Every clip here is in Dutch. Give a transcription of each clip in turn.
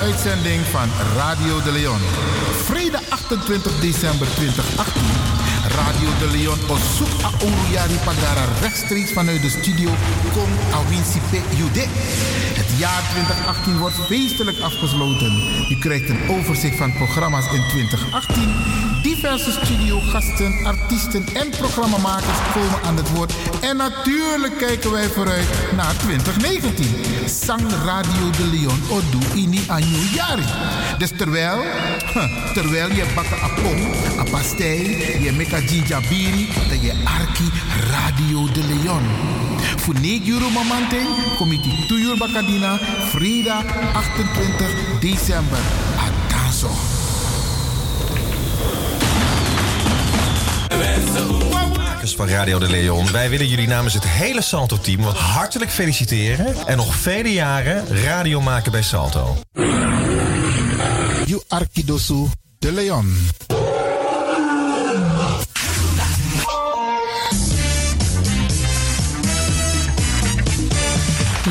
uitzending van Radio de Leon. Vrijdag 28 december 2018. Radio de Leon op zoek a Ouruyari Pagara rechtstreeks vanuit de studio Kong Awinsi Jude. Het jaar 2018 wordt feestelijk afgesloten. U krijgt een overzicht van programma's in 2018. Diverse studiogasten, artiesten en programmamakers komen aan het woord. En natuurlijk kijken wij vooruit naar 2019. Sang Radio de Leon Odu Ini Anyu Yari. Dus terwijl, terwijl je bakken apong, a pastei, je meka jinjabiri, dat je arki Radio de Leon. Voor 9 euro mamante, comité 2 uur bakadina, vrijdag 28 december. Adanso. Makers van Radio de Leon. Wij willen jullie namens het hele Salto-team wat hartelijk feliciteren. En nog vele jaren radio maken bij Salto. You Arkidosu de Leon.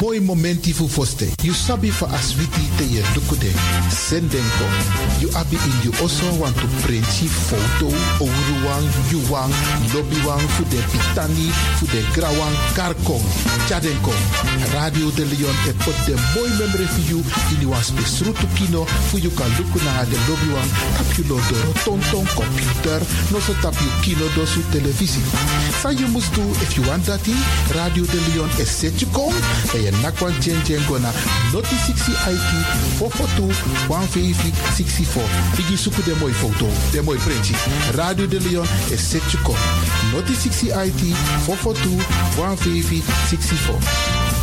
Mooi momenti fu foste. You sabi fa aswiti te ye dukude. Senden kom. You abi in you also want to printji foto. Ouruwang, yuwang, lobbywang, fu de pitani, fu de grawang, karkom. Chaden kom. Radio de Leon e pot de mooi memory for you. In you was besrutu kino. Fu you kan luku na de lobbywang. Tap you lo tonton computer. No so tap you kino do su televisie. Sa you must do if you want that. Radio de Leon e set you kom. Je nakwan jen jen gona noti 60 IT 442 154 64. Igi suku de mooi foto, de mooi printje. Radio de Leon is set je kom. Noti 60 IT 442 154 64.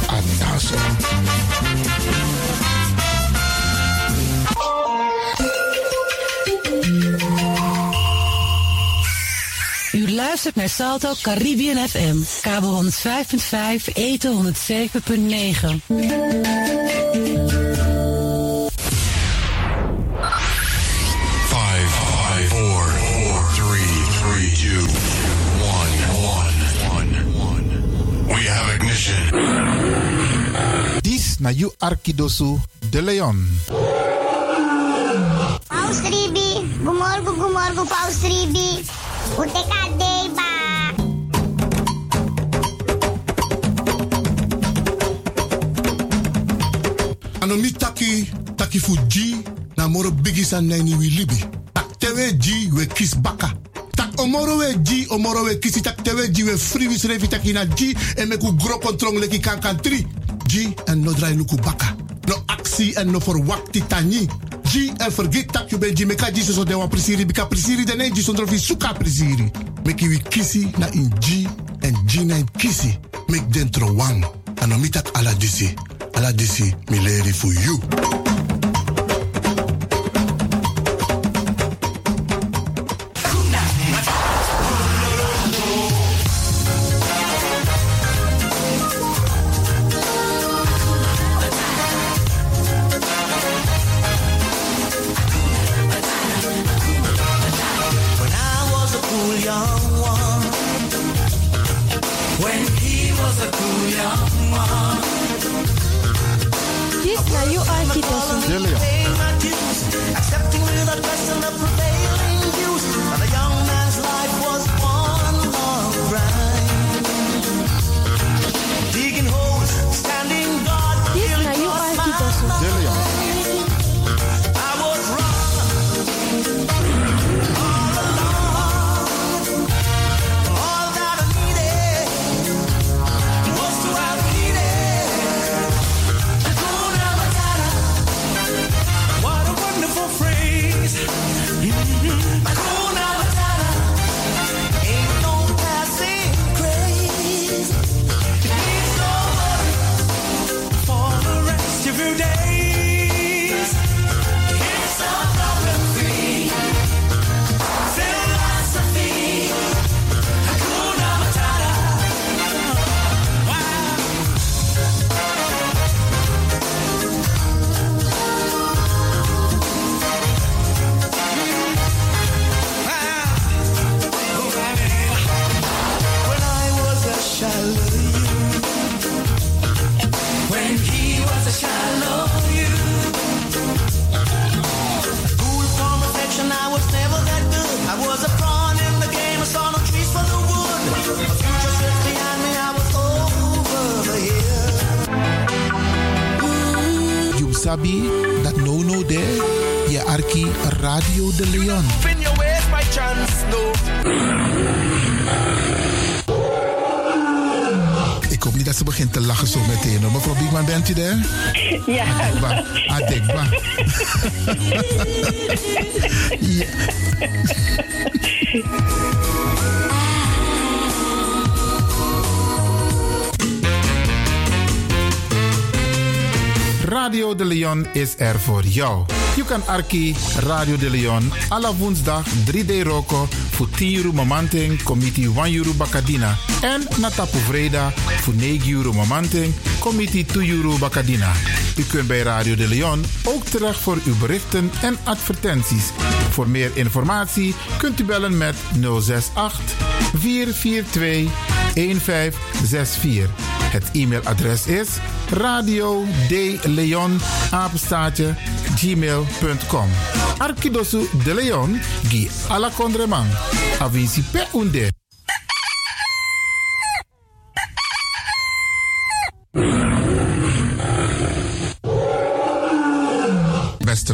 Anaso. U luistert naar Salto Caribbean FM, kabel 105.5, eten 107.9. Five, five, four, four, three, three, two, one, one, one, one. We have ignition. Dis na you Arkidosu de Leon. Paus Ribi, gumorgo gumorgo Paus Ribi. Uteka deba. Anomi taki, taki fu G, na moro bigi san nani wi libi. Tak tewe G, we kis baka. Tak omoro we G, omoro we kisi tak tewe G, we free wis revi taki na G, en meku gro kontrong leki kan kan tri. G, en no drai luku baka. No actie en no for wakti tani. G, en forget tak you ben G, meka so so dewa prisiri, bika prisiri dene G sondro fi suka prisiri. Meki wi kisi na in G, en G na in kisi. Mek dentro wang. Anomi tak ala disi. Ala disi, mi leri for you. Radio de Leon. Ik hoop niet dat ze begint te lachen zo meteen. hoor. Mevrouw Biekman, bent u daar? Ja. Adekba. Adekba. ja. Radio de Leon is er voor jou. Je kan Arki Radio de Leon alle woensdag 3D Roko voor 10 euro mamanting, committee 1 euro bakadina. En Natapu Vreda voor 9 euro mamanting, committee 2 euro bakadina. U kunt bij Radio de Leon ook terecht voor uw berichten en advertenties. Voor meer informatie kunt u bellen met 068 442 1564. Het e-mailadres is radio de leon apenstaatje gmail.com Arkidosu de Leon gi ala kondreman avisi pe unde Beste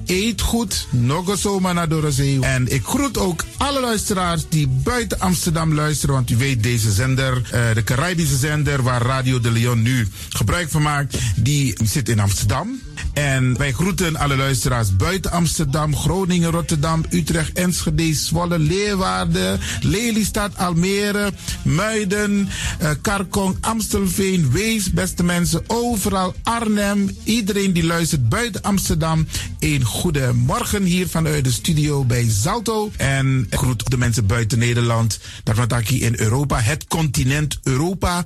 eet goed, nog zomaar naar de zee. En ik groet ook alle luisteraars die buiten Amsterdam luisteren, want u weet deze zender, eh, de Caribische zender waar Radio de Leon nu gebruik van maakt, die zit in Amsterdam. En wij groeten alle luisteraars buiten Amsterdam, Groningen, Rotterdam, Utrecht, Enschede, Zwolle, Leeuwarden, Lelystad, Almere, Muiden, eh, Karkong, Amstelveen, Wees, beste mensen, overal Arnhem. Iedereen die luistert buiten Amsterdam. Een goede morgen hier vanuit de studio bij Zalto. En groet de mensen buiten Nederland. Dank ik in Europa, het continent Europa.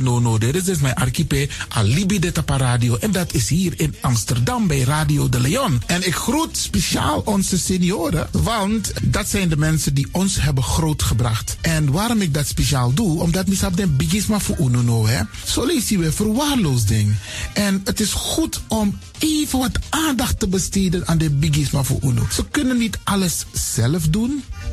Nono. Dit is dus mijn archipel Alibi de. En dat is hier in Amsterdam bij Radio de Leon. En ik groet speciaal onze senioren, want dat zijn de mensen die ons hebben grootgebracht. En waarom ik dat speciaal doe, omdat misap den bigisma voor uno hè. Zo je weer verwaarloosding. En het is goed om even wat aandacht te besteden aan de bigisma voor uno. Ze kunnen niet alles zelf doen.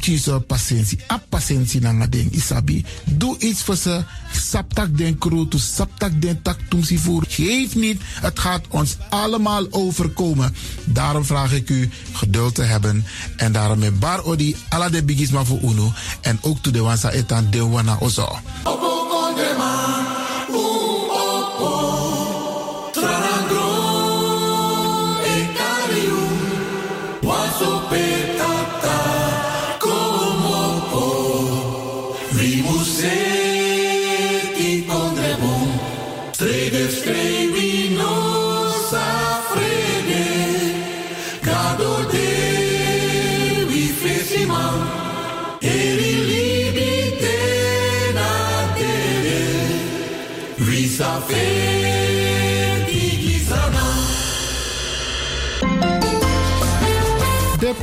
kiezen patiëntie. A patiëntie na ding isabi. Doe iets voor ze. Saptak den kroto, saptak den tak tumsi voer. Geef niet. Het gaat ons allemaal overkomen. Daarom vraag ik u geduld te hebben. En daarom met bar odi ala de bigisma voor uno. En ook to de wansa etan de wana ozo. De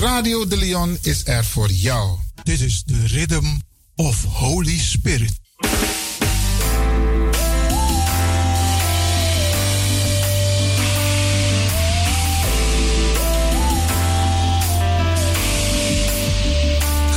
Radio de Leon is er voor jou. Dit is de rhythm of Holy Spirit.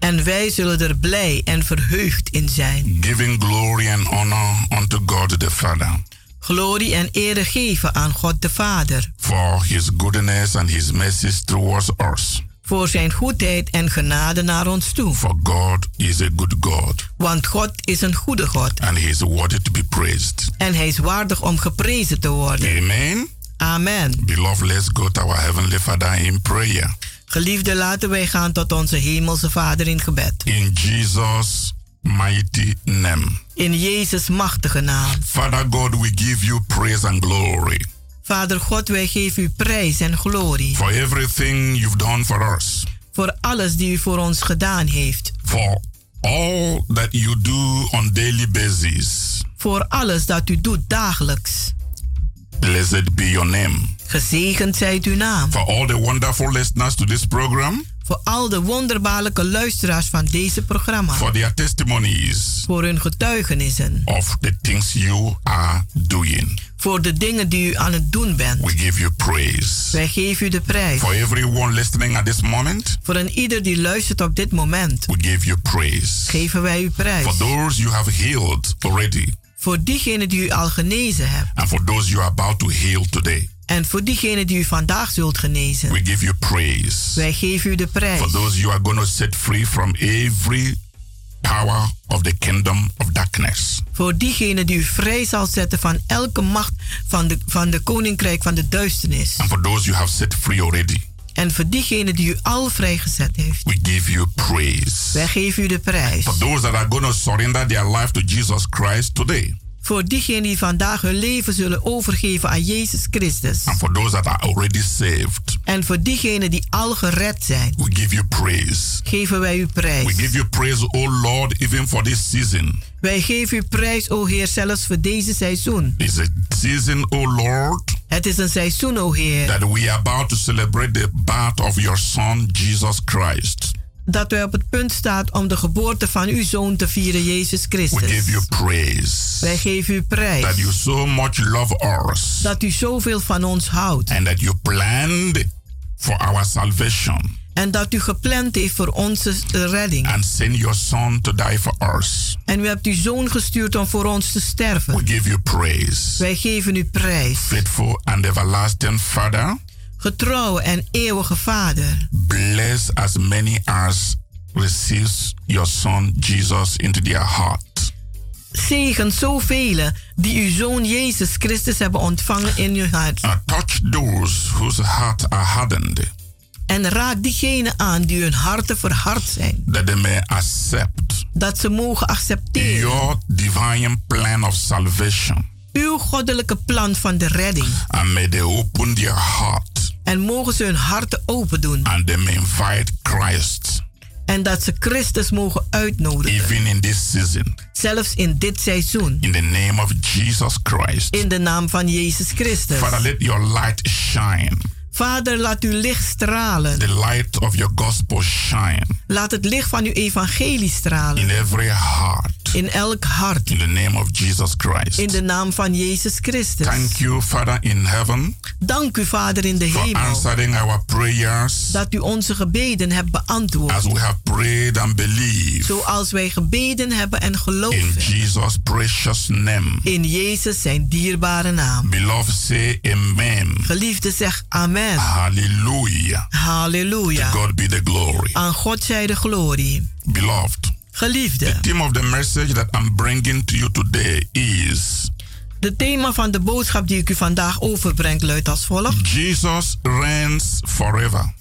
En wij zullen er blij en verheugd in zijn. giving glory and honor unto God the Father Glorie en ere geven aan God de Vader. for his goodness and his mercies towards us. Voor zijn goedheid en genade naar ons toe. For God is a good God, Want God is een goede God. and he is worthy to be praised. En hij is waardig om geprezen te worden. Amen. Amen. Beloved, let's go to our Heavenly Father in prayer. Geliefde, laten wij gaan tot onze hemelse Vader in gebed. In Jesus' mighty name. In Jezus' machtige naam. Father God, we give you praise and glory Vader God, wij geven u prijs en glorie. for everything you've done for us, Voor alles die u voor ons gedaan heeft. for all that you do on daily basis. Voor alles dat u doet dagelijks. Blessed be your name. Gezegend zijt uw naam. For all the wonderful listeners to this program, Voor al de wonderbaarlijke luisteraars van deze programma. for their testimonies Voor hun getuigenissen. of the things you are doing. Voor de dingen die u aan het doen bent. We give you praise. Wij geven u de prijs. For everyone listening at this moment, Voor een ieder die luistert op dit moment. we give you praise. Geven wij u prijs. For those you have healed already, Voor diegenen die u al genezen hebt. and for those you are about to heal today, En voor diegenen die u vandaag zult genezen. we give you praise. Wij geven u de prijs. For those you are going to set free from every power of the kingdom of darkness. Voor diegenen die u vrij zal zetten van elke macht van de, van de koninkrijk van de duisternis. And for those you have set free already, En voor diegenen die u al vrijgezet heeft. we give you praise. Wij geven u de prijs. For those that are going to surrender their life to Jesus Christ today, Voor diegenen die vandaag hun leven zullen overgeven aan Jezus Christus. and for those that are already saved, En voor diegenen die al gered zijn. we give you praise. Geven wij u We prijs. give you praise, O Lord, even for this season. Wij geven u prijs, o Heer, zelfs voor deze seizoen. It's a season, O Lord, Het is een seizoen, o Heer, that we are about to celebrate the birth of your Son, Jesus Christ. Dat wij op het punt staan om de geboorte van uw zoon te vieren, Jezus We give Christus. you praise Wij geven u prijs. that you so much love us Dat u zoveel van ons houdt. and that you planned for our salvation En dat u gepland heeft voor onze redding. and sent your Son to die for us. En u hebt uw zoon gestuurd om voor ons te We sterven. give you praise. Wij geven u prijs. Faithful and everlasting Father, Getrouwe en eeuwige Vader. bless as many as receives your Son Jesus into their heart. Zegen zoveel die uw zoon Jezus Christus hebben ontvangen in uw hart. Uh, touch those whose hearts are hardened, En raak diegenen aan die hun harten verhard zijn. that they may accept Dat ze mogen accepteren your divine plan of salvation. uw goddelijke plan van de redding. And may they open their heart En mogen ze hun harten open doen. and they may invite Christ En dat ze Christus mogen uitnodigen. even in this season. Zelfs in dit seizoen. In the name of Jesus Christ. In de naam van Jezus Christus. Father, let your light shine. Vader, laat uw licht stralen. The light of your gospel shine Laat het licht van uw evangelie stralen. in every heart. In elk hart. In the name of Jesus Christ. In de naam van Jezus Christus. Thank you, Father in heaven, Dank u, Vader in de hemel. answering our prayers Dat u onze gebeden hebt beantwoord. as we have prayed and believed. Zoals wij gebeden hebben en In geloven. Jesus' precious name. In Jezus zijn dierbare naam. Beloved, say amen. Geliefde, zeg amen. Hallelujah. Halleluja. To God be the glory. Aan God zij de glorie. Beloved, Geliefde, the theme of the message that I'm bringing to you today is de thema van de boodschap die ik u vandaag overbreng luidt als volgt. Jesus reigns forever.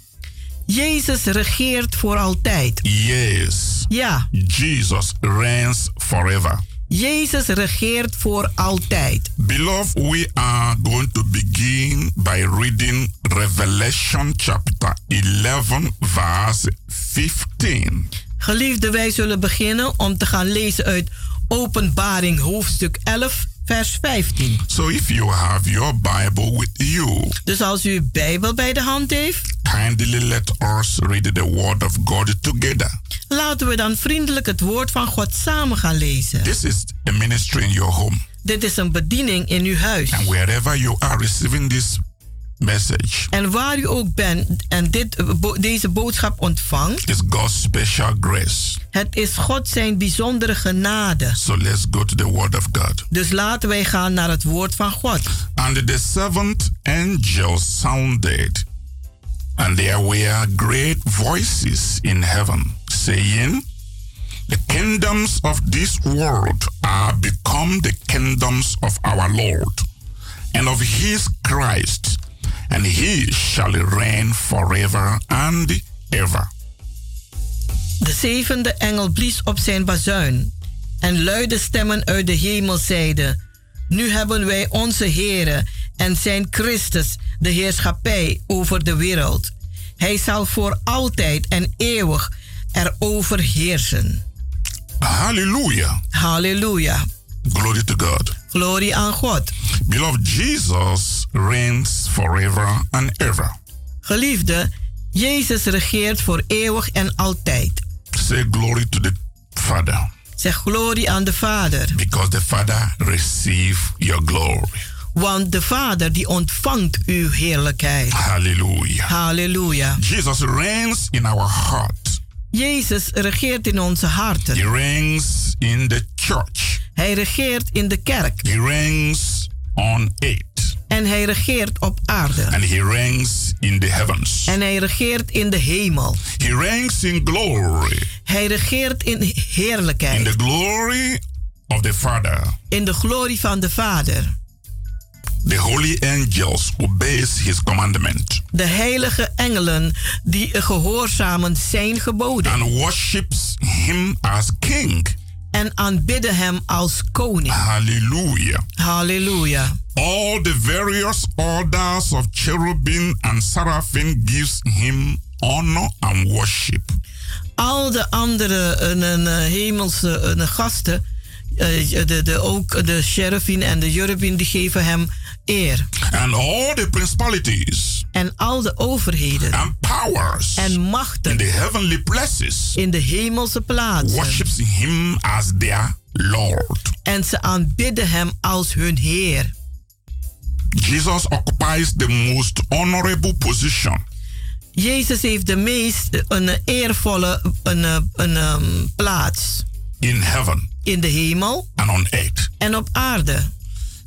Jezus regeert voor altijd. Yes. Ja, Jesus reigns forever. Jezus regeert voor altijd. Beloved, we are going to begin by reading Revelation chapter 11, verse 15. Geliefde, wij zullen beginnen om te gaan lezen uit Openbaring hoofdstuk 11, vers 15. So if you have your Bible with you, Dus als u uw Bijbel bij de hand heeft, kindly let us read the word of God together. laten we dan vriendelijk het woord van God samen gaan lezen. This is a ministry in your home. Dit is een bediening in uw huis. And wherever you are receiving this message, En waar u ook bent en dit, eh, bo- deze boodschap ontvangt, is God's special grace. het is God zijn bijzondere genade. So let's go to the word of God. Dus laten wij gaan naar het woord van God. And the seventh angel sounded, and there were great voices in heaven, saying, The kingdoms of this world are become the kingdoms of our Lord and of his Christ, and he shall reign forever and ever. De zevende engel blies op zijn bazuin. En luide stemmen uit de hemel zeiden: Nu hebben wij onze Heere en zijn Christus de heerschappij over de wereld. Hij zal voor altijd en eeuwig erover heersen. Hallelujah. Halleluja. Glory to God. Glorie aan God. Beloved, Jesus reigns forever and ever. Geliefde, Jezus regeert voor eeuwig en altijd. Say glory to the Father. Zeg glorie aan de Vader. Because the Father receive your glory. Want de Vader die ontvangt uw heerlijkheid. Hallelujah. Halleluja. Jesus reigns in our heart. Jezus regeert in onze harten. He reigns in the church. Hij regeert in de kerk. He reigns on it. En hij regeert op aarde. And he reigns in the heavens. En hij regeert in de hemel. He reigns in glory. Hij regeert in In heerlijkheid. the glory of the Father. In de glorie van de Vader. The holy angels obeys his commandment De heilige engelen die gehoorzamen zijn geboden. and worships him as king. En aanbidden hem als koning. Hallelujah. Halleluja. All the various orders of cherubim and seraphim gives him honor and worship. Al de andere eh, eh, hemelse eh, gasten, eh, de, de, ook de cherubim en de cherubim, die geven hem eer. And all the principalities En al de overheden and powers en in machten the heavenly places in de hemelse plaatsen. worships him as their Lord. En ze aanbidden hem als hun Heer. Jesus occupies the most honorable position Jezus heeft de meest een eervolle een, een, ehm, plaats in heaven in de hemel and on earth. en op aarde.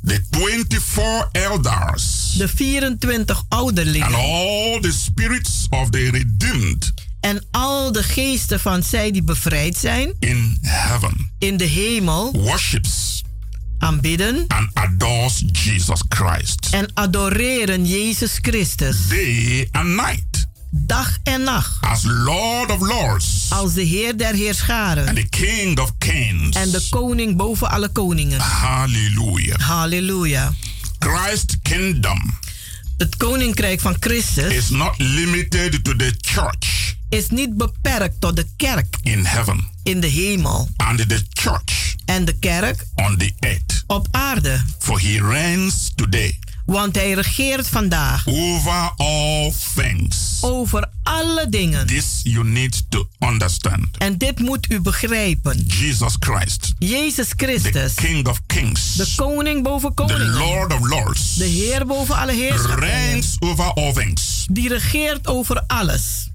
The 24 elders De 24 and ouderlingen all the spirits of the redeemed en al de geesten van zij die bevrijd zijn in heaven in de hemel worships aanbidden and adores Jesus Christ en adoreren Jezus Christus day and night dag en nacht as Lord of Lords als de Heer der and Heerscharen the King of Kings. en de koning boven alle koningen. Hallelujah. Halleluja. Christ's kingdom Het koninkrijk van Christus is not limited to the church is niet beperkt tot de kerk in heaven in de hemel and the church en de kerk on the earth. op aarde. For he reigns today Want hij regeert vandaag over all things. over alle dingen. This you need to understand. En dit moet u begrijpen. Jesus Christ, Jezus the Christus, King of Kings, de koning boven the koningen, Lord of Lords, de Heer boven alle heerschappij, reigns over all things. die regeert over alles.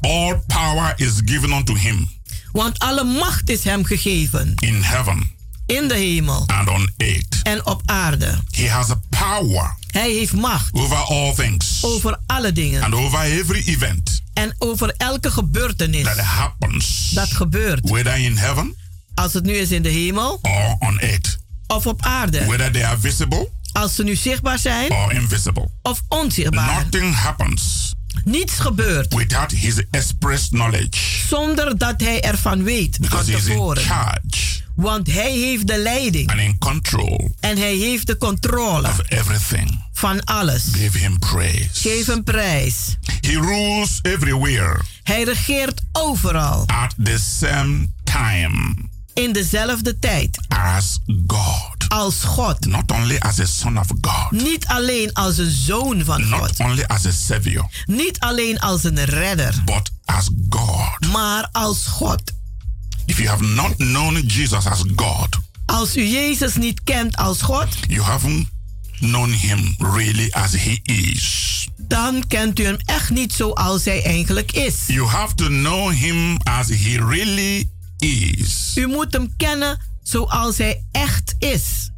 All power is given unto him Want alle macht is hem gegeven. In heaven. In de hemel. And on earth. en op aarde. He has a power. Hij heeft macht. Over all things. Over alle dingen. And over every event. En over elke gebeurtenis. That happens, dat gebeurt. whether in heaven. Als het nu is in de hemel. Or on earth, of op aarde. whether they are visible. Als ze nu zichtbaar zijn. Or invisible. of onzichtbaar. Nothing happens Niets gebeurt without his express knowledge zonder dat hij ervan weet van because he is in charge Want hij heeft de leiding and in control en hij heeft de controle of everything. van alles. Give him praise. Geef hem prijs. He rules everywhere Hij regeert overal at the same time in dezelfde tijd as God. als God. Not only as a son of God, Niet alleen als een zoon van not God. only as a savior, Niet alleen als een redder, but as God. maar als God. If you have not known Jesus as God, Als u Jezus niet kent als God, you haven't known him really as he is. dan kent u hem echt niet zoals hij eigenlijk is. You have to know him as he really is. U moet hem kennen zoals hij echt is.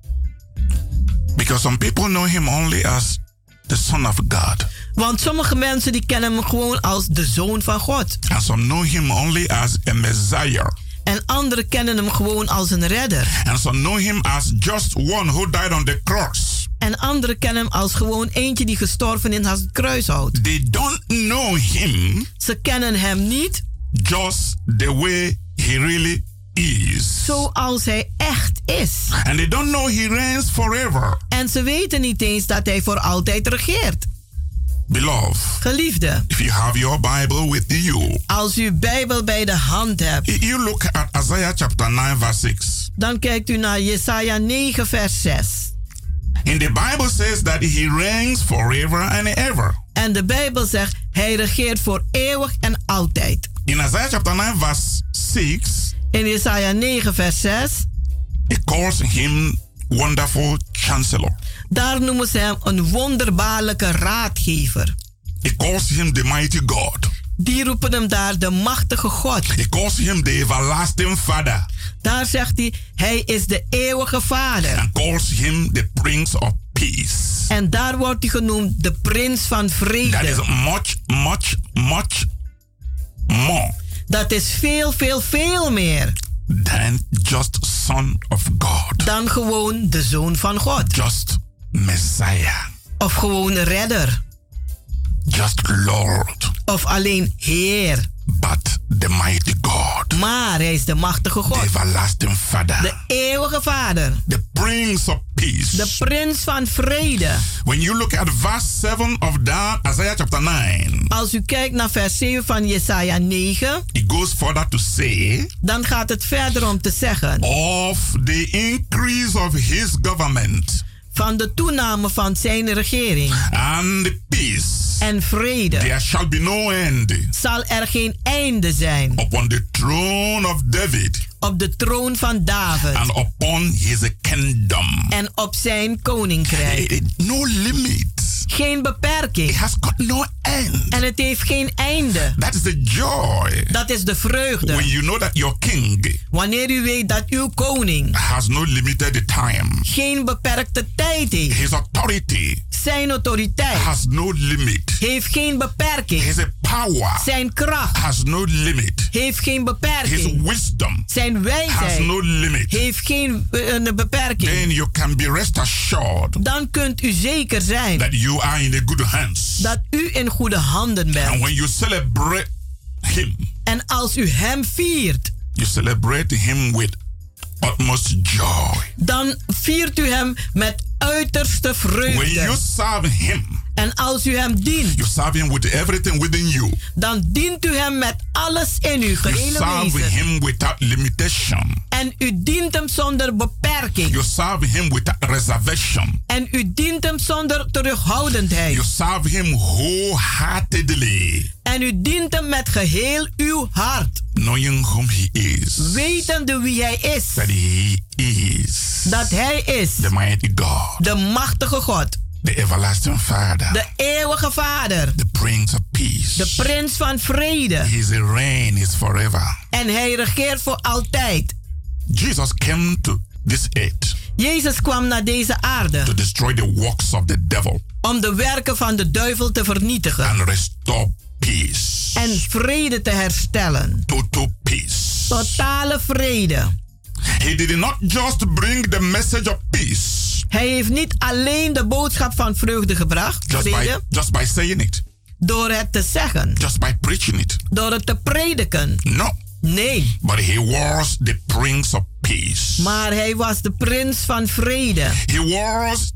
Because some people know him only as the son of God. Want sommige mensen die kennen hem gewoon als de zoon van God. And some know him only as a messiah. En anderen kennen hem gewoon als een redder. And some know him as just one who died on the cross. En anderen kennen hem als gewoon eentje die gestorven is aan het kruishout. They don't know him Ze kennen hem niet just the way he really is. zoals hij echt is. And they don't know he reigns forever. En ze weten niet eens dat hij voor altijd regeert. Beloved, Geliefde, if you have your Bible with you, als u Bijbel bij de hand hebt, you look at Isaiah chapter 9, verse 6. dan kijkt u naar Jesaja 9 vers 6. In the Bible says that he reigns forever and ever. En de Bijbel zegt, hij regeert voor eeuwig en altijd. In Isaiah chapter 9, verse 6, In Jesaja 9 vers 6, it calls him wonderful chancellor. daar noemen ze hem een wonderbaarlijke raadgever. It calls him the mighty God. Die roepen hem daar de machtige God. It calls him the everlasting Father. Daar zegt hij, hij is de eeuwige vader. And calls him the Prince of Peace. En daar wordt hij genoemd de prins van That is vrede. much, much, much more Dat is veel, veel, veel meer than just Son of God. dan gewoon de zoon van God. Just Messiah. Of gewoon redder. Just Lord. Of alleen Heer. But the mighty God. Maar hij is de machtige The God. everlasting Father. De eeuwige vader. The Prince of Peace. De prins van vrede. When you look at verse 7 of that, Isaiah chapter 9, Als u kijkt naar vers 7 van Jesaja 9, it goes further to say, dan gaat het verder om te zeggen of the increase of his government van de toename van zijn regering and peace, en vrede there shall be no end zal er geen einde zijn upon the throne of David op de troon van David and upon his kingdom. en op zijn koninkrijk. Eh, No limit. Geen beperking. It has got no end. En het heeft geen einde. That is the joy. Dat is de vreugde. When you know that your king Wanneer u weet dat uw koning has no limited time. geen beperkte tijd heeft. His authority Zijn autoriteit has no limit. heeft geen beperking. His power Zijn kracht has no limit. heeft geen His beperking. wisdom Zijn has wijsheid no limit. heeft geen een beperking. Then you can be rest assured Dan kunt u zeker zijn that you are in good hands. dat u in goede handen And bent. when you celebrate him, En als u hem viert, you celebrate him with utmost joy. dan viert u hem met uiterste When you vreugde. serve him, En als u hem dient, you serve him with everything within you. dan dient u hem met alles in uw You gehele serve wezen. him without limitation. En u dient hem zonder beperking. You serve him without reservation. En u dient hem zonder terughoudendheid. You serve him wholeheartedly, En u dient hem met geheel uw hart. knowing whom he is. Wetende wie hij is. That he is Dat hij is the mighty God, de machtige God. The everlasting Father, De eeuwige Vader. the Prince of Peace. De prins van vrede. His reign is forever. En hij regeert voor altijd. Jesus came to this earth Jezus kwam naar deze aarde to destroy the works of the devil om de werken van de duivel te vernietigen and restore peace. en vrede te herstellen. Total peace. Totale vrede. He did not just bring the message of peace Hij heeft niet alleen de boodschap van vreugde gebracht, just by, just by saying it, door het te zeggen, just by preaching it. door het te prediken. No. Nee, But he was the Prince of Peace. maar hij was de prins van vrede. He was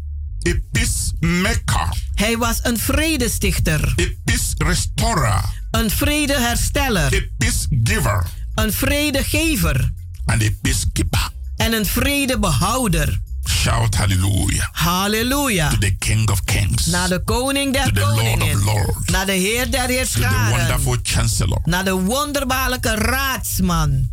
a peacemaker, Hij was een vredestichter, a peace restorer, een vredehersteller, a peace giver, een vredegever and a peacekeeper. en een vredebehouder. Shout hallelujah Halleluja. to the King of Kings, Naar de koning der to the Lord of koningen. Lords, Naar de heer der to the heerscharen. wonderful Chancellor. Naar de wonderbaarlijke raadsman.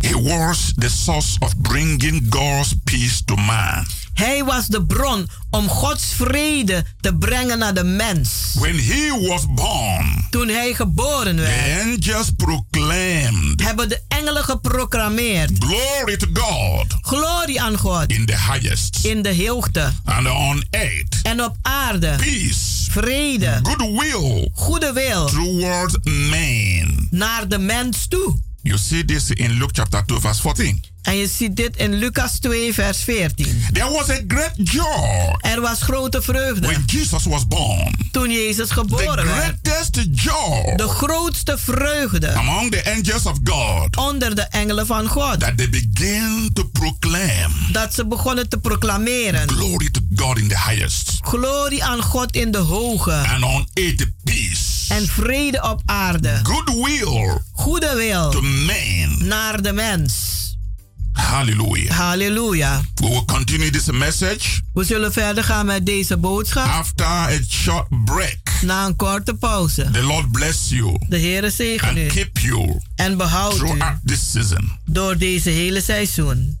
He was the source of bringing God's peace to man. Hij was de bron om Gods vrede te brengen naar de mens. When he was born, Toen hij geboren the werd, angels proclaimed, hebben de engelen geproclameerd. Glory to God Glorie aan God in the highest, in de hoogte and on earth, en op aarde. peace, Vrede, goodwill goede wil towards man. naar de mens toe. You see this in Luke chapter 2, verse 14. En je ziet dit in Lucas 2, vers 14. There was a great joy Er was grote vreugde when Jesus was born. toen Jezus The geboren werd. greatest joy De grootste vreugde among the angels of God onder de engelen van God. that they begin to proclaim Dat ze begonnen te proclameren. glory to God in the highest Glorie aan God in de hoge. and on earth peace, En vrede op aarde. goodwill Goede to wil men. naar de mens. Hallelujah. Halleluja. We will continue this message We zullen verder gaan met deze boodschap after a short break. na een korte pauze. The Lord bless you De Heere zegen and u keep you en behoud u this season. door deze hele seizoen.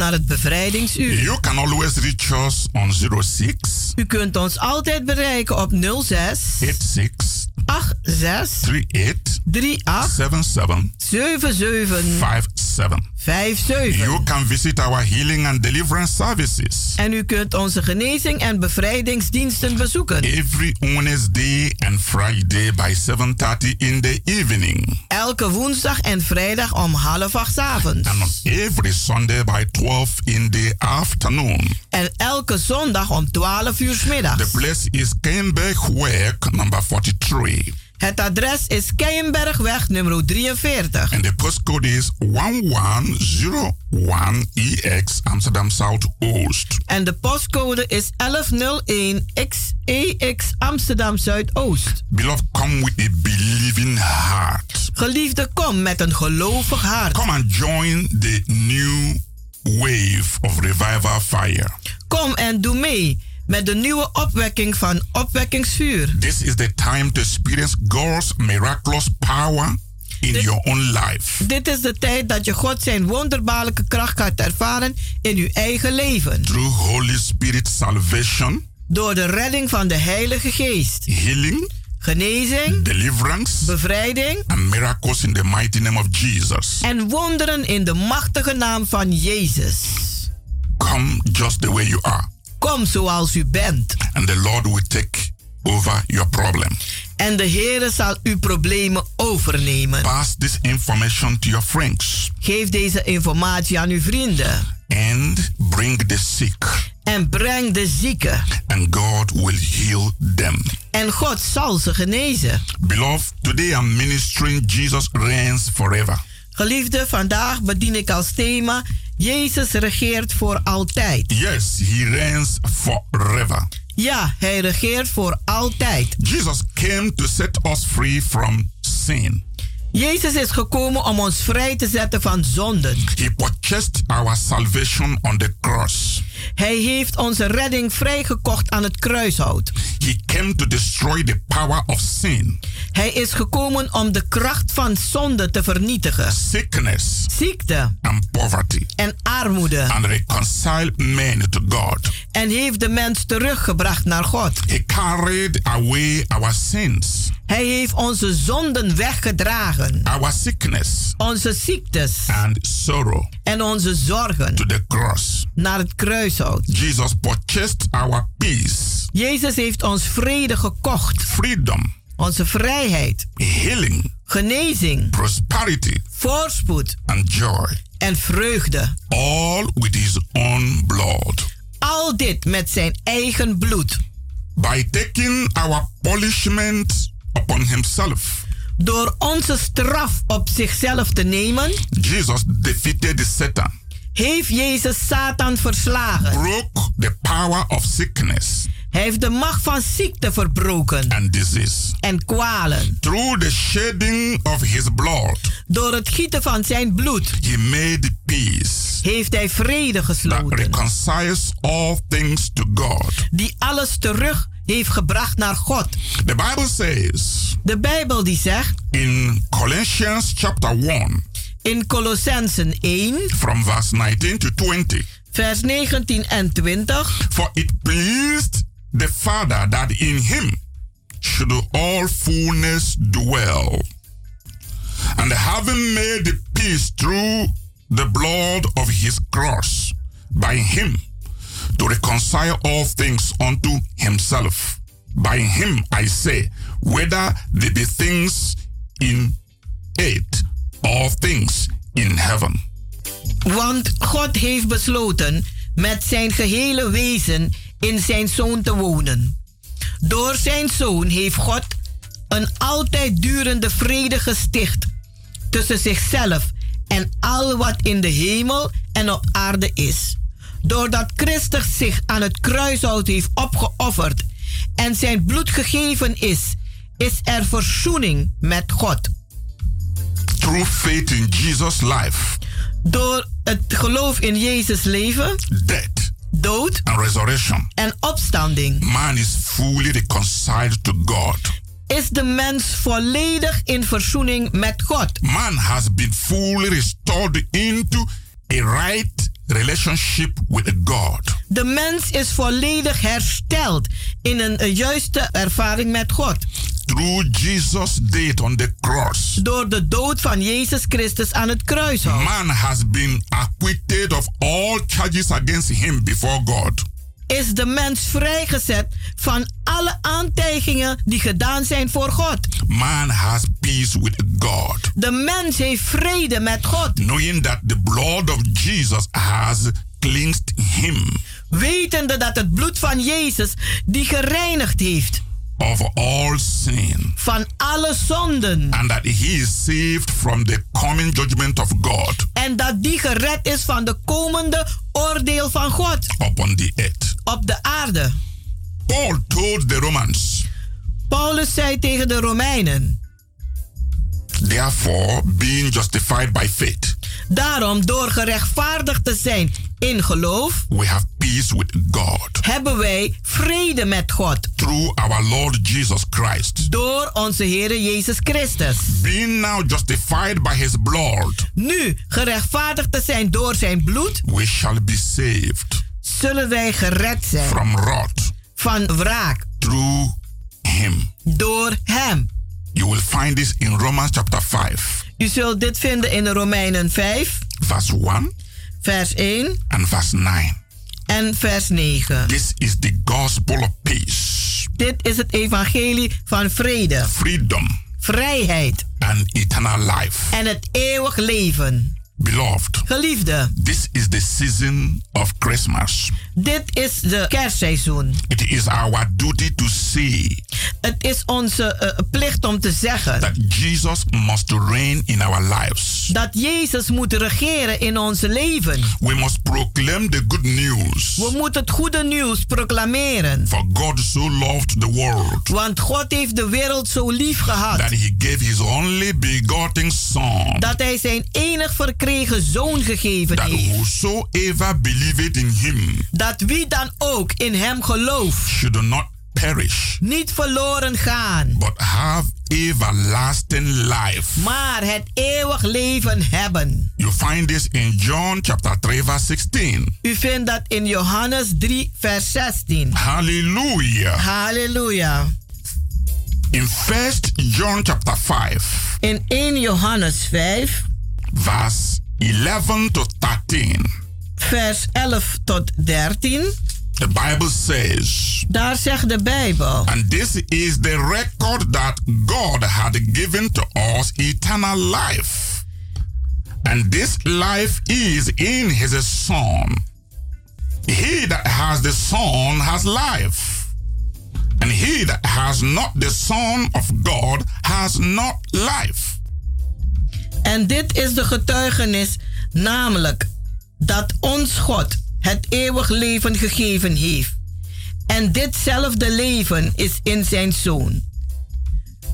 Naar het bevrijdingsuur. You can always reach us on 06 U kunt ons altijd bereiken op 06 86 86 38 38 77 77 57. 57. You can visit our healing and deliverance services En u kunt onze genezing en bevrijdingsdiensten bezoeken. every Wednesday and Friday by 7:30 in the evening Elke woensdag en vrijdag om half acht avonds. and on every Sunday by 12 in the afternoon. En elke zondag om 12 uur 's The middags. place is Keienbergweg number 43 Het adres is Keienbergweg nummer 43. and the postcode is 1101EX Amsterdam South Oost. En de postcode is 1101 XEX Amsterdam Zuidoost. Beloved, come with a believing heart. Geliefde, kom met een gelovig hart. Come and join the new wave of revival fire. Kom en doe mee met de nieuwe opwekking van opwekkingsvuur. This is the time to experience God's miraculous power in your own life. Dit is de tijd dat je God zijn wonderbaarlijke kracht gaat ervaren in uw eigen leven. Through Holy Spirit salvation, Door de redding van de Heilige Geest. healing, Genezing, deliverance, bevrijding and miracles in the mighty name of Jesus. en wonderen in de machtige naam van Jezus. Come just the way you are, Kom zoals u bent. and the Lord will take over your problem. En de Heere zal uw problemen overnemen. Pass this information to your friends Geef deze informatie aan uw vrienden. and bring the sick, En breng de zieken. and God will heal them. En God zal ze genezen. Beloved, today I'm ministering Jesus reigns forever. Geliefde, vandaag bedien ik als thema... Jezus regeert voor altijd. Yes, he reigns forever. Ja, hij regeert voor altijd. Jesus came to set us free from sin. Jezus is gekomen om ons vrij te zetten van zonden. He purchased our salvation on the cross. Hij heeft onze redding vrijgekocht aan het kruishout. He came to destroy the power of sin, Hij is gekomen om de kracht van zonde te vernietigen. sickness, Ziekte and poverty, en armoede. and reconcile men to God. En heeft de mens teruggebracht naar God. He carried away our sins, Hij heeft onze zonden weggedragen. our sickness, Onze ziektes and sorrow en onze zorgen to the cross. naar het kruishout. Jesus purchased our peace, Jezus heeft ons vrede gekocht. freedom, Onze vrijheid, healing, genezing, prosperity, voorspoed and joy. en vreugde. All with his own blood. Al dit met zijn eigen bloed. By taking our punishment upon himself, Door onze straf op zichzelf te nemen, Jesus defeated Satan, heeft Jezus Satan verslagen. broke the power of sickness Hij heeft de macht van ziekte verbroken and disease. en kwalen. Through the shedding of his blood, Door het gieten van zijn bloed he made peace heeft hij vrede that gesloten. reconciles all things to God. Die alles terug heeft gebracht naar God. The Bible says De Bijbel die zegt in Colossians chapter 1, in Colossensen 1, from verse 19 to 20, vers 19 en 20. For it pleased the Father that in him should all fullness dwell. And having made the peace through the blood of his cross, by him to reconcile all things unto himself. By him, I say, whether they be things in earth or things in heaven. Want God heeft besloten met zijn gehele wezen in zijn zoon te wonen. Door zijn zoon heeft God een altijd durende vrede gesticht tussen zichzelf en al wat in de hemel en op aarde is. Doordat Christus zich aan het kruishout heeft opgeofferd en zijn bloed gegeven is, is er verzoening met God. Through faith in Jesus' life, Door het geloof in Jezus leven, death, dood and resurrection, en opstanding man is fully reconciled to God. is de mens volledig in verzoening met God. Man has been fully restored into a right relationship with God. De mens is volledig hersteld in een juiste ervaring met God. Through Jesus' death on the cross. Door de dood van Jezus Christus aan het kruishout. Man has been acquitted of all charges against him before God. Is de mens vrijgezet van alle aantijgingen die gedaan zijn voor God. Man has peace with God. De mens heeft vrede met God. Knowing that the blood of Jesus has cleansed him. Wetende dat het bloed van Jezus die gereinigd heeft. Of all sin. Van alle zonden. And that he is saved from the coming judgment of God. En dat die gered is van de komende oordeel van God. Upon the earth. Op de aarde. Paul told the Romans. Paulus zei tegen de Romeinen. Therefore, being justified by faith. Daarom, door gerechtvaardigd te zijn in geloof, we have peace with God. Hebben wij vrede met God. Through our Lord Jesus Christ. Door onze Heer Jezus Christus. Being now justified by his blood. Nu gerechtvaardigd te zijn door zijn bloed. We shall be saved. Zullen wij gered zijn. From wrath. Van wraak. Through him. Door hem. You will find this in Romans chapter 5. U zult dit vinden in Romeinen 5. Vers 1. Vers 1. En vers 9. En vers 9. This is the gospel of peace. Dit is het evangelie van vrede. Freedom. Vrijheid. And eternal life. En het eeuwig leven. Beloved. Geliefde. This is the season of Christmas. Dit is de kerstseizoen. It is our duty to say. Het is onze uh, plicht om te zeggen. That Jesus must reign in our lives. Dat Jezus moet regeren in onze leven. We must proclaim the good news. We moeten het goede nieuws proclameren. For God so loved the world. Want God heeft de wereld zo lief gehad. That he gave his only begotten son. Dat hij zijn enig verkregen zoon gegeven that heeft. Whosoever believeth in him. Dat wie dan ook in hem gelooft. Should not perish. Niet verloren gaan. But have everlasting life. Maar het eeuwig leven hebben. You find this in John chapter 3 verse 16. U vindt dat in Johannes 3 vers 16. Hallelujah. Halleluja. In 1 John chapter 5. In 1 Johannes 5 vers 11 tot 13. Vers 11 tot 13. The Bible says. Daar zegt de Bijbel. And this is the record that God had given to us eternal life. And this life is in his Son. He that has the Son has life. And he that has not the Son of God has not life. En dit is de getuigenis, namelijk dat ons God het eeuwig leven gegeven heeft. En ditzelfde leven is in zijn Zoon.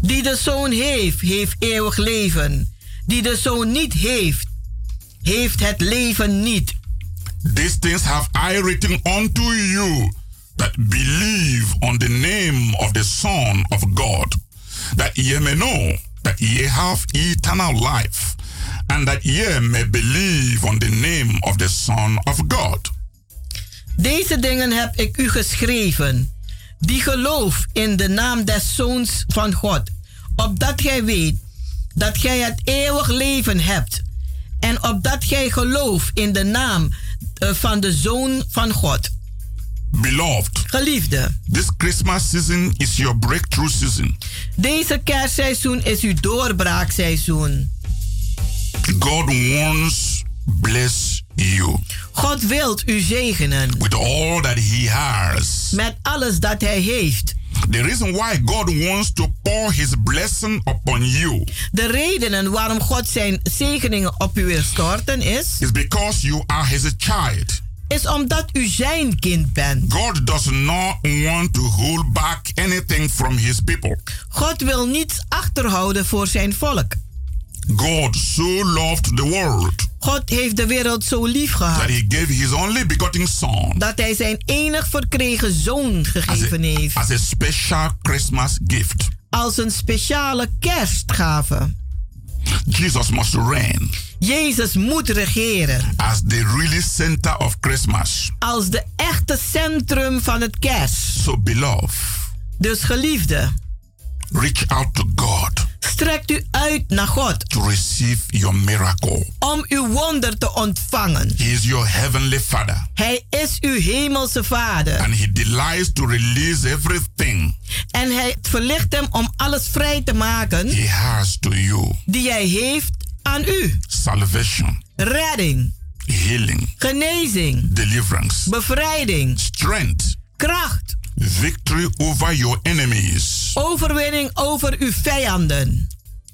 Die de Zoon heeft, heeft eeuwig leven. Die de Zoon niet heeft, heeft het leven niet. These things have I written unto you that believe on the name of the Son of God, that ye may know that ye have eternal life, and that ye may believe on the name of the Son of God. Deze dingen heb ik u geschreven, die geloof in de naam des Zoons van God, opdat gij weet dat gij het eeuwig leven hebt, en opdat gij geloof in de naam van de Zoon van God. Beloved, Geliefde, this Christmas season is your breakthrough season. Deze kerstseizoen is uw doorbraakseizoen. God wants bless you. God wilt u zegenen. With all that he has. Met alles dat hij heeft. The reason why God wants to pour his blessing upon you. De redenen waarom God zijn zegeningen op u wil storten is. Is because you are his child. Is omdat u zijn kind bent. God does not want to hold back anything from his people. God wil niets achterhouden voor zijn volk. God so loved the world. God heeft de wereld zo lief gehad. That he gave his only begotten son. Dat hij zijn enig verkregen zoon gegeven as a, heeft. As a special Christmas gift. als een speciale kerstgave. Jesus must reign Jezus moet regeren as the really center of Christmas. als de echte centrum van het kerst. So, beloved, Dus geliefde, reach out to God strekt u uit naar God to receive your miracle. om uw wonder te ontvangen. He is your heavenly Father, Hij is uw hemelse vader and He delights to release everything en hij verlicht hem om alles vrij te maken He has to you die hij heeft aan u. salvation, Redding, healing, genezing, deliverance, bevrijding, strength, kracht, victory over your enemies, overwinning over uw vijanden,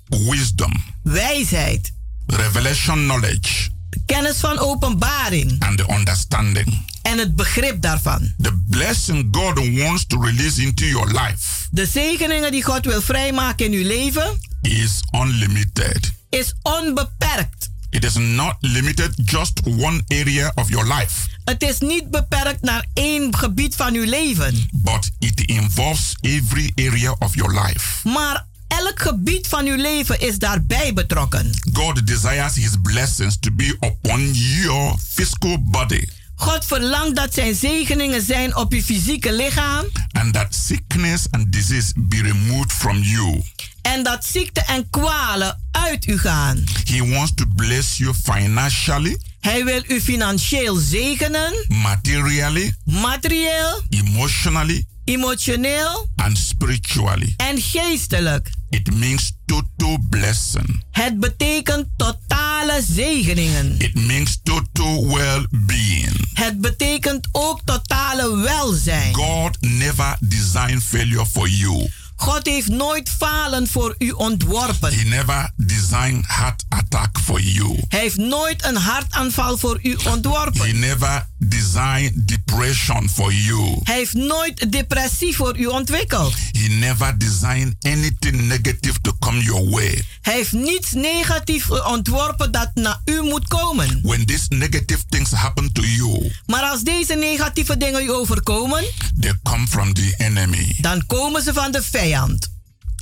wisdom, wijsheid, revelation knowledge, kennis van openbaring. And the understanding. en het begrip daarvan. The blessing God wants to release into your life De zegeningen die God wil vrijmaken in uw leven is unlimited. Is onbeperkt. It is not limited just one area of your life, Het is niet beperkt naar één gebied van uw leven, but it involves every area of your life. maar elk gebied van uw leven is daarbij betrokken. God desires his blessings to be upon your physical body God verlangt dat zijn zegeningen zijn op uw fysieke lichaam and that sickness and disease be removed from you. en dat ziekte en kwalen uit u gaan. He wants to bless you financially, Hij wil u financieel zegenen, materially, materieel, emotionally, emotioneel and spiritually. en geestelijk. It means total blessing. Het betekent totale zegeningen. It means total well-being. Het betekent ook totale welzijn. God never designed failure for you. God heeft nooit falen voor u ontworpen. He never designed heart attack for you. Hij heeft nooit een hartaanval voor u ontworpen. He never designed depression for you. Hij heeft nooit depressie voor u ontwikkeld. He never designed anything negative to come your way. Hij heeft niets negatiefs ontworpen dat naar u moet komen. When these negative things happen to you, Maar als deze negatieve dingen u overkomen, they come from the enemy, dan komen ze van de vijand,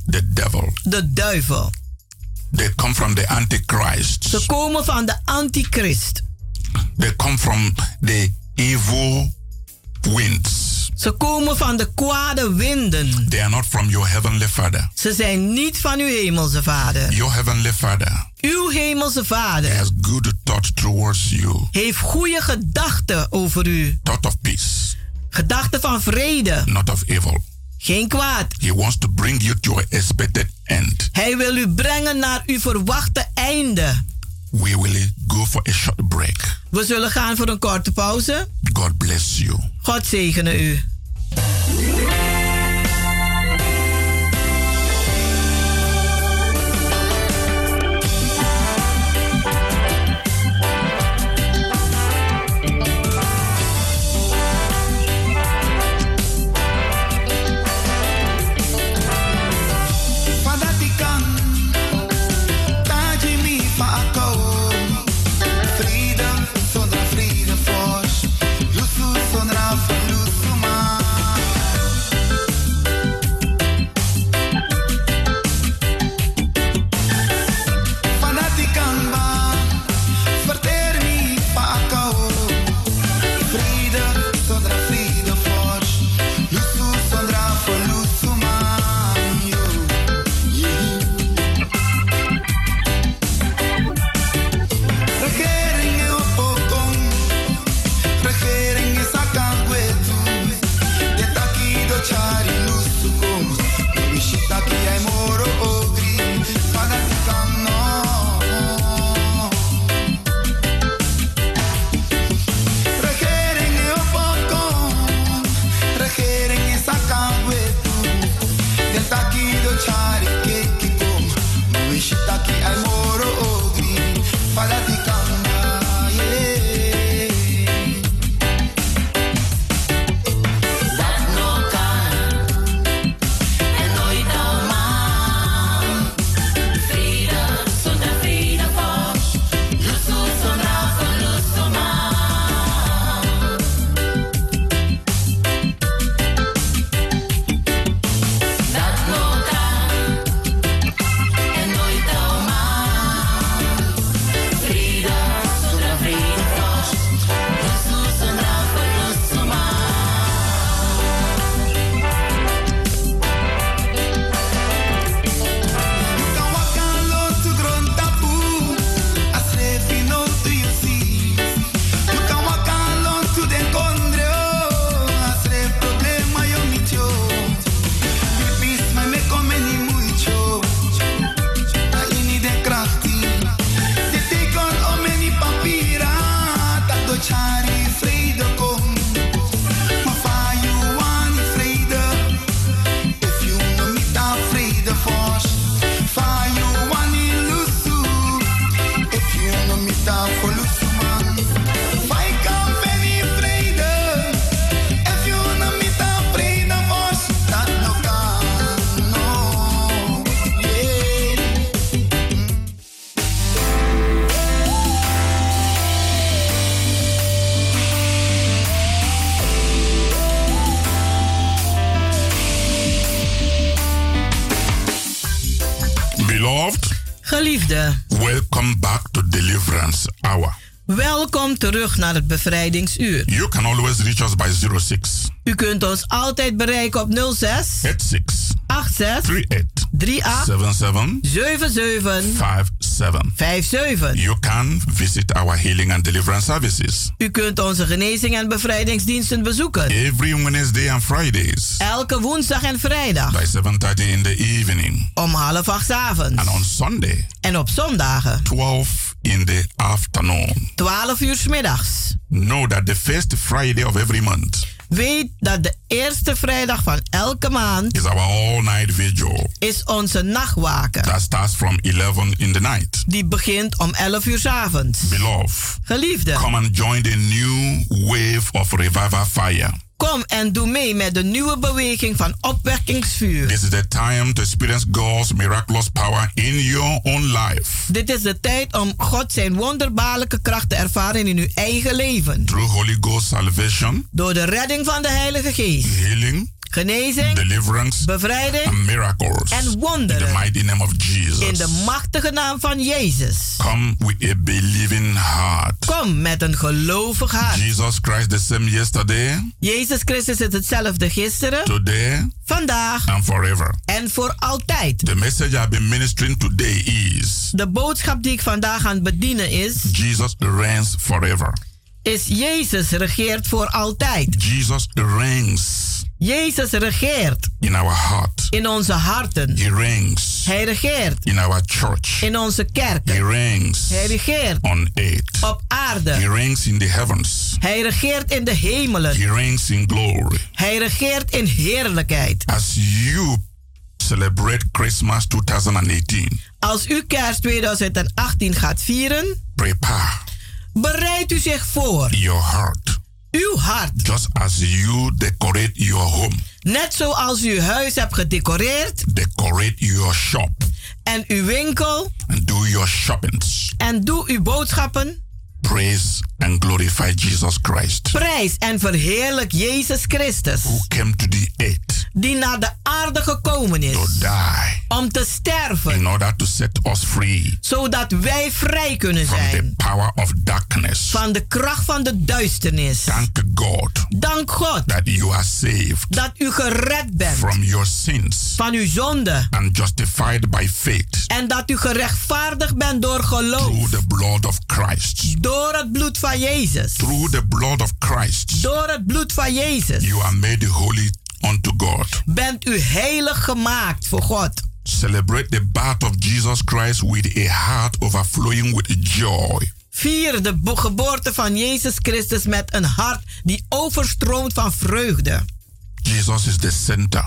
the devil. de duivel. They come from the antichrist. Ze komen van de antichrist. They come from the evil winds. Ze komen van de kwade winden. They are not from your heavenly Father. Ze zijn niet van uw hemelse vader. Your heavenly Father Uw hemelse vader has good thought towards you. heeft goede gedachten over u. Thought of peace, Gedachten van vrede, not of evil. Geen kwaad. He wants to bring you to your expected end. Hij wil u brengen naar uw verwachte einde. We will go for a short break. We zullen gaan voor een korte pauze. God bless you. God zegene u. terug naar het bevrijdingsuur. You can always reach us by 06 U kunt ons altijd bereiken op 06 86 86 38 38 77 77 57. 57. You can visit our healing and deliverance services U kunt onze genezing en bevrijdingsdiensten bezoeken. every Wednesday and Fridays Elke woensdag en vrijdag by 7:30 in the evening om half acht avonds. and on Sunday En op zondagen 12 in the afternoon. 12 uur 's middags. Know that the first Friday of every month Weet dat de eerste vrijdag van elke maand is our all-night vigil is onze nachtwaken. that starts from 11 in the night. Die begint om 11 uur 's avonds. Beloved, Geliefde, come and join the new wave of revival fire. Kom en doe mee met de nieuwe beweging van opwekkingsvuur. This is the time to experience God's miraculous power in your own life Dit is de tijd om God zijn wonderbaarlijke kracht te ervaren in uw eigen leven. through Holy Ghost salvation, Door de redding van de Heilige Geest. healing, Genezing, deliverance, bevrijding and miracles. en In the wonderen. mighty name of In Jesus. de machtige naam van Jezus. Come with a believing heart. Kom met een gelovig hart. Jesus Christ, the same yesterday, Jezus Christus is hetzelfde gisteren, today, vandaag and forever. en voor altijd. The message I've been ministering today is De boodschap die ik vandaag aan het bedienen is, Jesus reigns forever. is Jezus regeert voor altijd. Jesus reigns Jezus regeert in our heart. in onze harten. He reigns Hij regeert in our church. in onze He kerken. reigns Hij regeert on earth. op He aarde. reigns in the heavens. Hij regeert in de hemelen. He reigns in glory. Hij regeert in heerlijkheid. As you celebrate Christmas 2018, Als u kerst 2018 gaat vieren, prepare bereid u zich voor. your heart. Uw hart. Just as you decorate your home, Net zoals u huis hebt gedecoreerd decorate your shop en uw winkel and do your shoppings. en doe uw boodschappen. Praise and glorify Jesus Christ, Prijs en verheerlijk Jezus Christus, who came to the earth die naar de aarde gekomen to is die om te sterven, in order to set us free zodat wij vrij kunnen from the zijn. power of darkness. van de kracht van de duisternis. Thank God Dank God that you are saved dat u gered bent from your sins van uw zonde. and justified by faith en dat u gerechtvaardigd bent door geloof, through the blood of Christ. door het bloed van Jezus. Through the blood of Christ, Door het bloed van Jezus you are made holy unto God. bent u heilig gemaakt voor God. Celebrate the birth of Jesus Christ with a heart overflowing with joy. Vier de bo- geboorte van Jezus Christus met een hart die overstroomt van vreugde. Jesus is the center.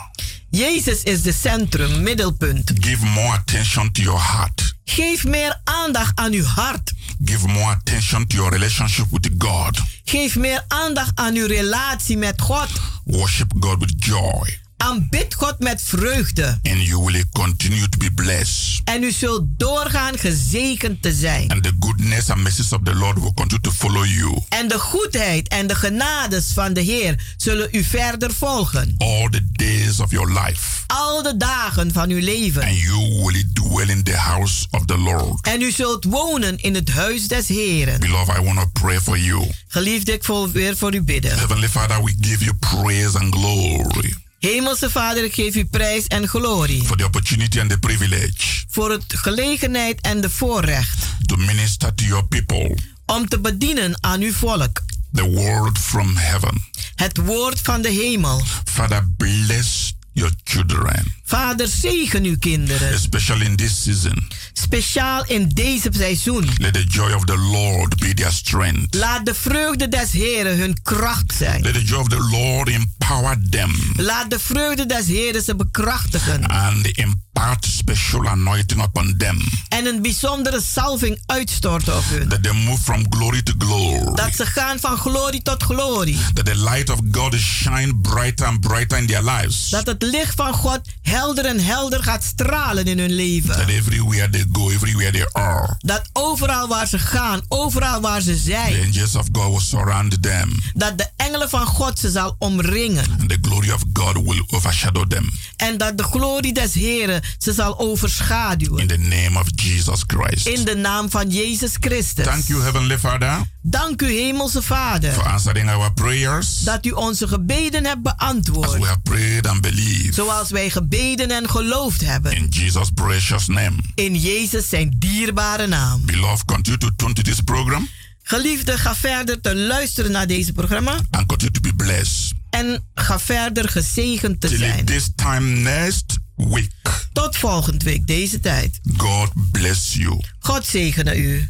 Jezus is de centrum, middelpunt. Give more attention to your heart. Geef meer aandacht aan uw hart. Give more attention to your relationship with God. Geef meer aandacht aan uw relatie met God. Worship God with joy. Aanbid God met vreugde. And you will continue to be blessed. En u zult doorgaan gezegend te zijn. And the goodness and mercies of the Lord will continue to follow you En de goedheid en de genades van de Heer zullen u verder volgen. all the days of your life. Al de dagen van uw leven. And you will dwell in the house of the Lord. En u zult wonen in het huis des Heeren. Beloved, I want to pray for you. Geliefde, ik wil weer voor u bidden. Heavenly Father, we give you praise and glory Hemelse Vader, ik geef u prijs en glorie. for the opportunity and the privilege Voor het gelegenheid en de voorrecht. to minister to your people Om te bedienen aan uw volk. the word from heaven. Het woord van de hemel. Father, bless your children, Vader, zegen uw kinderen. especially in this season. Speciaal in deze seizoen. Let the joy of the Lord be their strength. Laat de vreugde des Heren hun kracht zijn. Let the joy of the Lord empower them Laat de vreugde des Heren ze bekrachtigen. and impart special anointing upon them. En een bijzondere salving uitstorten op hun. That they move from glory to glory. Dat ze gaan van glorie tot glorie. That the light of God shine brighter and brighter in their lives. Dat het licht van God helder en helder gaat stralen in hun leven. That everywhere they go, everywhere they are, Dat overal waar ze gaan, overal waar ze the zijn, angels of God will surround them. dat de engelen van God ze zal omringen. And the glory of God will overshadow them. En dat de glorie des Heren ze zal overschaduwen. In the name of Jesus Christ. In de naam van Jezus Christus. Thank you, Heavenly Father. Dank u, Hemelse Vader. For answering our prayers. Dat u onze gebeden hebt beantwoord. As we have prayed and believed. Zoals wij gebeden en geloofd hebben. In Jesus' precious name. In Jezus zijn dierbare naam. Beloved, continue to tune to this program. Geliefde, ga verder te luisteren naar deze programma. And continue to be blessed. En ga verder gezegend te Till zijn. this time next week. Tot volgende week deze tijd. God bless you. God zegene u.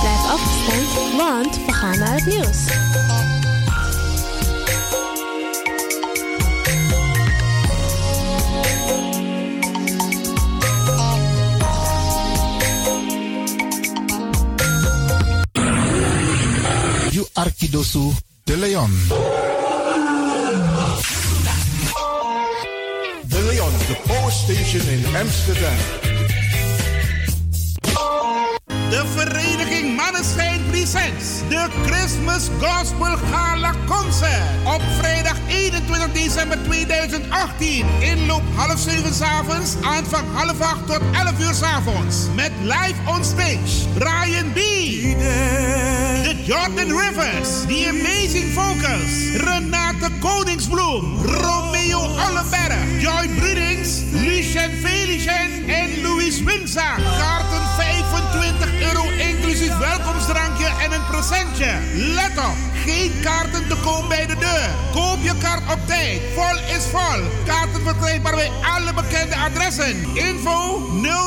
Blijf afgestemd, want we gaan naar het nieuws. You Arkidosu de Leon. De Leon, the power station in Amsterdam. De Vereniging Mannenschijn Presents. De Christmas Gospel Gala Concert. Op vrijdag 21 december 2018. Inloop half zeven 's avonds. Aanvang half acht tot 11 uur 's avonds. Met live on stage. Brian B. The Jordan Rivers. The Amazing Vocals. Renate Koningsbloem. Romeo Ollenberg. Joy Brudings. Lucien Felicien en Louis Winza. Kaarten 25 euro welkomstdrankje en een presentje. Let op, geen kaarten te koop bij de deur. Koop je kaart op tijd. Vol is vol. Kaarten verkrijgbaar bij alle bekende adressen. Info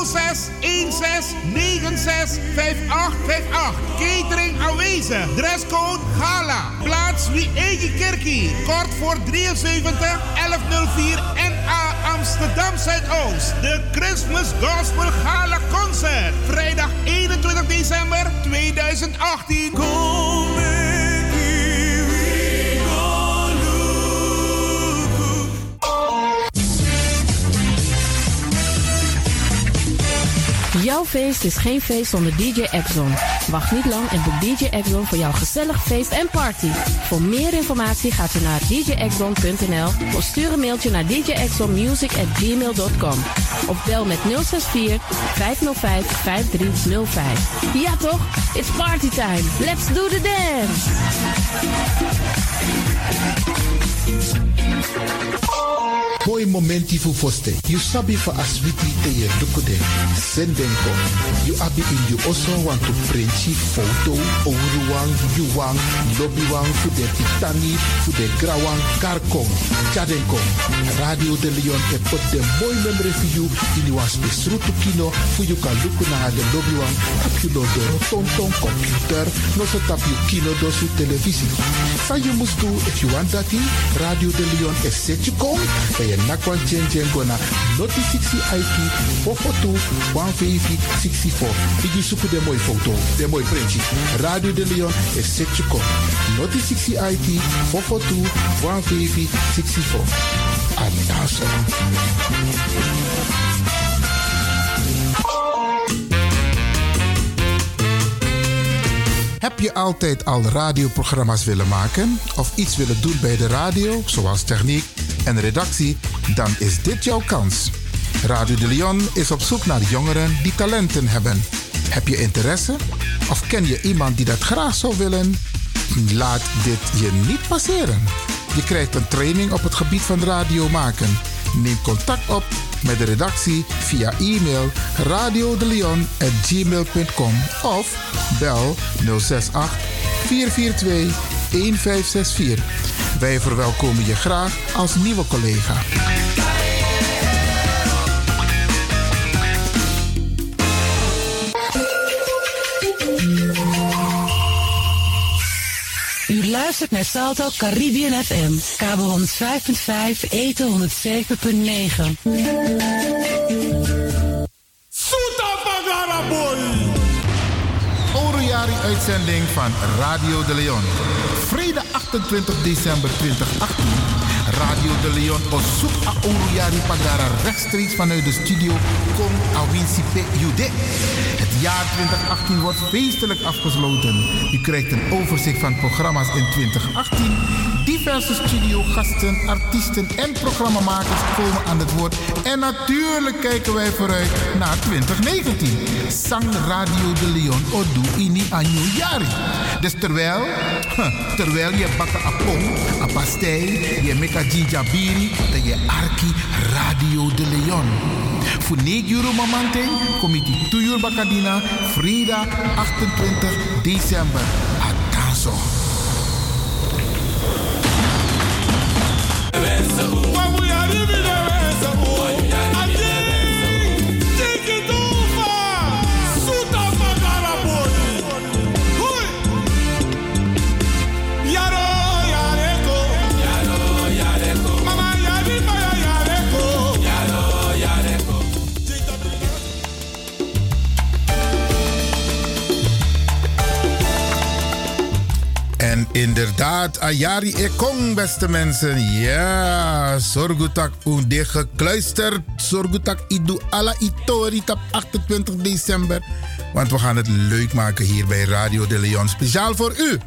06 16 96 5858. Catering aanwezig. Dresscode Gala. Plaats wie eigen kerkie. Kort voor 73 1104 NA Amsterdam Zuidoost. De Christmas Gospel Gala Concert. Vrijdag 21 december 2018. Kom Jouw feest is geen feest zonder DJ Exxon. Wacht niet lang en boek DJ Exxon voor jouw gezellig feest en party. Voor meer informatie gaat u naar djexxon.nl of stuur een mailtje naar djexxonmusic@gmail.com of bel met 064 505 5305. Ja toch? It's party time. Let's do the dance. Boy momenti fu foste. You sabi for aswiti te ye dukude. Senden ko. You abi in you also want to printji foto. Ouruwang, yuwang, lobbywang, fu de titani, fu de grawang, karkom. Chaden kom. Radio de Leon e put de boy memory for you. In you spesrutu kino. Fu you kan luku na de lobbywang. Tap you do do tonton computer. No so tap you kino do su televisie. Sa you must do if you want that Radio de Leon is set you kom. Nakwan chen chen gona. Noti 60 IT. Fofoto. 150 64. Figi suku de mooi foto. De mooi printje. Radio de Leon is setje kop. Noti 60 IT. Fofoto. 150 64. Anaso. Heb je altijd al radioprogramma's willen maken of iets willen doen bij de radio, zoals techniek en redactie? Dan is dit jouw kans. Radio de Leon is op zoek naar jongeren die talenten hebben. Heb je interesse of ken je iemand die dat graag zou willen? Laat dit je niet passeren. Je krijgt een training op het gebied van radio maken. Neem contact op met de redactie via e-mail radiodeleon.gmail.com of bel 068 442 1564. Wij verwelkomen je graag als nieuwe collega. U luistert naar Salto Caribbean FM, kabel 105.5, eten 107.9. Uitzending van Radio de Leon. Vrijdag 28 december 2018. Radio de Leon naar Oroyari Pagara rechtstreeks vanuit de studio Kong Awinsi Jude. Het jaar 2018 wordt feestelijk afgesloten. U krijgt een overzicht van programma's in 2018. Diverse studiogasten, artiesten en programmamakers komen aan het woord. En natuurlijk kijken wij vooruit naar 2019. Sang Radio de Leon Odu Ini Anyu Yari. Dus terwijl, terwijl je bakken apong, a pastei, je meka jinjabiri, dat je arki Radio de Leon. Voor 9 euro mamante, comité 2 uur bakadina, vrijdag 28 december. Atanso. En inderdaad, Ayari Ekong, beste mensen. Ja, Sorgutak unde gekluisterd. Sorgutak idu ala itori op 28 december. Want we gaan het leuk maken hier bij Radio de Leon. Speciaal voor u.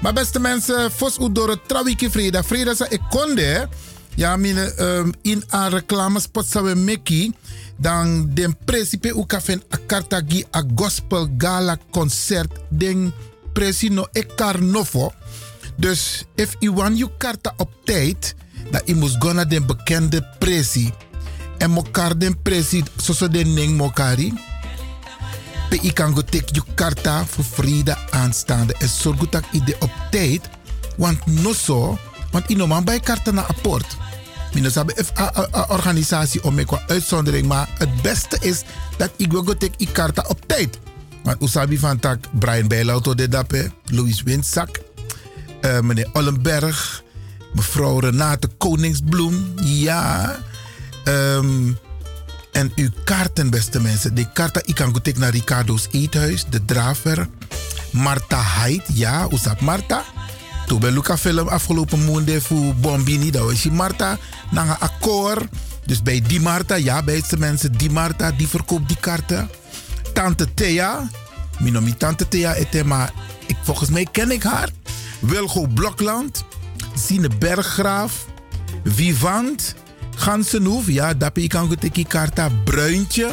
Maar beste mensen, Fos u door het Trawiki Freda. Freda sa ekonde. Ja, mine, um, in een reclamespot sa we meki. Dan den principe u kafen a kartagi a gospel gala concert. Den presi no e carnovo. Dus if u want je karta op tijd, dan gaan naar de bekende presi. En mokar den presi, zoals de ning mokari. Pe ik kan take je karta voor vrede aanstaande. En zorg dat de op tijd, want no zo, want ik normaal bij karta naar apport. Minus hebben een organisatie om qua uitzondering, maar het beste is dat ik wil je karta op tijd. Want Usabi van Tak, Brian Bijlauto de Dappe, Louis Windzak, uh, meneer Ollenberg, mevrouw Renate Koningsbloem, ja. Um, en uw kaarten, beste mensen. De kaarten, ik kan goed naar Ricardo's Eethuis, De Draver, Marta Heid, ja, Usap Marta. Toen bij Luca film afgelopen maand voor Bombini, dat was je Marta, een akkoord. Dus bij die Marta, ja, beste mensen, die Marta, die verkoopt die kaarten. Tante Thea. Minomi Tante Thea ete, maar ik, volgens mij ken ik haar. Wilgo Blokland. Sine Berggraaf. Vivant. Gansenhoef. Ja, dat ik kan goed karta. Bruintje.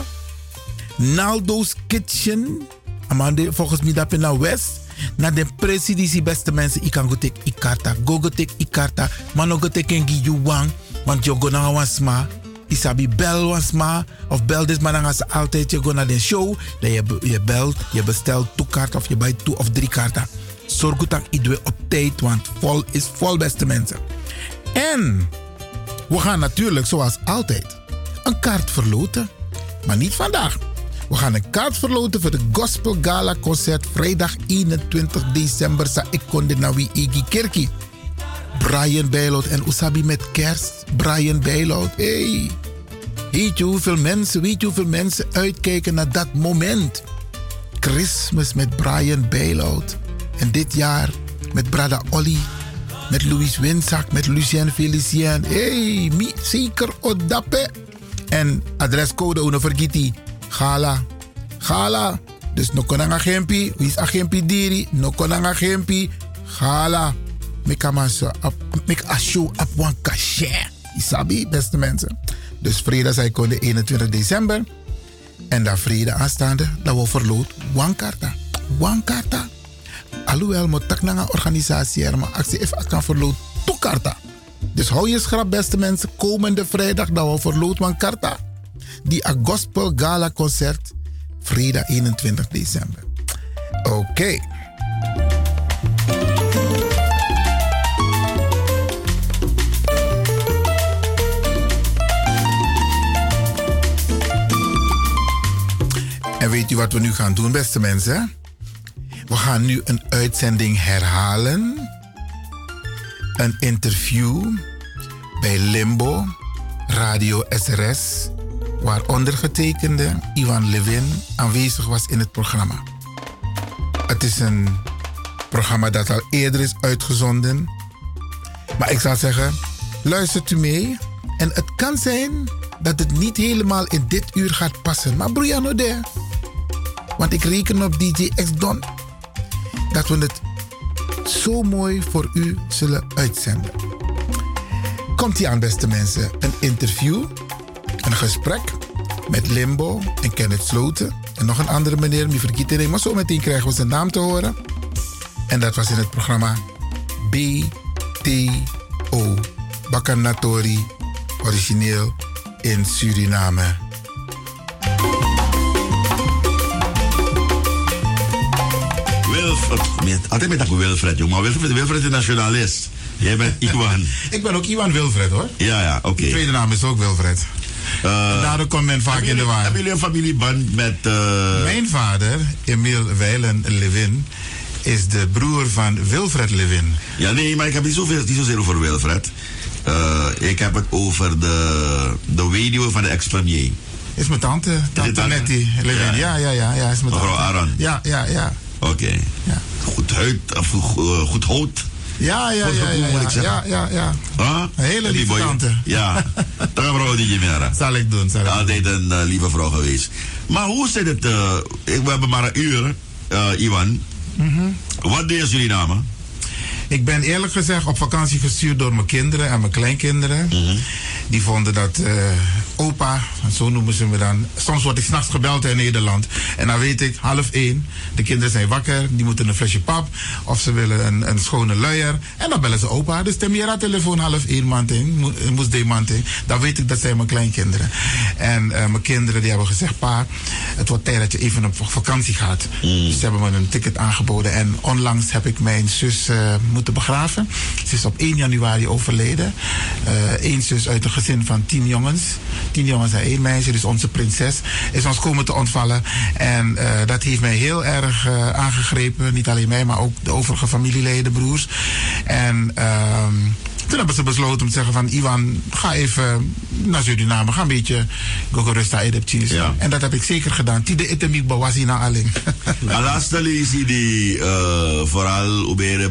Naldo's Kitchen. Amande, volgens mij dat naar West. Na de presidentie, beste mensen, ik kan take ik karta. Maar nog goed ik you wang. Want je go naar wasma isabi bel was ma of bel dit maar dan altijd je gaat naar de show. Dat je, je belt je bestelt twee kaarten of je bij twee of drie kaarten. Zorg goed dat iedereen op tijd want vol is vol beste mensen. En we gaan natuurlijk zoals altijd een kaart verloten maar niet vandaag. We gaan een kaart verloten voor de Gospel Gala concert vrijdag 21 december sa ik kon de nawi Igi Kerkie Brian Bijloud en Usabi met kerst. Brian Bijloud, hey. Weet je hoeveel mensen, weet je hoeveel mensen uitkijken naar dat moment? Christmas met Brian Bijloud. En dit jaar met Brada Olly, met Louis Winzak, met Lucien Felicien. hey, mi, zeker odappe. En adrescode uno vergiti. Gala. Gala. Dus no konanga gempi. Wie is agempi diri? No konanga gempi. Gala. Maso. Mika asho op kashe. Isabi, beste mensen. Dus vrijdag zij de 21 december. En dan vrede aanstaande, dat we verloot one karta. One karta. Alhoewel, moet tak naar organisatie, maar actie even kan verloot two karta. Dus hou je schrap, beste mensen. Komende vrijdag dat we verloot one karta. Die a gospel gala concert. Vrijdag 21 december. Oké. En weet u wat we nu gaan doen, beste mensen? We gaan nu een uitzending herhalen. Een interview bij Limbo, Radio SRS, waar ondergetekende Ivan Levin aanwezig was in het programma. Het is een programma dat al eerder is uitgezonden. Maar ik zou zeggen, luistert u mee. En het kan zijn dat het niet helemaal in dit uur gaat passen. Maar Brianno de. Want ik reken op DJ X Don. Dat we het zo mooi voor u zullen uitzenden. Komt ie aan, beste mensen. Een interview, een gesprek met Limbo en Kenneth Sloten. En nog een andere meneer, die vergiet. Maar zo meteen krijgen we zijn naam te horen. En dat was in het programma BTO. Bakanatori, origineel in Suriname. Altijd met dat Wilfred, jongen. Maar Wilfred, Wilfred is nationalist. Jij bent Iwan. Ik ben ook Iwan Wilfred, hoor. Ja, ja, oké. De tweede naam is ook Wilfred. Uh, Daardoor komt men vaak in de war. Hebben jullie een familieband met... Uh... Mijn vader, Emil Weilen Levin, is de broer van Wilfred Levin. Ja, nee, maar ik heb niet, zoveel, niet zozeer over Wilfred. Uh, ik heb het over de, de weduwe van de ex-premier. Is mijn tante, tante Nettie Levin. Ja, ja, ja, ja, is mijn Mevrouw tante. Aran. Ja, ja, ja. Oké. Okay. Ja. Goed huid, of uh, goed hout. Ja, ja, ja, ja, ja, ja, ja, ja. Huh? Een hele lieve tante. Ja, daar gaan we niet meer Zal ik doen, zal ik Altijd een uh, lieve vrouw geweest. Maar hoe zit het? Uh, we hebben maar een uur, uh, Iwan. Mm -hmm. Wat deed jullie namen? Ik ben eerlijk gezegd op vakantie gestuurd door mijn kinderen en mijn kleinkinderen. Mm -hmm. Die vonden dat uh, opa, zo noemen ze me dan. Soms word ik s'nachts gebeld in Nederland. En dan weet ik, half één, de kinderen zijn wakker. Die moeten een flesje pap. Of ze willen een, een schone luier. En dan bellen ze opa. Dus Temira telefoon half één manting, moest de manting. Dan weet ik dat zijn mijn kleinkinderen. En uh, mijn kinderen die hebben gezegd, pa, het wordt tijd dat je even op vakantie gaat. Mm. Dus ze hebben me een ticket aangeboden. En onlangs heb ik mijn zus uh, moeten begraven. Ze is op 1 januari overleden. Eén zus uit een gezin van tien jongens. Tien jongens en één meisje, dus onze prinses, is ons komen te ontvallen. En uh, dat heeft mij heel erg uh, aangegrepen. Niet alleen mij, maar ook de overige familieleden, broers. En uh, toen hebben ze besloten om te zeggen van... Iwan, ga even naar Suriname. Ga een beetje Gogorusta Edeptis. Ja. En dat heb ik zeker gedaan. Tide etemik bawasi na aling. Laatste lees die vooral ubere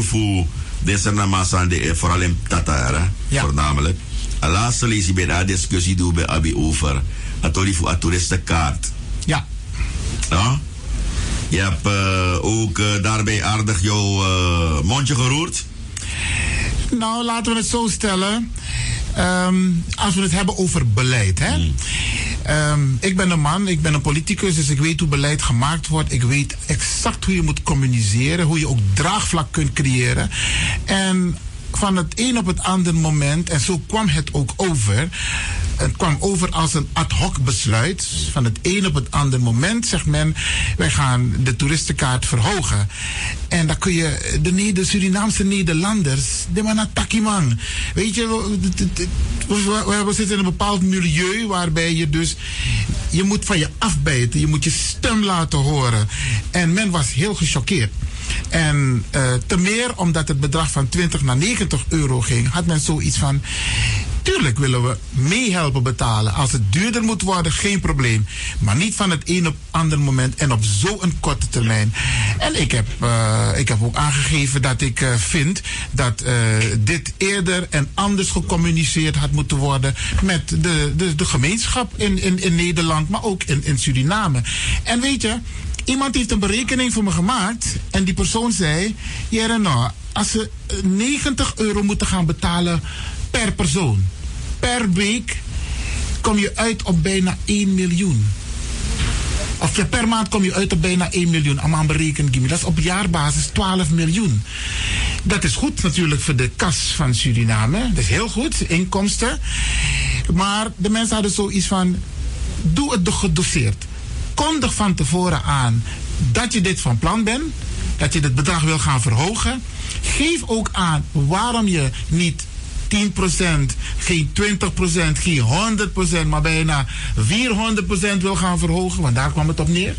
voor deze namasan, vooral in Tatar, ja. voornamelijk. Laatste lees je bij de discussie doen bij Abi over het voor toeristenkaart. Ja. ja. Je hebt uh, ook uh, daarbij aardig jouw uh, mondje geroerd. Nou, laten we het zo stellen. Um, als we het hebben over beleid. Hè? Mm. Um, ik ben een man, ik ben een politicus, dus ik weet hoe beleid gemaakt wordt. Ik weet exact hoe je moet communiceren, hoe je ook draagvlak kunt creëren. En van het een op het andere moment, en zo kwam het ook over. Het kwam over als een ad hoc besluit. Van het een op het andere moment zegt men: wij gaan de toeristenkaart verhogen. En dan kun je de, de Surinaamse Nederlanders, de man Weet je, we, we zitten in een bepaald milieu waarbij je dus. Je moet van je afbijten, je moet je stem laten horen. En men was heel gechoqueerd. En eh, te meer omdat het bedrag van 20 naar 90 euro ging, had men zoiets van. Tuurlijk willen we meehelpen betalen. Als het duurder moet worden, geen probleem. Maar niet van het een op ander moment en op zo'n korte termijn. En ik heb, eh, ik heb ook aangegeven dat ik eh, vind dat dit eerder en anders gecommuniceerd had moeten worden met de, de, de gemeenschap in, in, in Nederland, maar ook in, in Suriname. En weet je, iemand heeft een berekening voor me gemaakt en die persoon zei: Ja, nou, als ze eh, 90 euro moeten gaan betalen per persoon, per week, kom je uit op bijna 1 miljoen. Of per maand kom je uit op bijna 1 miljoen. Allemaal berekend. Dat is op jaarbasis 12 miljoen. Dat is goed natuurlijk voor de kas van Suriname. Dat is heel goed, inkomsten. Maar de mensen hadden zoiets van: doe het gedoseerd. Kondig van tevoren aan dat je dit van plan bent. Dat je het bedrag wil gaan verhogen. Geef ook aan waarom je niet 10%, geen 20%, geen 100%, maar bijna 400% wil gaan verhogen, want daar kwam het op neer.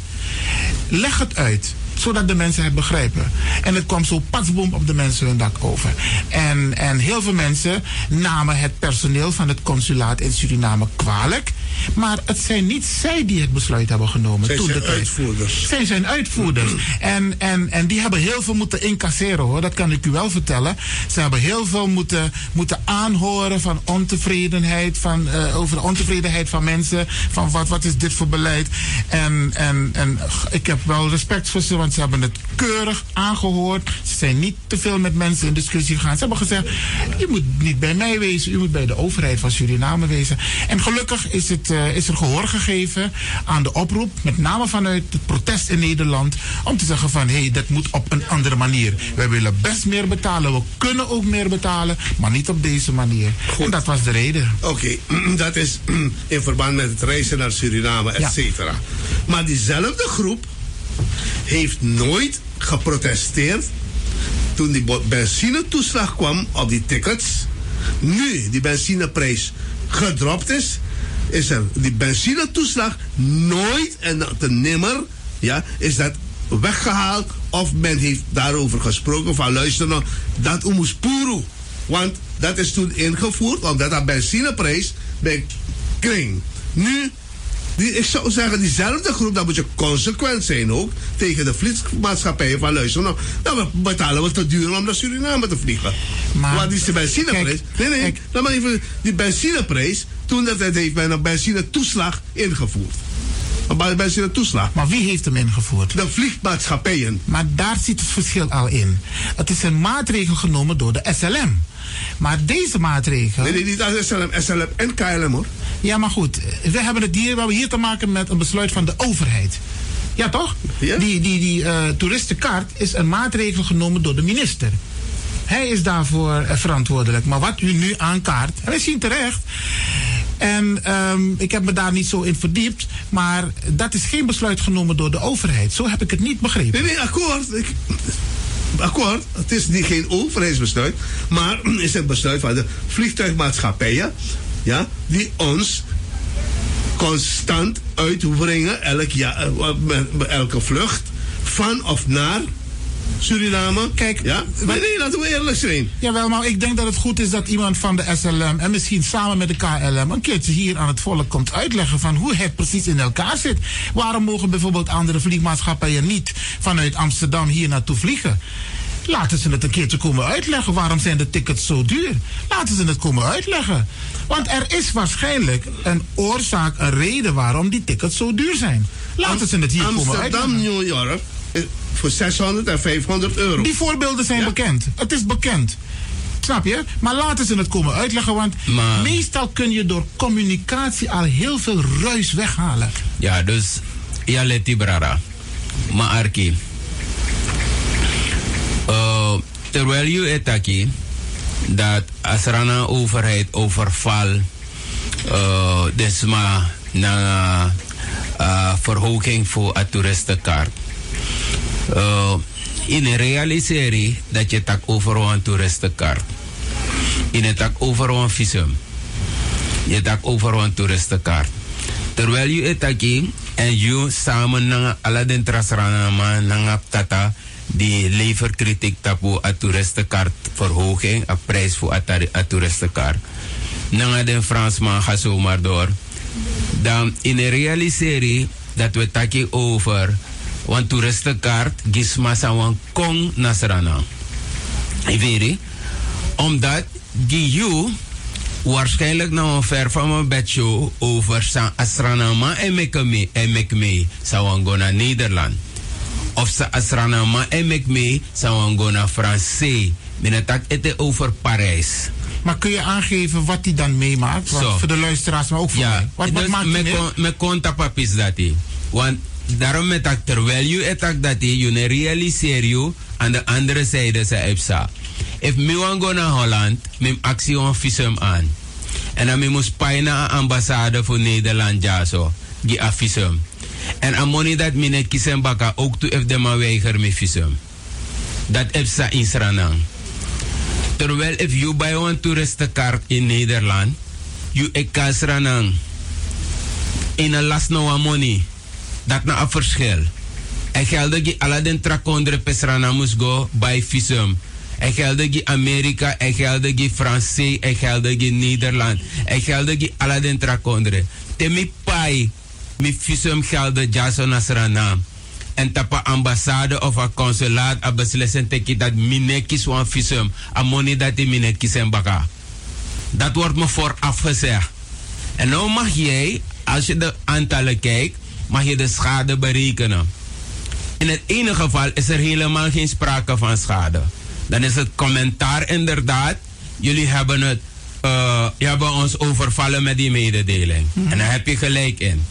Leg het uit zodat de mensen het begrijpen. En het kwam zo patsboom op de mensen hun dak over. En, en heel veel mensen namen het personeel van het consulaat in Suriname kwalijk. Maar het zijn niet zij die het besluit hebben genomen. Zij toen zijn de uitvoerders. Zij zijn uitvoerders. En, en, en die hebben heel veel moeten incasseren hoor. Dat kan ik u wel vertellen. Ze hebben heel veel moeten, moeten aanhoren van ontevredenheid. Van, eh, over de ontevredenheid van mensen. Van wat, wat is dit voor beleid. En, en, en ik heb wel respect voor ze. Want ze hebben het keurig aangehoord. Ze zijn niet te veel met mensen in discussie gegaan. Ze hebben gezegd. U moet niet bij mij wezen. U moet bij de overheid van Suriname wezen. En gelukkig is, het, eh, is er gehoor gegeven aan de oproep. Met name vanuit het protest in Nederland. Om te zeggen van hé, hey, dat moet op een andere manier. Wij willen best meer betalen. We kunnen ook meer betalen. Maar niet op deze manier. En dat was de reden. Oké, dat is in verband met het reizen naar Suriname, et cetera. Maar diezelfde groep heeft nooit geprotesteerd toen die benzinetoeslag kwam op die tickets. Nu die benzineprijs gedropt is, is er die benzinetoeslag nooit en te nimmer, ja, is dat weggehaald of men heeft daarover gesproken van luister nou, dat puru. Want dat is toen ingevoerd omdat dat benzineprijs bij kring. Nu, die, ik zou zeggen, diezelfde groep, dan moet je consequent zijn ook tegen de vliegmaatschappijen van luister. Nou, dan betalen we te duur om naar Suriname te vliegen. Maar- die is de benzineprijs. Nee, nee, dan maar even die benzineprijs. Toen dat het heeft men een benzinetoeslag ingevoerd. Een benzinetoeslag. Maar wie heeft hem ingevoerd? De vliegmaatschappijen. Maar daar zit het verschil al in. Het is een maatregel genomen door de SLM. Maar deze maatregel. Nee, nee, niet als SLM, SLM en KLM hoor. Ja, maar goed. We hebben het hier, we hebben hier te maken met een besluit van de overheid. Ja, toch? Die, die, die eh, toeristenkaart is een maatregel genomen door de minister. Hij is daarvoor eh, verantwoordelijk. Maar wat u nu aankaart, en we zien terecht. En ehm, ik heb me daar niet zo in verdiept. Maar dat is geen besluit genomen door de overheid. Zo heb ik het niet begrepen. Nee, nee, akkoord. Ik, akkoord. Het is niet geen overheidsbesluit. Maar is het besluit van de vliegtuigmaatschappijen. Ja, die ons constant uitbrengen. Elk jaar, eh, met- met elke vlucht. Van of naar Suriname. Kijk, ja? Maar nee, laten we eerlijk zijn. Jawel, maar ik denk dat het goed is dat iemand van de SLM en misschien samen met de KLM een keertje hier aan het volk komt uitleggen van hoe het precies in elkaar zit. Waarom mogen bijvoorbeeld andere vliegmaatschappijen niet vanuit Amsterdam hier naartoe vliegen? Laten ze het een keertje komen uitleggen. Waarom zijn de tickets zo duur? Laten ze het komen uitleggen. Want er is waarschijnlijk een oorzaak, een reden waarom die tickets zo duur zijn. Laten ze het hier komen uitleggen. Amsterdam, New York. eh, Voor 600 en 500 euro. Die voorbeelden zijn bekend. Het is bekend. Snap je? Maar laten ze het komen uitleggen, want meestal kun je door communicatie al heel veel ruis weghalen. Ja, dus ja leti brara. Maar Arki. Terwijl je het aquí, dat als er een overheid overval, uh, desma na uh, verhoging voor een toeristenkaart. Uh, in realiseren dat je tak over een toeristenkaart. In het tak over een visum. Je tak over een toeristenkaart. Terwijl je het aquí en je samen na ala den trasrana nanga tata die leverkritiek tapu a toeristenkaart verhoging, a prijs voor a, tari- a toeristenkaart. Nanga den Fransman ga zomaar door. Dan in de realiserie dat we taki over want toeristenkaart gisma wan kong nasrana. Iveri, omdat you waarschijnlijk nou een ver van mijn bedshow over sa asranama en mekme en mekme sa wan go naar Nederland. Of sa asranama en mekme sa wan go naar Francais. Mijn tak ete over Parijs. Maar kun je aangeven wat hij dan meemaakt? Zo. Voor de luisteraars, maar ook voor mij. Wat, wat dus maakt hij me, mee? me papis dat hij. Want daarom met dat terwijl je het dat hij, je realiseer je aan de andere zijde zijn EPSA. If me go naar Holland, me actie een visum aan. En dan me moest pijn naar de ambassade voor Nederland ja zo. Die visum. En aan money dat me net kiezen baka ook toe if de ma weiger me visum. Dat EPSA in Sranang. Terwijl if you buy een toeristenkaart in Nederland, you ek kasranang in een last no money. Dat na een verschil. En gelde die alle den trakondre pesrana moest go by visum. En gelde die Amerika, en gelde die Francais, en die Nederland. En gelde die alle den trakondre. Te mi pai, mi visum gelde jaso nasrana. En tapa ambassade of a consulaat a beslissen teki dat minekis wan visum. A money dat die en baka. Dat wordt me vooraf gezegd. En nou mag jij, als je de aantallen kijkt, mag je de schade berekenen. In het ene geval is er helemaal geen sprake van schade. Dan is het commentaar inderdaad, jullie hebben, het, je hebben ons overvallen met die mededeling. En daar heb je gelijk in.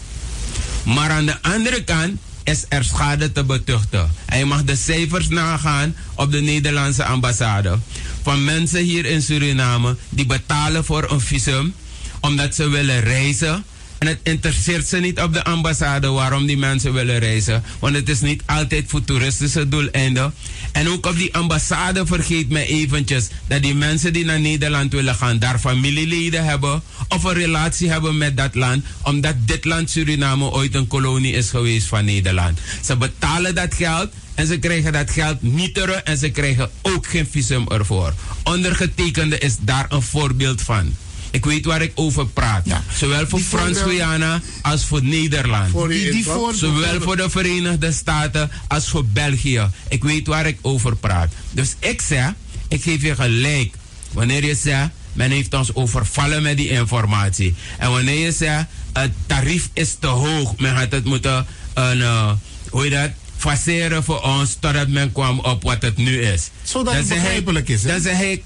Maar aan de andere kant is er schade te betuchten. En mag de cijfers nagaan op de Nederlandse ambassade. Van mensen hier in Suriname die betalen voor een visum omdat ze willen reizen. En het interesseert ze niet op de ambassade waarom die mensen willen reizen. Want het is niet altijd voor toeristische doeleinden. En ook op die ambassade vergeet me eventjes dat die mensen die naar Nederland willen gaan daar familieleden hebben of een relatie hebben met dat land. Omdat dit land Suriname ooit een kolonie is geweest van Nederland. Ze betalen dat geld en ze krijgen dat geld niet terug en ze krijgen ook geen visum ervoor. Ondergetekende is daar een voorbeeld van. Ik weet waar ik over praat. Zowel voor Die Frans voorbeeld- Guyana als voor Nederland. Voor die voor- Zowel voor de Verenigde Staten als voor België. Ik weet waar ik over praat. Dus ik zeg, ik geef je gelijk. Wanneer je zegt, men heeft ons overvallen met die informatie. En wanneer je zegt, het tarief is te hoog. Men had het moeten, een, eh, hoe je dat, faceren voor ons totdat men kwam op wat het nu is. Zodat Dan het ik- begrijpelijk is, hè? Dan zeg ik,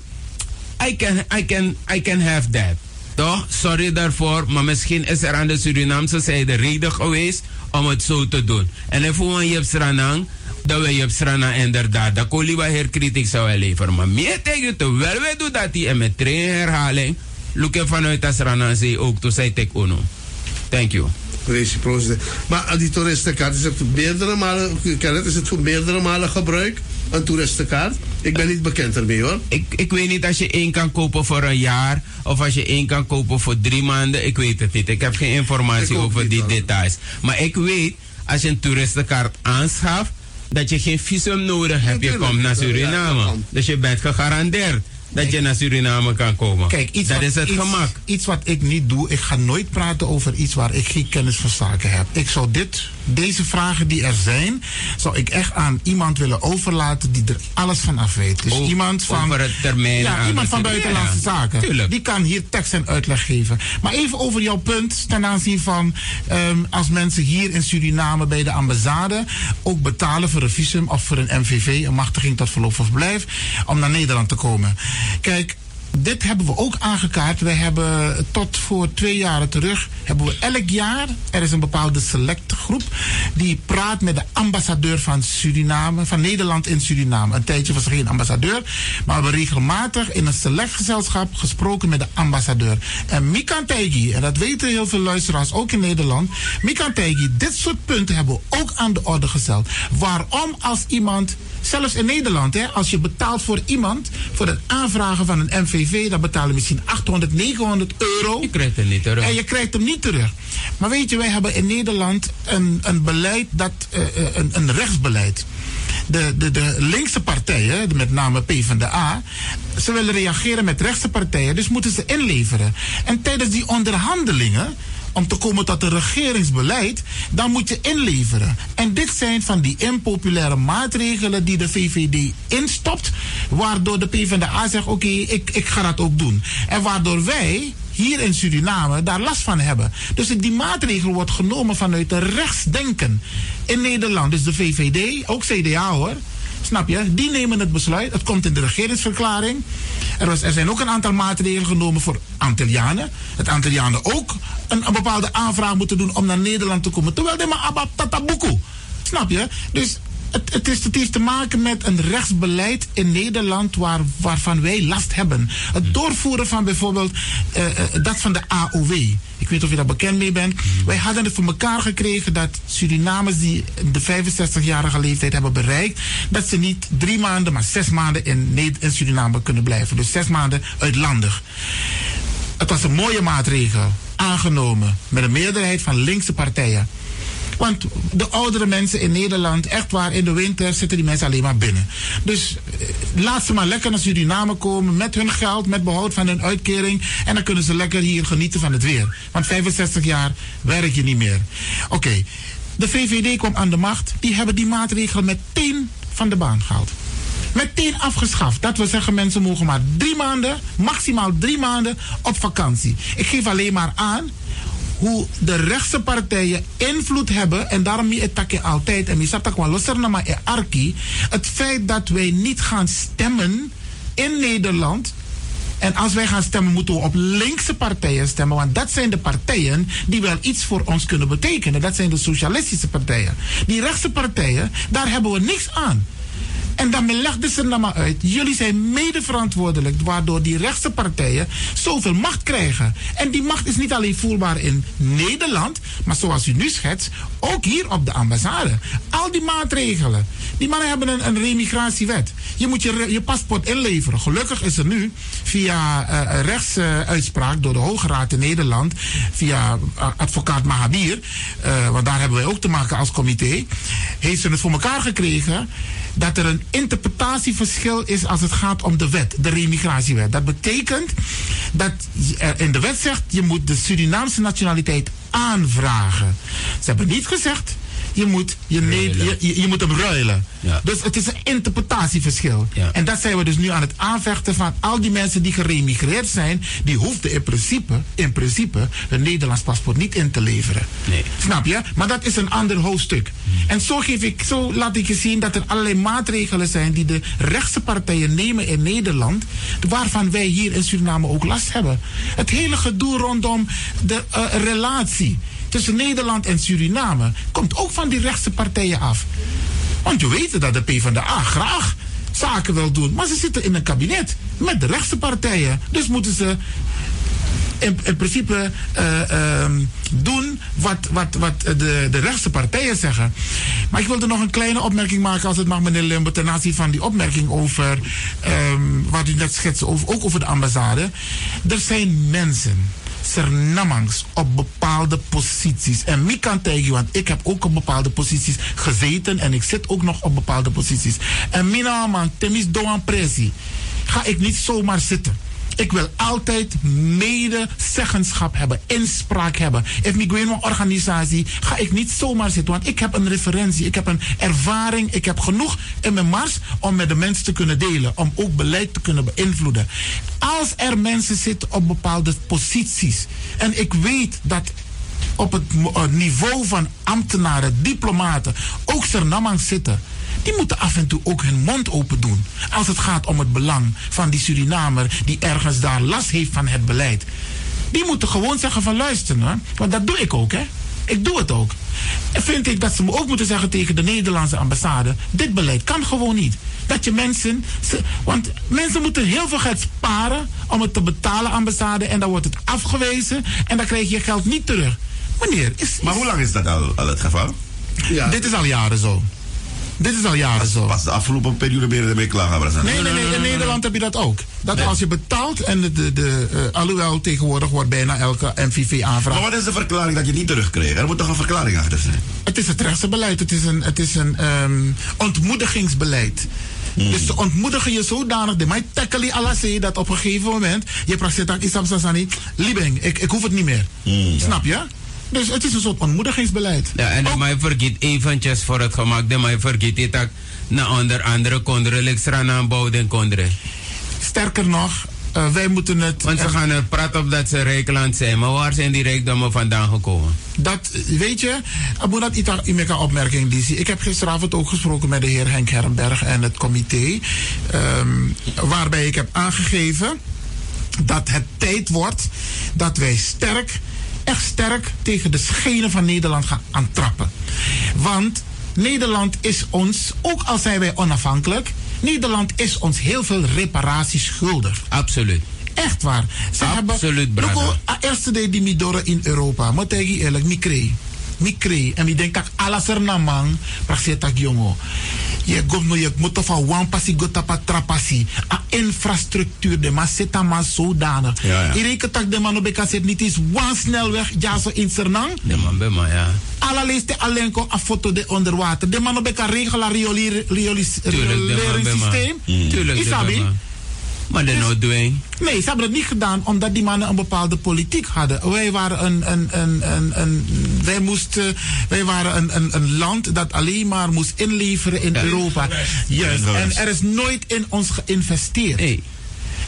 I can, I can, I can have that. Toch? Sorry daarvoor, maar misschien is er aan de Surinaamse zijde reden geweest om het zo te doen. En if we je Sranang, dat we Sranang inderdaad, dat Koliba her kritiek zou leveren. Maar meer tegen terwijl wij doen dat die en met train herhaling, look vanuit de Sranang zee ook, toen zei ik uno. Thank you. Maar die toeristenkaart is het meerdere malen, is het voor meerdere malen gebruik? Een toeristenkaart? Ik ben niet bekend ermee hoor. Ik, ik weet niet als je één kan kopen voor een jaar of als je één kan kopen voor drie maanden. Ik weet het niet. Ik heb geen informatie over die details. Maar ik weet als je een toeristenkaart aanschaft dat je geen visum nodig hebt. Je komt naar Suriname. dus je bent gegarandeerd dat je naar Suriname kan komen. Kijk, iets dat wat, is het iets, gemak. Iets wat ik niet doe, ik ga nooit praten over iets waar ik geen kennis van zaken heb. Ik zou dit, deze vragen die er zijn, zou ik echt aan iemand willen overlaten die er alles van af weet. Dus iemand van. over het termijn Ja, iemand van buitenlandse zaken. tuurlijk. Die kan hier tekst en uitleg geven. Maar even over jouw punt ten aanzien van ehm, als mensen hier in Suriname bij de ambassade ook betalen voor een visum of voor een MVV, een machtiging tot verlof of verblijf, om naar Nederland te komen. Kijk, dit hebben we ook aangekaart. Wij hebben tot voor twee jaren terug, hebben we elk jaar, er is een bepaalde select groep, die praat met de ambassadeur van Suriname, van Nederland in Suriname. Een tijdje was er geen ambassadeur, maar we hebben regelmatig in een select gezelschap gesproken met de ambassadeur. En Mikan Teigi, en dat weten heel veel luisteraars ook in Nederland, Mikan Teigi, dit soort punten hebben we ook aan de orde gesteld. Waarom als iemand, zelfs in Nederland, hè, als je betaalt voor iemand, voor het aanvragen van een MVV, dan betaal je misschien 800, 900 euro. Je krijgt het niet terug. En je krijgt hem niet terug. Maar weet je, wij hebben in Nederland een, een beleid, dat, eh, eh, een, een rechtsbeleid. de, de, de linkse partijen, met name PvdA, ze willen reageren met rechtse partijen, dus moeten ze inleveren. En tijdens die onderhandelingen om te komen tot een regeringsbeleid, dan moet je inleveren. En dit zijn van die impopulaire maatregelen die de VVD instopt, waardoor de PvdA zegt: oké, ik, ik ga dat ook doen. En waardoor wij hier in Suriname daar last van hebben. Dus die maatregel wordt genomen vanuit de rechtsdenken in Nederland. Dus de VVD, ook CDA hoor. Snap je? Die nemen het besluit. Het komt in de regeringsverklaring. Er, was, er zijn ook een aantal maatregelen genomen voor Antillianen. Het Antillianen ook een, bepaalde aanvraag moeten doen om naar Nederland te komen. Terwijl de maar abab tatabuku. Snap je? Dus het, het, is, het heeft te maken met een rechtsbeleid in Nederland waar, waarvan wij last hebben. Het doorvoeren van bijvoorbeeld uh, uh, dat van de AOW. Ik weet of je daar bekend mee bent. Wij hadden het voor elkaar gekregen dat Surinamers die de 65-jarige leeftijd hebben bereikt, dat ze niet drie maanden, maar zes maanden in, in Suriname kunnen blijven. Dus zes maanden uitlandig. Het was een mooie maatregel, aangenomen met een meerderheid van linkse partijen. Want de oudere mensen in Nederland, echt waar, in de winter zitten die mensen alleen maar binnen. Dus eh, laat ze maar lekker naar Suriname komen met hun geld, met behoud van hun uitkering. En dan kunnen ze lekker hier genieten van het weer. Want 65 jaar werk je niet meer. Oké, de VVD kwam aan de macht. Die hebben die maatregelen meteen van de baan gehaald. Meteen afgeschaft. Dat wil zeggen, mensen mogen maar drie maanden, maximaal drie maanden op vakantie. Ik geef alleen maar aan hoe de rechtse partijen invloed hebben. En daarom je het altijd. En je wel losser maar arki. Het feit dat wij niet gaan stemmen in Nederland. En als wij gaan stemmen, moeten we op linkse partijen stemmen. Want dat zijn de partijen die wel iets voor ons kunnen betekenen. Dat zijn de socialistische partijen. Die rechtse partijen, daar hebben we niks aan. En dan legden ze er maar uit. Jullie zijn mede verantwoordelijk waardoor die rechtse partijen zoveel macht krijgen. En die macht is niet alleen voelbaar in Nederland, maar zoals u nu schetst, ook hier op de ambassade. Al die maatregelen. Die mannen hebben een, een remigratiewet. Je moet je, je paspoort inleveren. Gelukkig is er nu via uh, rechtsuitspraak door de Hoge Raad in Nederland, via uh, advocaat Mahabir, uh, want daar hebben wij ook te maken als comité, heeft ze het voor elkaar gekregen dat er een interpretatieverschil is als het gaat om de wet, de remigratiewet. Dat betekent dat er in de wet zegt, je moet de Surinaamse nationaliteit aanvragen. Ze hebben niet gezegd, je moet, je, je, je, je, moet hem ruilen. Ja. Dus het is een interpretatieverschil. Ja. En dat zijn we dus nu aan het aanvechten van al die mensen die geremigreerd zijn, die hoefden in principe, in principe hun Nederlands paspoort niet in te leveren. Nee. Snap je? Maar dat is een ander hoofdstuk. Hmm. En zo, geef ik, zo laat ik je zien dat er allerlei maatregelen zijn die de rechtse partijen nemen in Nederland, waarvan wij hier in Suriname ook last hebben. Het hele gedoe rondom de uh, relatie tussen Nederland en Suriname komt ook van die rechtse partijen af. Want je weet dat de PvdA graag zaken wil doen, maar ze zitten in een kabinet met de rechtse partijen. Dus moeten ze in, in principe uh, uh, doen wat, wat, wat de, de rechtse partijen zeggen. Maar ik wilde nog een kleine opmerking maken, als het mag, meneer Limbo, ten aanzien van die opmerking over um, wat u net schetste, ook over de ambassade. Er zijn mensen Sernamangs op bepaalde posities. En mi kan tegen want ik heb ook op bepaalde posities gezeten en ik zit ook nog op bepaalde posities. En mina man, temis doan pressie. Ga ik niet zomaar zitten. Ik wil altijd medezeggenschap hebben, inspraak hebben. If ik een organisatie, ga ik niet zomaar zitten. Want ik heb een referentie, ik heb een ervaring, ik heb genoeg in mijn mars om met de mensen te kunnen delen. Om ook beleid te kunnen beïnvloeden. Als er mensen zitten op bepaalde posities. En ik weet dat op het niveau van ambtenaren, diplomaten, ook Sernamang zitten die moeten af en toe ook hun mond open doen. Als het gaat om het belang van die Surinamer die ergens daar last heeft van het beleid. Die moeten gewoon zeggen van luisteren, want dat doe ik ook hè. Ik doe het ook. En vind ik dat ze me ook moeten zeggen tegen de Nederlandse ambassade: dit beleid kan gewoon niet. Dat je mensen. want mensen moeten heel veel geld sparen om het te betalen, ambassade. En dan wordt het afgewezen en dan krijg je geld niet terug. Meneer, is. Maar hoe lang is dat al, al het geval? Ja. Dit is al jaren zo. Dit is al jaren zo. Pas de afgelopen periode ben je ermee klaar. Nee, nee, nee. In Nederland heb je dat ook. Dat als je betaalt en de, de, de eh, alhoewel tegenwoordig wordt bijna elke MVV-aanvraag. Maar wat is de verklaring dat je niet terugkreeg? Er moet toch een verklaring achter zijn? Het is het rechtsbeleid. Het is een, het is een ehm, ontmoedigingsbeleid. Hmm. Dus ze ontmoedigen je zodanig, de mij tackle alles dat op een gegeven moment je praat dat Isam Sassani, Libeng, ik, ik hoef het niet meer. Hmm. Snap je? Dus het is een soort ontmoedigingsbeleid. Ja, en de mij vergeet eventjes voor het gemak, de mij vergeet dit ook naar onder andere konderen, lekstra naar bouwden konderen. Sterker nog, eh, wij moeten het... Want ze gaan er praten op dat ze rijkland zijn, maar waar zijn die rijkdommen vandaan gekomen? Dat, weet je, Abu dat ita imeka opmerking die zie. Ik heb gisteravond ook gesproken met de heer Henk Herrenberg en het comité. ehm, waarbij ik heb aangegeven dat het tijd wordt dat wij sterk, echt sterk tegen de schenen van Nederland gaan aantrappen. Want Nederland is ons, ook al zijn wij onafhankelijk, Nederland is ons heel veel reparaties schuldig. Absoluut. Echt waar. Ze Absoluut, hebben, brother. Loco, a eerste in Europa. Maar tegen eerlijk, kree. Mi kree. En mi denk dat alles er na man, praxeer tak jongo. Je komt no, je moet van wan trapassi. A infrastructuur de man zit aan man zodanig. Ja, ja. Tak de man op elkaar zit niet eens wan snelweg, ja zo in Sernang. De man bij mij, ja. Alleen een foto de onder water. De man op de man bij mij. rioleringssysteem. Tuurlijk, Isabi? Maar de no doing. Nee, ze hebben het niet gedaan omdat die mannen een bepaalde politiek hadden. Wij waren een, een, een, een, een wij moesten, wij waren een, een, een land dat alleen maar moest inleveren in Europa. Juist. En er is nooit in ons geïnvesteerd.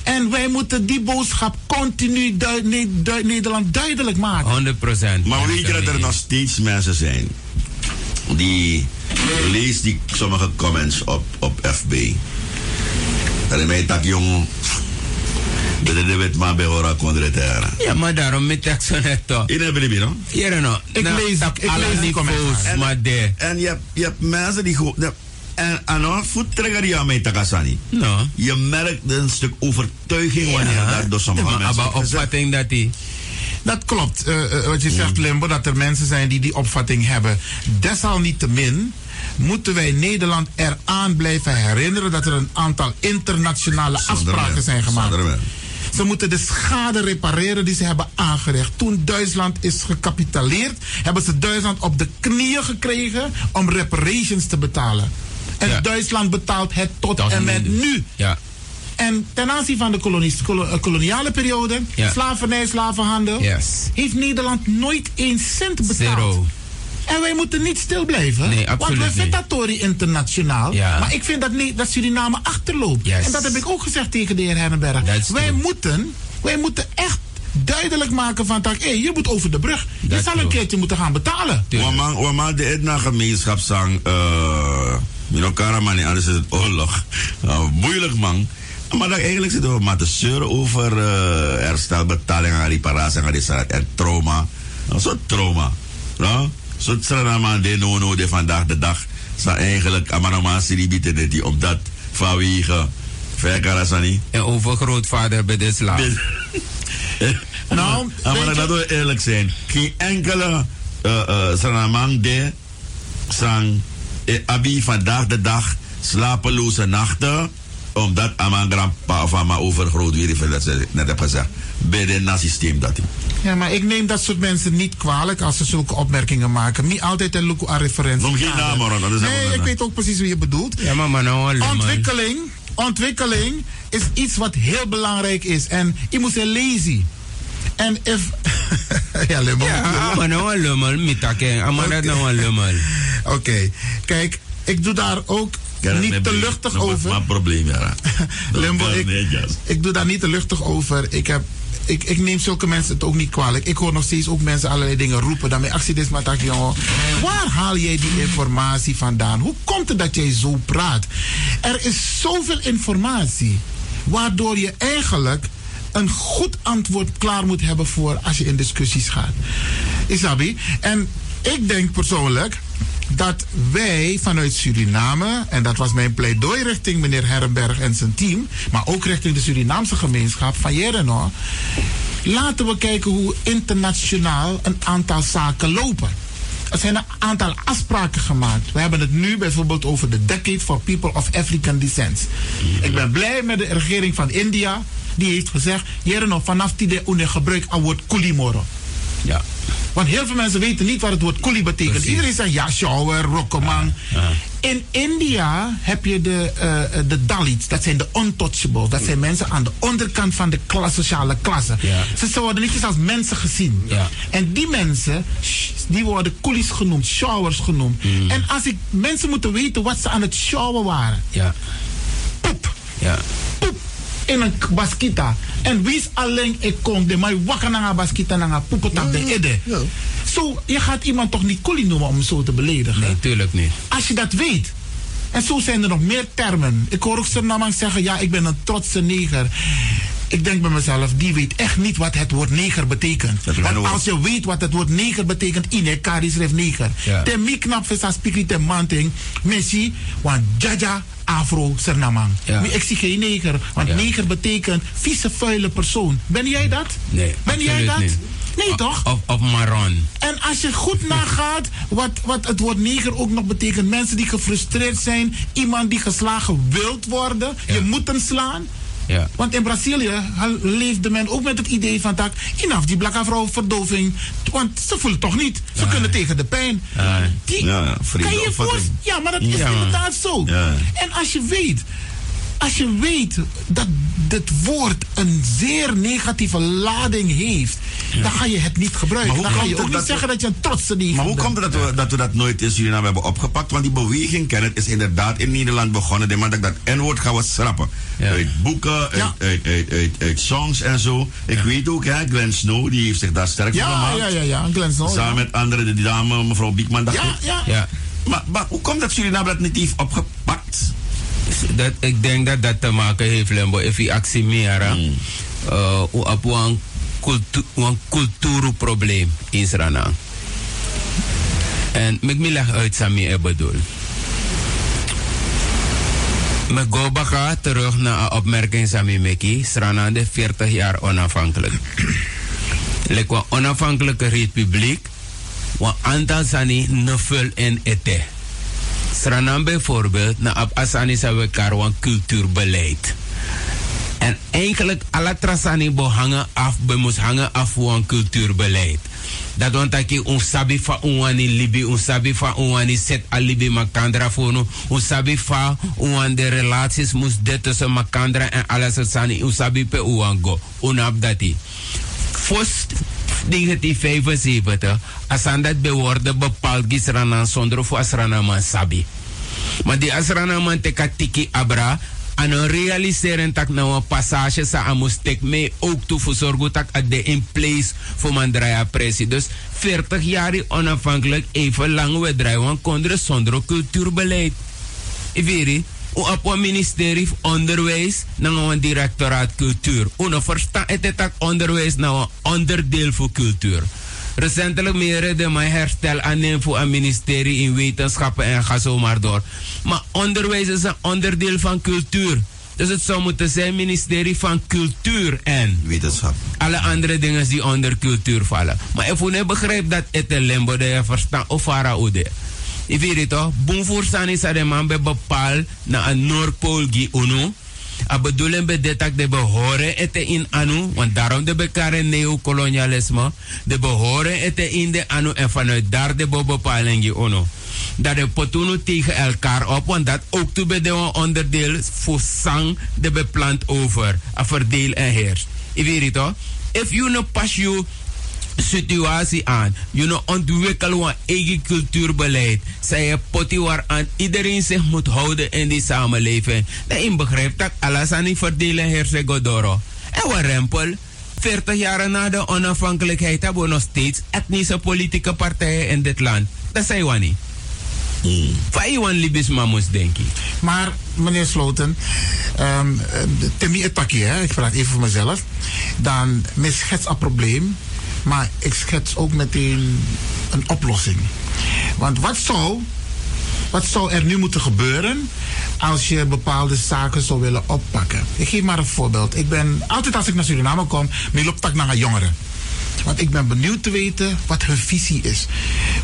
En wij moeten die boodschap continu dui- Ne- dui- Nederland duidelijk maken. 100%. Maar weet je dat er nog steeds mensen zijn die lees die sommige comments op, op FB. Dat is mij tak jong. Dat is de wet maar bij hora kondretera. Ja, maar daarom met ik zo net toch. In hebben jullie no? Hier no. Ik lees- ik lees die comments. En- maar de. En je hebt, mensen die gewoon. En aan een voettrigger die aan mij takasani. No. Je merkt een stuk overtuiging wanneer dat door sommige maar mensen gezegd. opvatting dat die. Dat klopt, eh, wat je zegt, Limbo, dat er mensen zijn die die opvatting hebben. Desalniettemin moeten wij Nederland eraan blijven herinneren dat er een aantal internationale afspraken zijn gemaakt. Ze moeten de schade repareren die ze hebben aangericht. Toen Duitsland is gecapitaleerd, hebben ze Duitsland op de knieën gekregen om reparations te betalen. En Ja. Duitsland betaalt het tot, en met nu. nu. Ja. En ten aanzien van de kolonis- kolo- eh, koloniale periode, Ja. slavernij, slavenhandel, Yes. heeft Nederland nooit één cent betaald. Zero. En wij moeten niet stil blijven. Nee, absoluut Want we niet. vinden dat Tory internationaal. Ja. Maar ik vind dat, niet, dat Suriname achterloopt. Yes. En dat heb ik ook gezegd tegen de heer Hernenberg. That's Wij true. moeten, wij moeten echt duidelijk maken van... tak, Hé, je moet over de brug. Je That's zal een keertje moeten gaan betalen. Wama, wama de Edna gemeenschapszang. eh Mino Karamani, anders is het oorlog. Nou, moeilijk man. Maar dan eigenlijk zitten we maar te zeuren over eh herstelbetaling en reparatie en en trauma. Een soort trauma. No? Zo'n trauma de no no de vandaag de dag. Zou eigenlijk siribite de die op dat vanwege verkarasani. En overgrootvader bij de slaaf. Nou, maar dat we eerlijk zijn. Geen enkele uh, uh, de sang eh, abi vandaag de dag slapeloze nachten omdat aan grandpa of aan mijn overgroot weer even dat ze net heb gezegd bij de systeem dat hij. Ja, maar ik neem dat soort mensen niet kwalijk als ze zulke opmerkingen maken. Niet altijd een look aan referentie. Noem geen naam, hoor, dat is Nee, ik weet ook precies wie je bedoelt. Ja, maar man, nou. Ontwikkeling, ontwikkeling is iets wat heel belangrijk is. En je moet zijn lazy. En if... ja, Lemon. Ja, maar nou lummel. Maar dat nou lummel. Oké, kijk, ik doe daar ook niet te luchtig over. Mijn probleem, ja. Limbo, ik, ik doe daar niet te luchtig over. Ik, heb, ik, ik neem zulke mensen het ook niet kwalijk. Ik hoor nog steeds ook mensen allerlei dingen roepen. Dan mijn actie is maar dat, jongen. Waar haal jij die informatie vandaan? Hoe komt het dat jij zo praat? Er is zoveel informatie. Waardoor je eigenlijk een goed antwoord klaar moet hebben voor als je in discussies gaat. Isabi? En ik denk persoonlijk dat wij vanuit Suriname, en dat was mijn pleidooi richting meneer Herrenberg en zijn team, maar ook richting de Surinaamse gemeenschap van Jereno, laten we kijken hoe internationaal een aantal zaken lopen. er zijn een aantal afspraken gemaakt. We hebben het nu bijvoorbeeld over de Decade for People of African Descent. Ik ben blij met de regering van India. Die heeft gezegd, jeren nog vanaf die de gebruik het woord kulimoro. Ja. Want heel veel mensen weten niet wat het woord kuli betekent. Precies. Iedereen zegt ja, shower, rokkeman. In India heb je de, eh, de Dalits, dat zijn de untouchables. Dat zijn mensen aan de onderkant van de klas, sociale klasse. Ja. Ze, worden niet eens als mensen gezien. Ja. En die mensen, die worden coolies genoemd, showers genoemd. Mm. En als ik mensen moeten weten wat ze aan het showen waren. Ja. Ja. In een baskita. En wie is alleen ik kom, de mij wakker naar een baskita naar een poepotap de ede. Zo, je gaat iemand toch niet coolie noemen om hem zo te beledigen? Nee, tuurlijk niet. Als je dat weet. En zo zijn er nog meer termen. Ik hoor ook Surinamers zeggen, ja, ik ben een trotse neger. Ik denk bij mezelf, die weet echt niet wat het woord neger betekent. Want als je weet wat het woord neger betekent, ine kari schrijft neger. Ja. Ten mi knap visa spikri ten manting, messi, want jaja afro. Ja. Maar Ik zie geen neger, want Ja. neger betekent vieze vuile persoon. Ben jij dat? Nee. Ben jij dat? niet. Nee, toch? Of, of maron. En als je goed nagaat wat, wat het woord neger ook nog betekent. Mensen die gefrustreerd zijn. Iemand die geslagen wilt worden. Je moet hem slaan. Ja. Want in Brazilië leefde men ook met het idee van dat inaf die blakke vrouw verdoving. Want ze voelen toch niet. Ze kunnen tegen de pijn. Die, Ja, ja, kan je voorstellen? Ja, maar dat is Ja. inderdaad zo. Ja. En als je weet, als je weet dat dit woord een zeer negatieve lading heeft, dan ga je het niet gebruiken. Maar hoe Dan ga je ook niet we- zeggen dat je een trotse neger Maar hoe bent. komt het dat we, dat we dat nooit in Suriname hebben opgepakt? Want die beweging, Kenneth, is inderdaad in Nederland begonnen. De man dat dat N-woord gaan we schrappen. Uit boeken, uit, uit, uit, uit, uit songs en zo. Ik weet ook, hè, Glenn Snow, die heeft zich daar sterk voor gemaakt. ja, ja, ja, Glenn Snow, Samen met andere, de dame, mevrouw Biekman. dacht Ja, ja. Ja. Maar, maar hoe komt dat Suriname dat niet heeft opgepakt? Dat, ik denk dat dat te maken heeft, Lembo, if je actie meer, Hmm. uh, op een cultu een cultuurprobleem in Suriname. En ik leg uit Sami ik bedoel. Me go baka terug naar een opmerking Sami Meki, Suriname de 40 jaar onafhankelijk. Lek een onafhankelijke republiek, een aantal sani nufel en ete. Suriname bijvoorbeeld, na op Asani zijn we een cultuurbeleid. En eigenlijk alle trasani bo hangen af, we moest hangen af een cultuurbeleid. Dat want dat un sabi fa unwani libi, un sabi fa unwani set alibi makandra nu, un sabi fa unwan de relaties moest dit tussen makandra en alles het sani, un sabi pe uwango, unap dati. Post 1975, asan dat bewoorden bepaald gisranan zonder voor asrana man sabi. Maar die asrana man teka tiki abra, en een realiseren tak na een passage sa amus tek mee ook toe voor zorgen tak at de in place voor man draaien pressie. Dus 40 jaar onafhankelijk even lang we draaien kondre zonder cultuurbeleid. Iveri, u op een ministerie van onderwijs naar een directoraat cultuur. U verstaan het tak onderwijs naar een onderdeel voor cultuur. Recentelijk meer de mij herstel aan voor een ministerie in wetenschappen en ga zo maar door. Maar onderwijs is een onderdeel van cultuur. Dus het zou moeten zijn ministerie van cultuur en wetenschap. Alle andere dingen die onder cultuur vallen. Maar if je begrijpt dat het een limbo dat je verstaan of ude. Ik weet het is dat de man bij bepaald naar een Noordpool gi uno. A bedoelen dat de behoren het in anu, want daarom de bekare neocolonialisme. De behoren het in de anu en vanuit daar de bepaling gi uno. Dat de potunu tegen elkaar op, want dat ook toe bij de onderdeel voor sang de beplant over. A verdeel en heers. Ik weet? If you no pas you situatie aan. Je know, ontwikkel een eigen cultuurbeleid. Zij je potie waaraan iedereen zich moet houden in die samenleving. Dat in begrijpt dat alles aan die verdelen heersen godoro. En wat rempel. 40 jaar na de onafhankelijkheid hebben we nog steeds etnische politieke partijen in dit land. Dat zijn we niet. Van Iwan Libis denk ik. Maar meneer Sloten, um, Timmy Etaki, hè, ik praat even voor mezelf. Dan men schets een probleem, maar ik schets ook meteen een oplossing. Want wat zou, wat zou er nu moeten gebeuren als je bepaalde zaken zou willen oppakken? Ik geef maar een voorbeeld. Ik ben altijd als ik naar Suriname kom, me loop tak naar jongeren. Want ik ben benieuwd te weten wat hun visie is.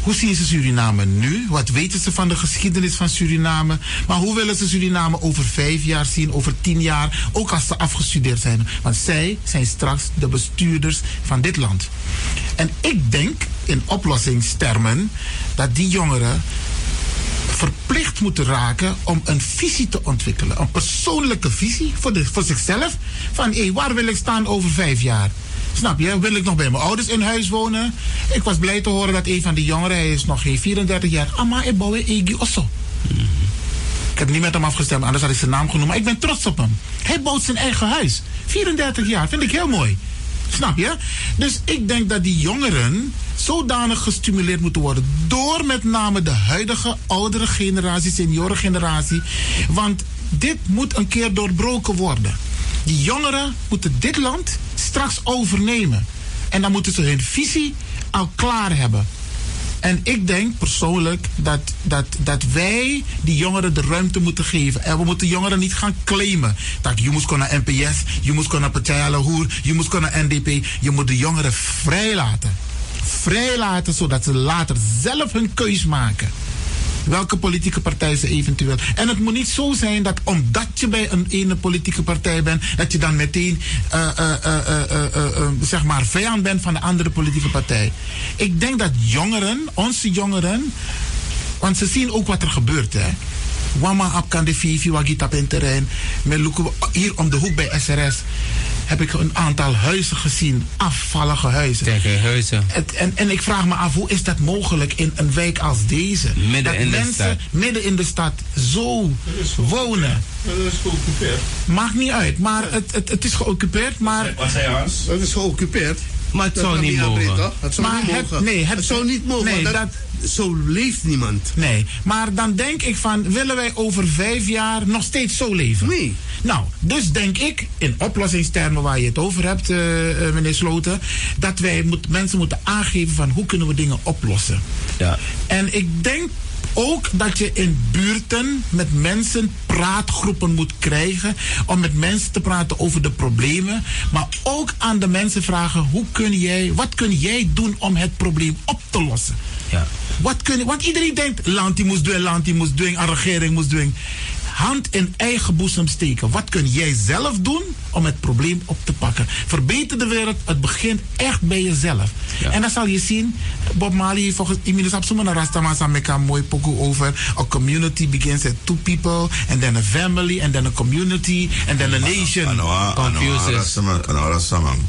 Hoe zien ze Suriname nu? Wat weten ze van de geschiedenis van Suriname? Maar hoe willen ze Suriname over vijf jaar zien, over tien jaar? Ook als ze afgestudeerd zijn. Want zij zijn straks de bestuurders van dit land. En ik denk in oplossingstermen dat die jongeren verplicht moeten raken om een visie te ontwikkelen. Een persoonlijke visie voor, de, voor zichzelf. Van hé, waar wil ik staan over vijf jaar? Snap je? Wil ik nog bij mijn ouders in huis wonen? Ik was blij te horen dat een van die jongeren, hij is nog geen 34 jaar. Ik bouw Egi Osso. Ik heb niet met hem afgestemd, anders had ik zijn naam genoemd. Maar ik ben trots op hem. Hij bouwt zijn eigen huis. 34 jaar, vind ik heel mooi. Snap je? Dus ik denk dat die jongeren zodanig gestimuleerd moeten worden. Door met name de huidige oudere generatie, seniorengeneratie. Want dit moet een keer doorbroken worden. Die jongeren moeten dit land straks overnemen. En dan moeten ze hun visie al klaar hebben. En ik denk persoonlijk dat, dat, dat wij die jongeren de ruimte moeten geven. En we moeten jongeren niet gaan claimen. Dat je moet naar NPS, je moet naar Partij Hoer, je moet naar NDP. Je moet de jongeren vrijlaten. Vrijlaten zodat ze later zelf hun keus maken welke politieke partij ze eventueel. En het moet niet zo zijn dat omdat je bij een ene politieke partij bent, dat je dan meteen uh, uh, zeg maar vijand bent van de andere politieke partij. Ik denk dat jongeren, onze jongeren, want ze zien ook wat er gebeurt. Hè. Wama op kan de Vivi, Wagita op terrein. Hier om de hoek bij SRS heb ik een aantal huizen gezien, afvallige huizen. Tegen huizen. Het, en, en ik vraag me af, hoe is dat mogelijk in een wijk als deze? Midden dat in de mensen stad. midden in de stad zo wonen. Dat is geoccupeerd. Maakt niet uit, maar het, het, het is geoccupeerd, maar... Wat zei Hans? Dat is geoccupeerd. Maar het zou niet mogen. toch? Het zou Maar niet het- mogen. nee, het- het zou niet mogen. nee, want dat- zo leeft niemand. Nee, maar dan denk ik van, willen wij over vijf jaar nog steeds zo leven? Nee. Nou, dus denk ik, in oplossingstermen waar je het over hebt, eh, eh, meneer Sloten, dat wij moet, mensen moeten aangeven van hoe kunnen we dingen oplossen. Ja. En ik denk ook dat je in buurten met mensen praatgroepen moet krijgen om met mensen te praten over de problemen, maar ook aan de mensen vragen hoe kun jij, wat kun jij doen om het probleem op te lossen? Ja. Wat kun je, want iedereen denkt, land die moest doen, land die moest doen, een regering moest doen. Hand in eigen boezem steken. Wat kun jij zelf doen om het probleem op te pakken? Verbeter de wereld, het begint echt bij jezelf. En dan zal je zien, Bob Marley heeft volgens Iminus Absuma Rastama Sameka mooi pokoe over. A community begins at two people, and then a family, and then a community, and then a nation.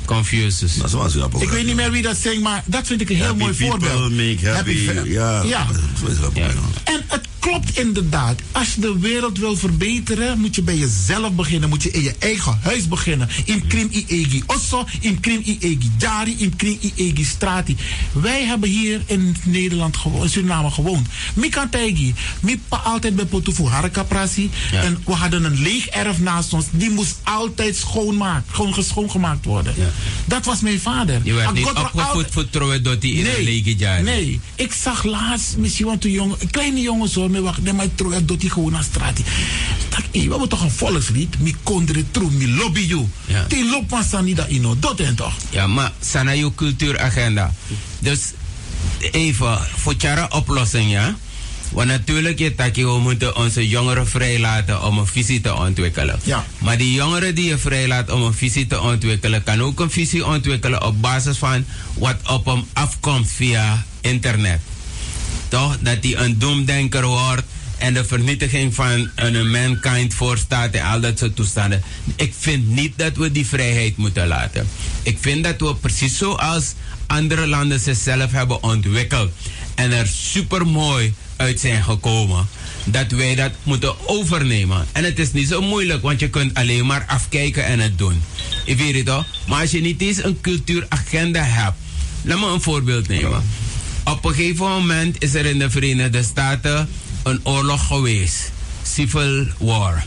Confuses. Ik weet niet meer wie dat zingt, maar dat vind ik een heel Happy mooi people voorbeeld. make happy. fa- Ja. En het klopt inderdaad. Als je de wereld wil verbeteren, moet je bij jezelf beginnen. Moet je in je eigen huis beginnen. In krim i egi osso, in krim i egi jari, in krim i egi strati. Wij hebben hier in Nederland in Suriname gewoond. Mika Taigi, mi pa altijd bij Potufu Harakaprasi. Ja. En we hadden een leeg erf naast ons. Die moest altijd schoonmaakt, gewoon schoongemaakt worden. Dat was mijn vader. Je werd niet opgevoed voor trouwen door die in een lege jaar. Nee, ik zag laatst misschien wat een jongen, kleine jongen zo, maar wacht, nee, maar trouw dat hij gewoon naar straat. Hé, we hebben toch een volkslied, mi kondre tru, mi lobby you. Ja. Die loopt van Sanida Ino, dat en toch? Ja, maar cultuuragenda. Dus even voor Chara oplossing, ja. Want natuurlijk, je taki, we moeten onze jongeren vrijlaten om een visie te ontwikkelen. Ja. Maar die jongeren die je vrijlaat om een visie te ontwikkelen, kan ook een visie ontwikkelen op basis van wat op hem afkomt via internet. Toch? Dat hij een doemdenker wordt en de vernietiging van een mankind voorstaat en al dat soort toestanden. Ik vind niet dat we die vrijheid moeten laten. Ik vind dat we precies zoals andere landen zichzelf hebben ontwikkeld en er super mooi uit zijn gekomen, dat wij dat moeten overnemen. En het is niet zo moeilijk, want je kunt alleen maar afkijken en het doen. Ik weet het toch? Maar als je niet eens een cultuuragenda hebt, laat me een voorbeeld nemen. Op een gegeven moment is er in de Verenigde Staten een oorlog geweest. Civil War.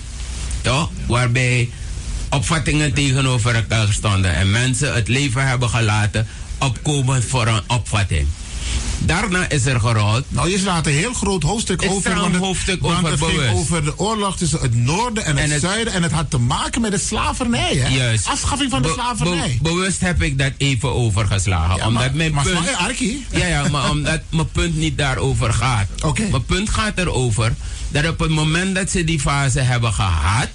Toch? Waarbij opvattingen tegenover elkaar stonden. En mensen het leven hebben gelaten opkomen voor een opvatting. Daarna is er gerold. Nou, je slaat een heel groot hoofdstuk Ik over. want het, hoofdstuk want over het ging over de oorlog tussen het noorden en het, En het- zuiden. En het had te maken met de slavernij, hè? Juist. Afschaffing van de Be- slavernij. be- bewust heb ik dat even overgeslagen. Ja, omdat maar- mijn maar punt. Arkie? Ja, ja, maar omdat mijn punt niet daarover gaat. Mijn punt gaat erover dat op het moment dat ze die fase hebben gehad.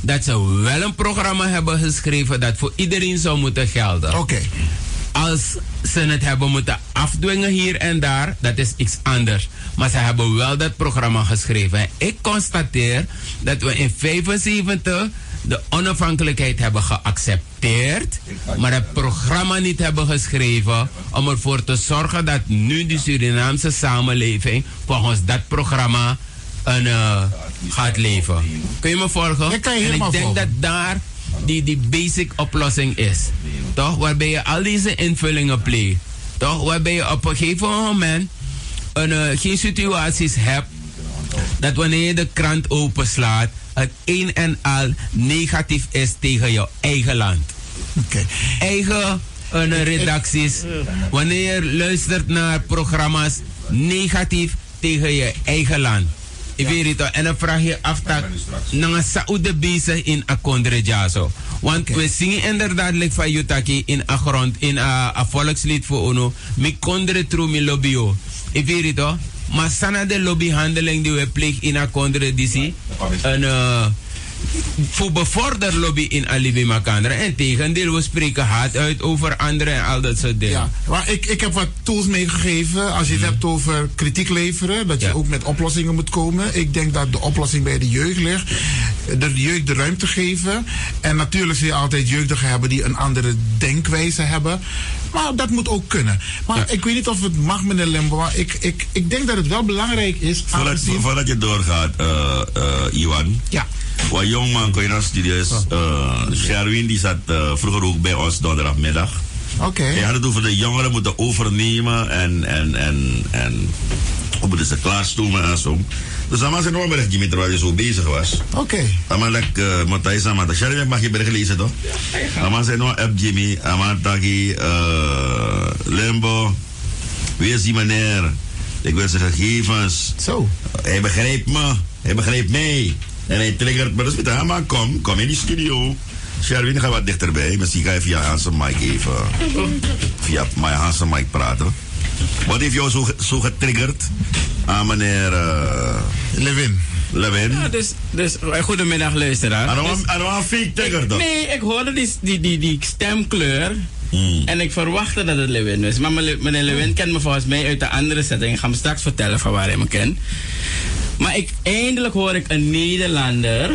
Dat ze wel een programma hebben geschreven dat voor iedereen zou moeten gelden. Oké. Als ze het hebben moeten afdwingen hier en daar, dat is iets anders. Maar ze hebben wel dat programma geschreven. En ik constateer dat we in 75 de onafhankelijkheid hebben geaccepteerd, maar het programma niet hebben geschreven om ervoor te zorgen dat nu de Surinaamse samenleving volgens dat programma een, eh, gaat leven. Kun je me volgen? Ik kan je en ik denk volgen. dat daar die, die basic oplossing is. Toch? Waarbij je al deze invullingen pleegt. Toch? Waarbij je op een gegeven moment een, eh, geen situaties hebt dat wanneer je de krant openslaat, het een en al negatief is tegen jouw eigen land. Eigen eh, redacties. Wanneer je luistert naar programma's negatief tegen je eigen land. Ik weet het. En dan vraag je af dat na Saoede bezig in Akondre Jaso. Want we zingen inderdaad like van Yutaki in een grond, in een volkslied voor Ono. Mi kondre tru mi lobbyo. Ik weet het. Maar sana de lobbyhandeling die we plegen in Akondre DC. Een eh, voor bevorder lobby in Alibi Makandra. En tegendeel, we spreken hard uit over anderen en al dat soort dingen. Ja, maar ik, ik heb wat tools meegegeven. Als je het hebt over kritiek leveren, dat je ook met oplossingen moet komen. Ik denk dat de oplossing bij de jeugd ligt. De jeugd de ruimte geven. En natuurlijk zul je altijd jeugdigen hebben die een andere denkwijze hebben. Maar dat moet ook kunnen. Maar ik weet niet of het mag, meneer Lembo. Maar ik, ik, ik denk dat het wel belangrijk is. Voordat, voordat je doorgaat, eh eh Iwan. Ja. Wat jongman kon je naar studieus. Uh, Sherwin die zat eh, vroeger ook bij ons donderdagmiddag. Oké. Hij had het over de jongeren moeten overnemen en, en, en, en hoe moeten ze klaarstomen en zo. Dus er nog een berichtje met waar zo bezig was. Oké. Amalek, uh, Matthijs Amata. Sherwin mag je bericht lezen toch? Amal zei nog app Jimmy, Amantaki, uh, Lembo. Wie is die meneer? Ik wil zijn gegevens. Zo. Hij begrijpt me. Hij begrijpt mij. En hij triggert me. Dus met hem, maar kom, kom in die studio. Sherwin, ga wat dichterbij. Misschien ga je via Hansen Mike even. Via mijn Hansen Mike praten. Wat heeft jou zo, zo getriggerd aan meneer uh, Levin? Levin. Ja, dus, dus eh, goedemiddag luisteraar. En Dus- dan trigger? Nee, ik hoorde die, die, die, die stemkleur. En ik verwachtte dat het Lewin was. Maar meneer meneer Lewin kent me volgens mij uit de andere setting. Ik ga hem straks vertellen van waar hij me kent. Maar ik, eindelijk hoor ik een Nederlander.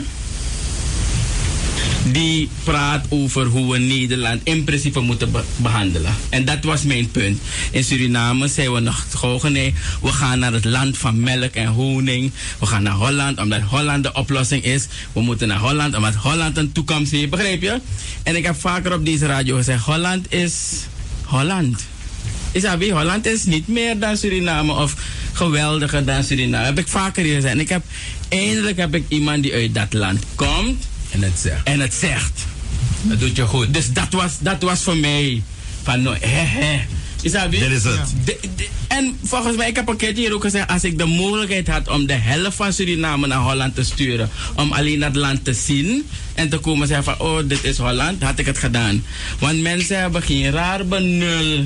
Die praat over hoe we Nederland in principe moeten be- behandelen. En dat was mijn punt. In Suriname zijn we nog gewoon nee, we gaan naar het land van melk en honing. We gaan naar Holland omdat Holland de oplossing is. We moeten naar Holland omdat Holland een toekomst heeft. Begrijp je? En ik heb vaker op deze radio gezegd: Holland is Holland. Isabi, Holland is niet meer dan Suriname of geweldiger dan Suriname. Heb ik vaker gezegd. En ik heb, eindelijk heb ik iemand die uit dat land komt. En het zegt. En het zegt. Dat doet je goed. Dus dat was, dat was voor mij van no, hè, hè. Isabi? Dit is het. De- de- en volgens mij, ik heb een keertje hier ook gezegd, als ik de mogelijkheid had om de helft van Suriname naar Holland te sturen, om alleen dat land te zien en te komen zeggen van, oh, dit is Holland, had ik het gedaan. Want mensen hebben geen raar benul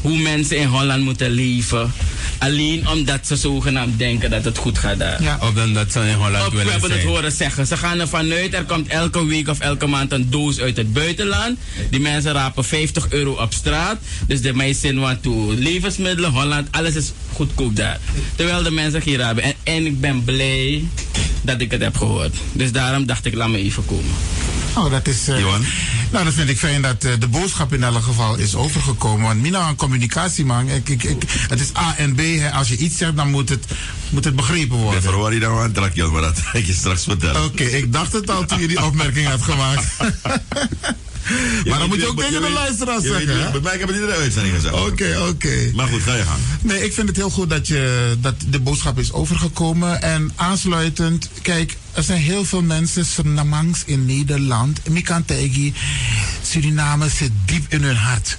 hoe mensen in Holland moeten leven. Alleen omdat ze zogenaamd denken dat het goed gaat daar. Of dan dat ze in Holland Of we willen hebben het zijn. horen zeggen. Ze gaan ervan uit, er komt elke week of elke maand een doos uit het buitenland. Die mensen rapen 50 euro op straat. Dus de meesten want toe levensmiddelen, Holland, alles is goedkoop daar. Terwijl de mensen geen hebben. En, en ik ben blij dat ik het heb gehoord. Dus daarom dacht ik, laat me even komen. Oh, dat is. eh, nou, dat vind ik fijn dat eh, de boodschap in elk geval is overgekomen. Want Mina, Ik, ik, ik, het is A en B. Hè. Als je iets zegt, dan moet het, moet het begrepen worden. Ik verwar je dan aan trakje, maar dat ga ik je straks vertellen. Oké, ik dacht het al toen je die opmerking had gemaakt. maar dan moet je ook tegen de luisteraars zeggen. niet-? Bij mij heb ik het in de uitzending gezegd. Oké, oké. Maar goed, ga je gaan. Nee, ik vind het heel goed dat, je, dat de boodschap is overgekomen. En aansluitend, kijk, er zijn heel veel mensen, Surinamangs in Nederland, Mikantegi, Suriname zit diep in hun hart.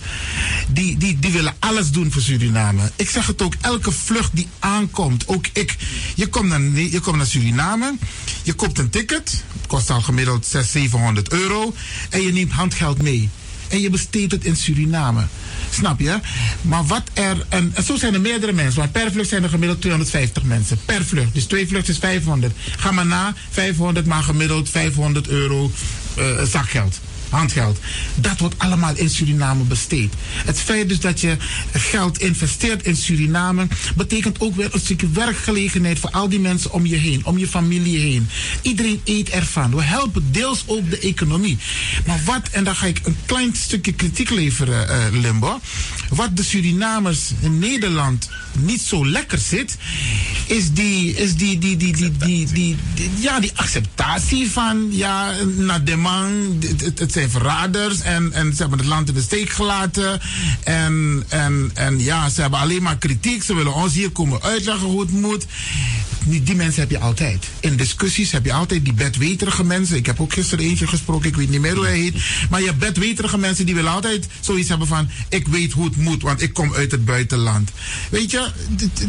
Die, die, die willen alles doen voor Suriname. Ik zeg het ook, elke vlucht die aankomt, ook ik. Je komt naar, je komt naar Suriname, je koopt een ticket, kost al gemiddeld 600, 700 euro, en je neemt handgeld mee. En je besteedt het in Suriname. Snap je? Maar wat er. En, zo zijn er meerdere mensen. Want per vlucht zijn er gemiddeld 250 mensen. Per vlucht. Dus twee vluchten is 500. Ga maar na. 500 maar gemiddeld 500 euro eh, zakgeld handgeld. Dat wordt allemaal in Suriname besteed. Het feit dus dat je geld investeert in Suriname, betekent ook weer een stukje werkgelegenheid voor al die mensen om je heen, om je familie heen. Iedereen eet ervan. We helpen deels ook de economie. Maar wat, en dan ga ik een klein stukje kritiek leveren, uh, Limbo. Wat de Surinamers in Nederland niet zo lekker zit, is die, is die, die, die, die, die, ja, die acceptatie van, ja, naar de man, het, het zijn verraders en, en ze hebben het land in de steek gelaten. En, en, en ja, ze hebben alleen maar kritiek. Ze willen ons hier komen uitleggen hoe het moet. Die, mensen heb je altijd. In discussies heb je altijd die bedweterige mensen. Ik heb ook gisteren eentje gesproken, ik weet niet meer hoe hij heet. Maar je bedweterige mensen die willen altijd zoiets hebben van... ik weet hoe het moet, want ik kom uit het buitenland. Weet je,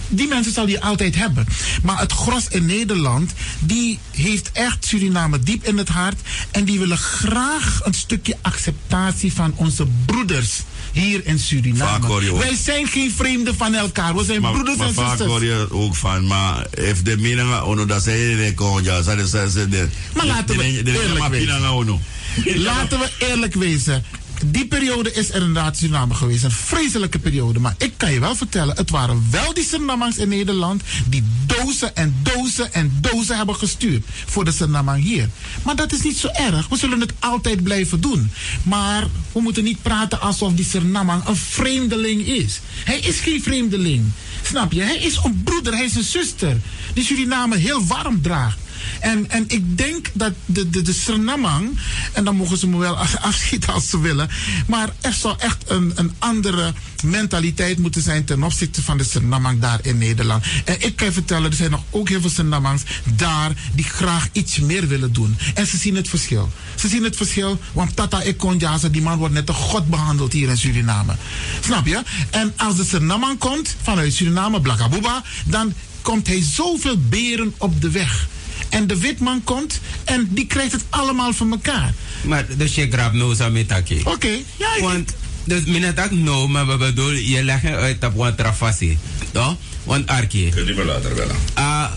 die mensen zal je altijd hebben. Maar het gros in Nederland, die heeft echt Suriname diep in het hart. En die willen graag een stukje acceptatie van onze broeders hier in Suriname. Wij zijn geen vreemden van elkaar. We zijn maar, broeders maar en vaak zusters. hoor je ook van, maar if de meningen ono dat zij in kon ja, zij zij zij Maar laten we eerlijk wezen. Laten we eerlijk wezen. Die periode is er inderdaad Suriname geweest. Een vreselijke periode. Maar ik kan je wel vertellen, het waren wel die Surinamers in Nederland die dozen en dozen en dozen hebben gestuurd voor de Surinamang hier. Maar dat is niet zo erg. We zullen het altijd blijven doen. Maar we moeten niet praten alsof die Surinamang een vreemdeling is. Hij is geen vreemdeling. Snap je? Hij is een broeder, hij is een zuster. Die Suriname heel warm draagt. En, en ik denk dat de, de, de Surinamang, en dan mogen ze me wel af- afschieten als ze willen, maar er zou echt een, een andere mentaliteit moeten zijn ten opzichte van de Surinamang daar in Nederland. En ik kan je vertellen, er zijn nog ook heel veel Surinamangs daar die graag iets meer willen doen. En ze zien het verschil. Ze zien het verschil, want Tata Ekonjaza, die man wordt net een god behandeld hier in Suriname. Snap je? En als de Surinamang komt vanuit Suriname, Blakabuba, dan komt hij zoveel beren op de weg. En de witman komt en die krijgt het allemaal van elkaar. Maar dus je grab no sa metaki. Oké, ja. Want dus minatak no, maar we bedoel je legt het uit op wat trafasi. Toch? Want Arki. Kun je me later wel. A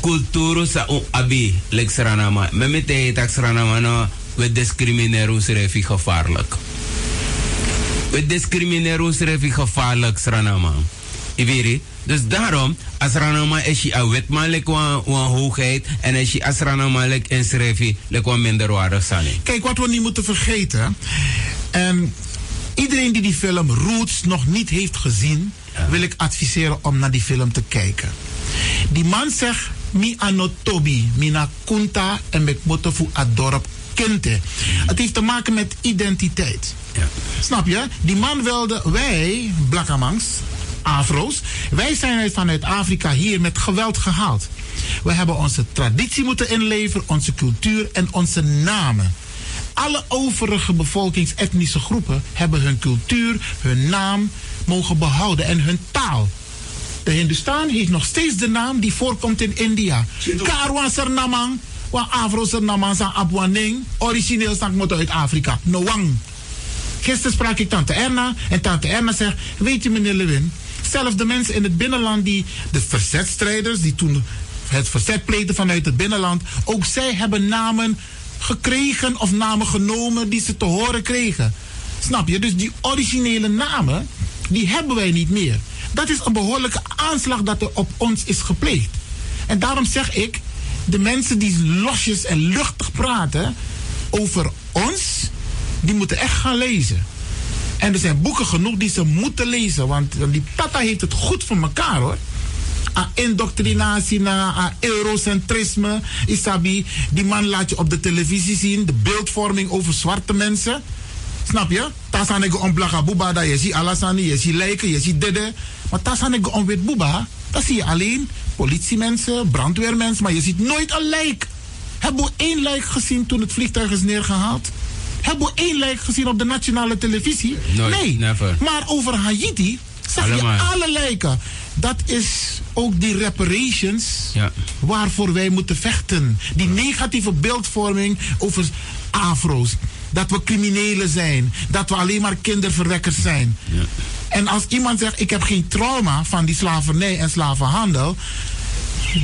kulturu sa un abi lek sranama. Me mete tak sranama no we discrimineren ons refi gevaarlijk. We discrimineren ons refi gevaarlijk sranama. Iveri. Dus daarom, als Ranama is je wetman lek een hoogheid en als je als Ranama lek in schrijfi lek een minderwaardig zijn. Kijk, wat we niet moeten vergeten. En iedereen die die film Roots nog niet heeft gezien, wil ik adviseren om naar die film te kijken. Die man zegt: Mi anotobi, mina kunta en met motofu adorp kente. Het heeft te maken met identiteit. Snap je? Die man wilde, wij, Blakkamangs, Afro's, wij zijn uit- vanuit Afrika hier met geweld gehaald. We hebben onze traditie moeten inleveren, onze cultuur en onze namen. Alle overige bevolkingsetnische groepen hebben hun cultuur, hun naam mogen behouden en hun taal. De Hindustan heeft nog steeds de naam die voorkomt in India. Karwan Sernamang, wa Afro Sernamang san Abwaning, origineel moeten uit Afrika. Noang. Gisteren sprak ik tante Erna en tante Erna zegt, weet je meneer Lewin, zelfs de mensen in het binnenland die, de verzetstrijders die toen het verzet pleegden vanuit het binnenland, ook zij hebben namen gekregen of namen genomen die ze te horen kregen. Snap je? Dus die originele namen, die hebben wij niet meer. Dat is een behoorlijke aanslag dat er op ons is gepleegd. En daarom zeg ik, de mensen die losjes en luchtig praten over ons, die moeten echt gaan lezen. En er zijn boeken genoeg die ze moeten lezen. Want die Tata heeft het goed voor elkaar hoor. A indoctrinatie naar a eurocentrisme. Isabi, die man laat je op de televisie zien. De beeldvorming over zwarte mensen. Snap je? Tasanego on blaga buba, dat je ziet alasani, je ziet lijken, je ziet dede. Maar tasanego on wit buba, dat zie je alleen politiemensen, brandweermensen, maar je ziet nooit een lijk. Hebben we één lijk gezien toen het vliegtuig is neergehaald? Hebben we één lijk gezien op de nationale televisie? Nooit, nee. never. Maar over Haiti zag Allemaal. je alle lijken. Dat is ook die reparations Ja. waarvoor wij moeten vechten. Die negatieve beeldvorming over afro's. Dat we criminelen zijn. Dat we alleen maar kinderverwekkers zijn. En als iemand zegt, ik heb geen trauma van die slavernij en slavenhandel.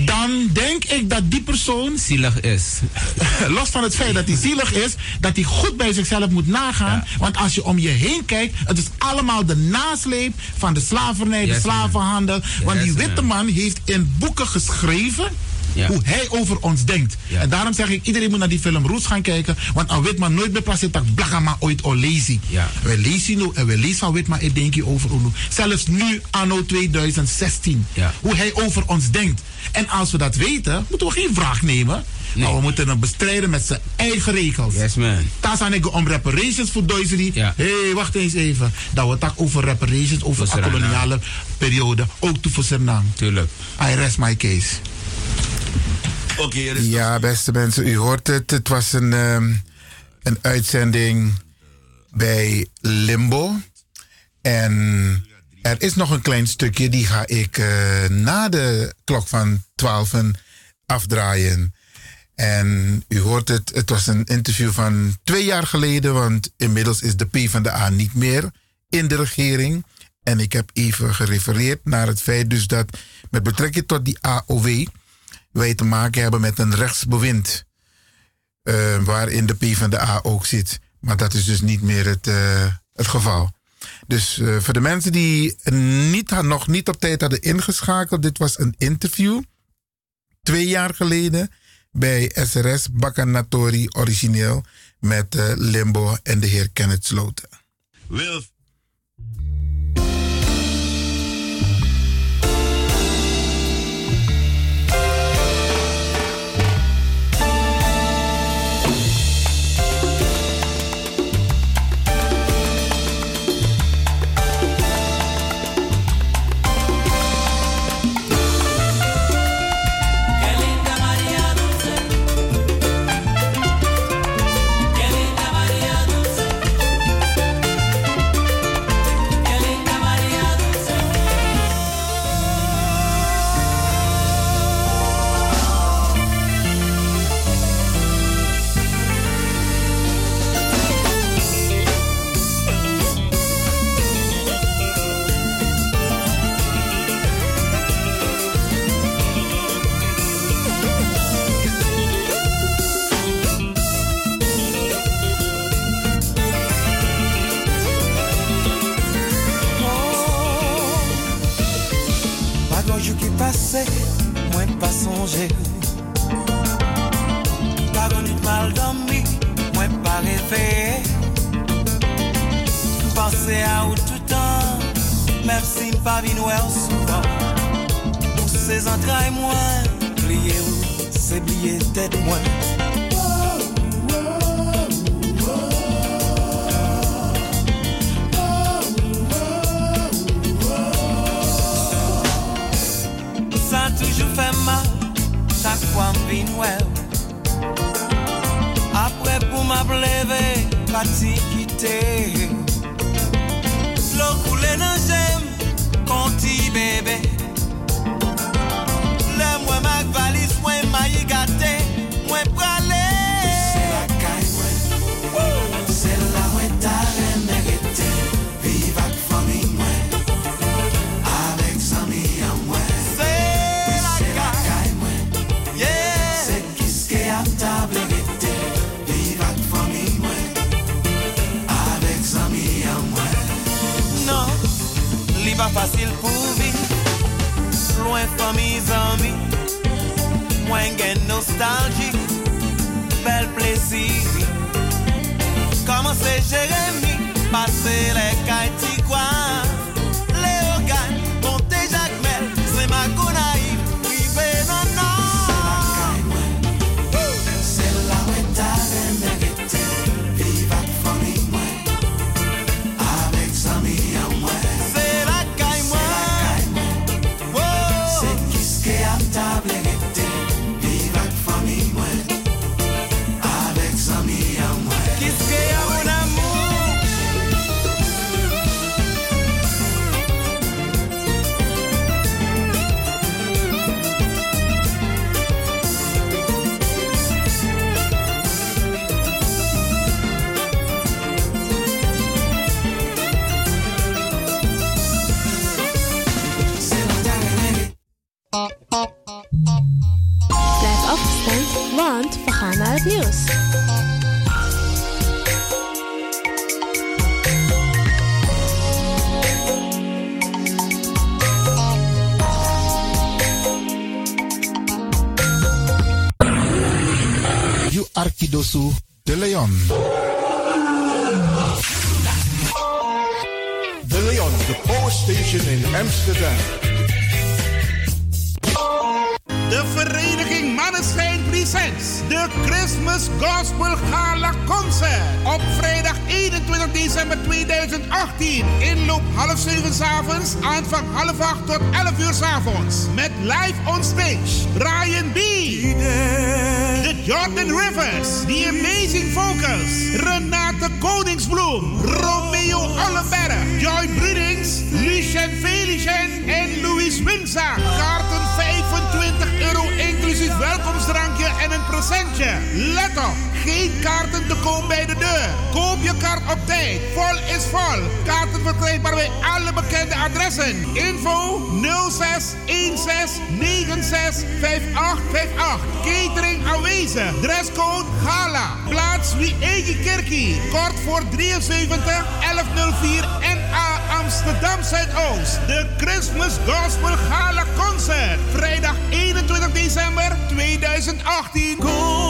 Dan denk ik dat die persoon. Zielig is. Los van het feit dat hij zielig is, dat hij goed bij zichzelf moet nagaan. Want als je om je heen kijkt, het is allemaal de nasleep van de slavernij, de Yes, slavenhandel. Want die witte man heeft in boeken geschreven. Ja. Hoe hij over ons denkt. En daarom zeg ik, iedereen moet naar die film Roots gaan kijken. Want een Witman nooit meer plaatst dat blagama ooit al lazy. Ja. We lezen nu en we lezen van Witman, ik denk je over Unu. Zelfs nu, anno 2016. Ja. Hoe hij over ons denkt. En als we dat weten, moeten we geen vraag nemen. Maar we moeten hem bestrijden met zijn eigen regels. Yes, man. Daar zijn ik om reparations voor Duizend. Hé, hey, wacht eens even. Dat we het over reparations, over de koloniale periode. Ook toe voor Suriname. Tuurlijk. I rest my case. Ja, beste mensen, u hoort het. Het was een, ehm, een uitzending bij Limbo. En er is nog een klein stukje, die ga ik eh, na de klok van 12 afdraaien. En u hoort het, het was een interview van twee jaar geleden, want inmiddels is de P van de A niet meer in de regering. En ik heb even gerefereerd naar het feit dus dat met betrekking tot die AOW wij te maken hebben met een rechtsbewind. eh, waarin de P van de A ook zit. Maar dat is dus niet meer het, eh, het geval. Dus eh, voor de mensen die niet, nog niet op tijd hadden ingeschakeld, dit was een interview. Twee jaar geleden bij SRS Bakanatori origineel met Limbo en de heer Kenneth Sloten. Wil pase, mwen pa sonje Pa gonit mal domi, mwen pa reveye Pase a ou toutan, mèm si m pa vinwe ou souvan Ou se zantra e mwen, pliye ou, se pliye tet mwen fwa m vin wèw Apre pou m ap leve pati kite sans mi Mwen gen nostalji Bel plesi Koman se Pase le kaj ti kwa Vocals. Renate Koningsbloem. Romeo Ollenberg. Joy Brunings. Lucien Felicien en Louis Winsa. Kaarten 25 euro inclusief welkomstdrankje en een presentje. Let op, geen kaarten te koop bij kaart op tijd. Vol is vol. Kaarten verkrijgbaar bij alle bekende adressen. Info 06 16 96 5858. Catering aanwezig. Dresscode Gala. Plaats wie eigen kerkie. Kort voor 73 1104 NA Amsterdam Zuidoost. De Christmas Gospel Gala Concert. Vrijdag 21 december 2018. Kom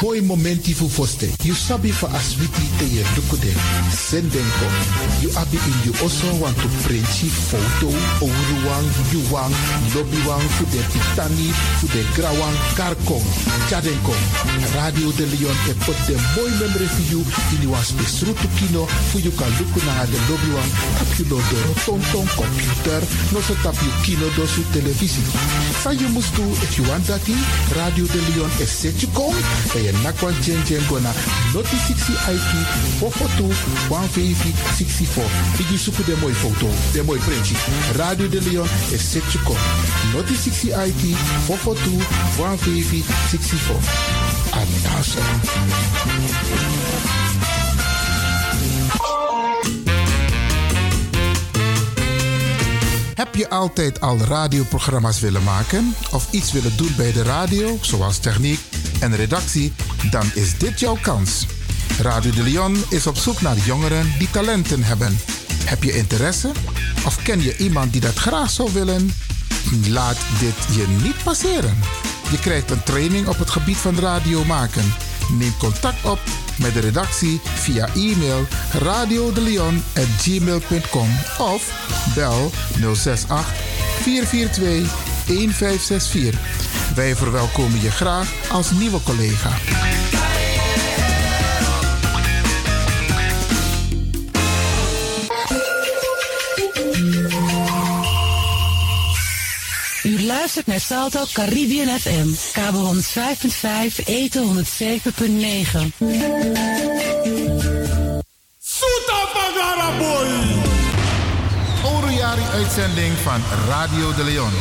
Boy momenti fu foste. You sabi for aswiti te ye dukude. Senden kom. You abi in you also want to printji foto. Ouruwang, yuwang, lobbywang, fu de pitani, fu de grawang. Chaden kom. Radio de Leon e put de boy memory for you. In you was besrutu kino. Fu you kan luku na de lobbywang. Tap you lo de rotonton computer. No so tap you kino do su televisie. Sa you must do if you want that Radio de Leon is set you kom. Je nakwan chen chen gona. Noti 60 IT. Fofotu. 150 64. Igi suku de mooi foto. De mooi printje. Radio de Leon is set you kom. Noti 60 IT. Fofotu. 150 64. Anasa. Heb je altijd al radioprogramma's willen maken of iets willen doen bij de radio, zoals techniek en redactie? Dan is dit jouw kans. Radio de Leon is op zoek naar jongeren die talenten hebben. Heb je interesse of ken je iemand die dat graag zou willen? Laat dit je niet passeren. Je krijgt een training op het gebied van radio maken. Neem contact op met de redactie via e-mail radiodeleon.gmail.com of bel 068 442 1564. Wij verwelkomen je graag als nieuwe collega. U luistert naar Salto Caribbean FM, kabel 105.5, eten 107.9. Oroyari uitzending van Radio de Leon.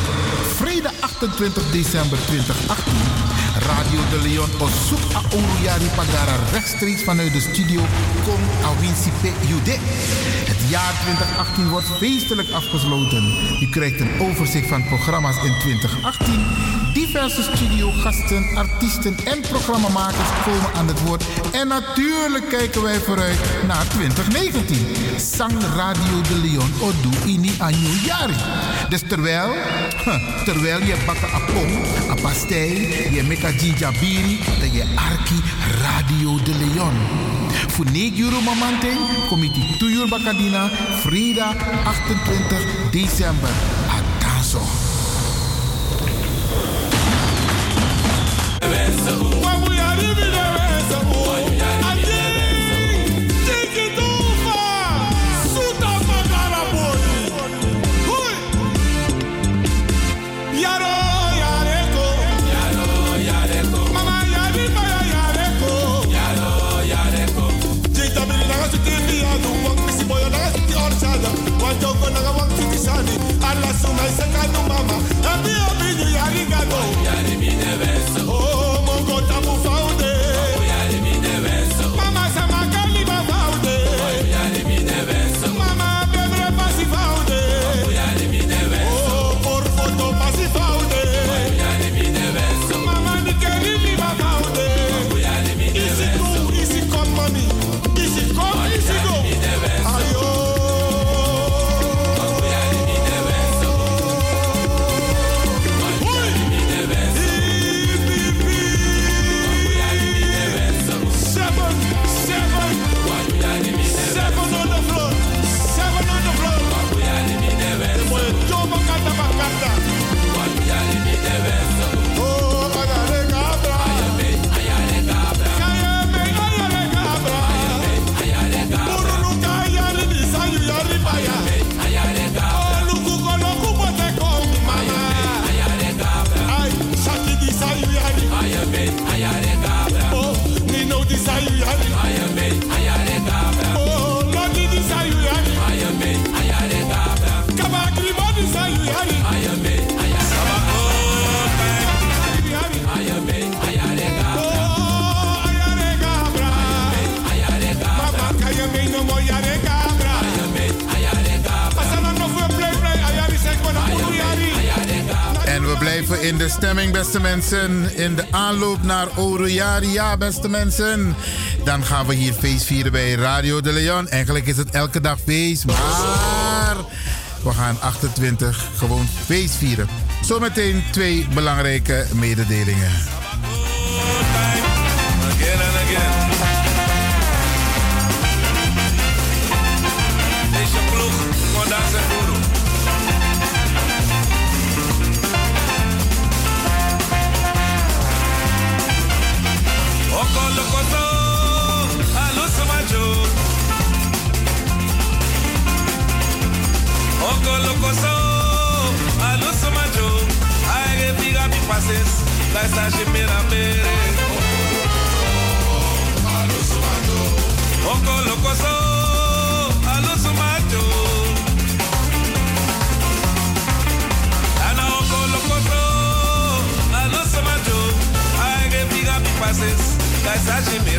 Vrijdag 28 december 2018. Radio de Leon op zoek naar Oroyari Pagara rechtstreeks vanuit de studio Kong Awinsipe Jude. Het jaar 2018 wordt feestelijk afgesloten. U krijgt een overzicht van programma's in 2018. Diverse studiogasten, artiesten en programmamakers komen aan het woord. En natuurlijk kijken wij vooruit naar 2019. Sang Radio de Leon Odu Ini Anyu Yari. Dus terwijl, terwijl je bakken apong, een pastei, je meka jinjabiri, dat je arki Radio de Leon. Voor 9 euro je die 2 uur bakadina, vrijdag 28 december. Atanso. Alla mama. Abi obi ni yari. in de stemming, beste mensen. In de aanloop naar Orojaria, beste mensen. Dan gaan we hier feest vieren bij Radio de Leon. Eigenlijk is het elke dag feest, maar we gaan 28 gewoon feest vieren. Zometeen twee belangrijke mededelingen. paisagem mesmo.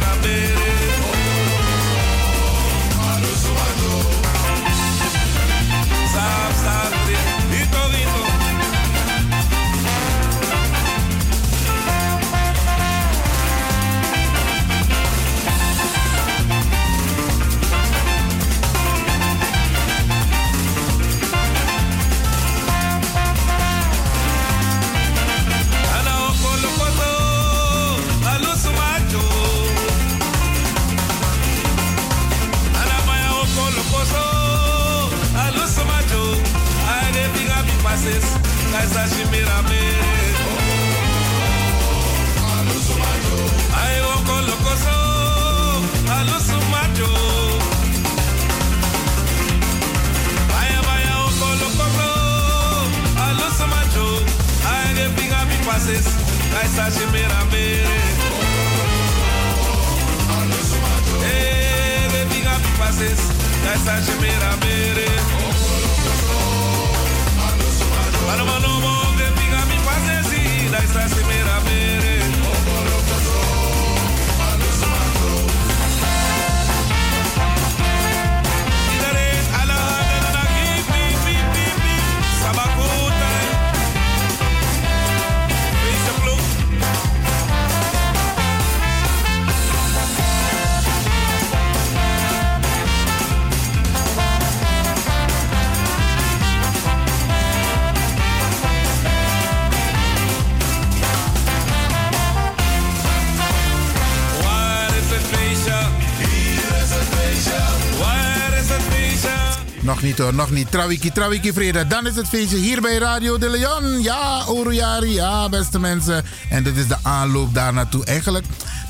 hoor, nog niet. Trawiki, Trawiki Vrede. Dan is het feestje hier bij Radio de Leon. Ja, Orujari, ja, beste mensen. En dit is de aanloop daar naartoe. Eigenlijk,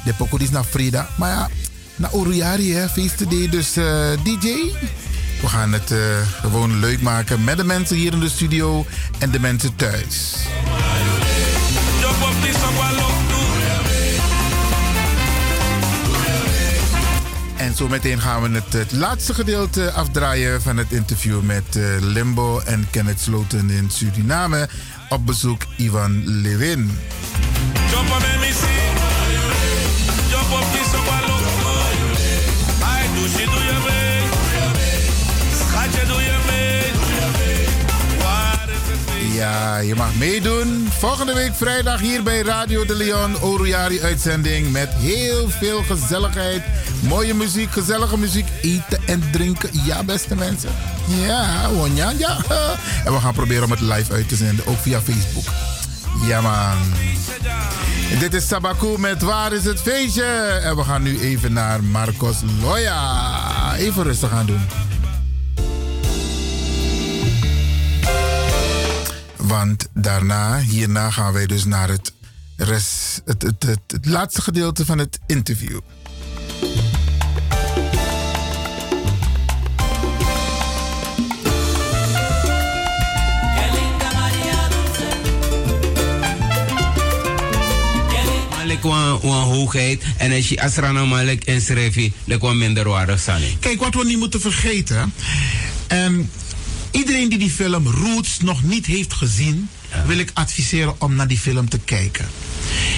de pokoe is naar Vrede. Maar ja, naar Orujari, hè, feestday. Dus eh, DJ, we gaan het eh, gewoon leuk maken met de mensen hier in de studio en de mensen thuis. En zo meteen gaan we het, het laatste gedeelte afdraaien van het interview met eh, Limbo en Kenneth Sloten in Suriname. Op bezoek Ivan Lewin. Ja, je mag meedoen. Volgende week vrijdag hier bij Radio de Leon. Orujari uitzending met heel veel gezelligheid. Mooie muziek, gezellige muziek. Eten en drinken. Ja, beste mensen. Ja, Wonja, ja. En we gaan proberen om het live uit te zenden. Ook via Facebook. Ja, man. Dit is Sabaku met Waar is het feestje? En we gaan nu even naar Marcos Loya. Even rustig aan doen. Want daarna, hierna gaan wij dus naar het, rest, het, het, het, het laatste gedeelte van het interview. Wan wan hoogheid en als je asrana malek en schrijf lek wan minderwaardig zijn. Kijk, wat we niet moeten vergeten. ehm, iedereen die die film Roots nog niet heeft gezien, wil ik adviseren om naar die film te kijken.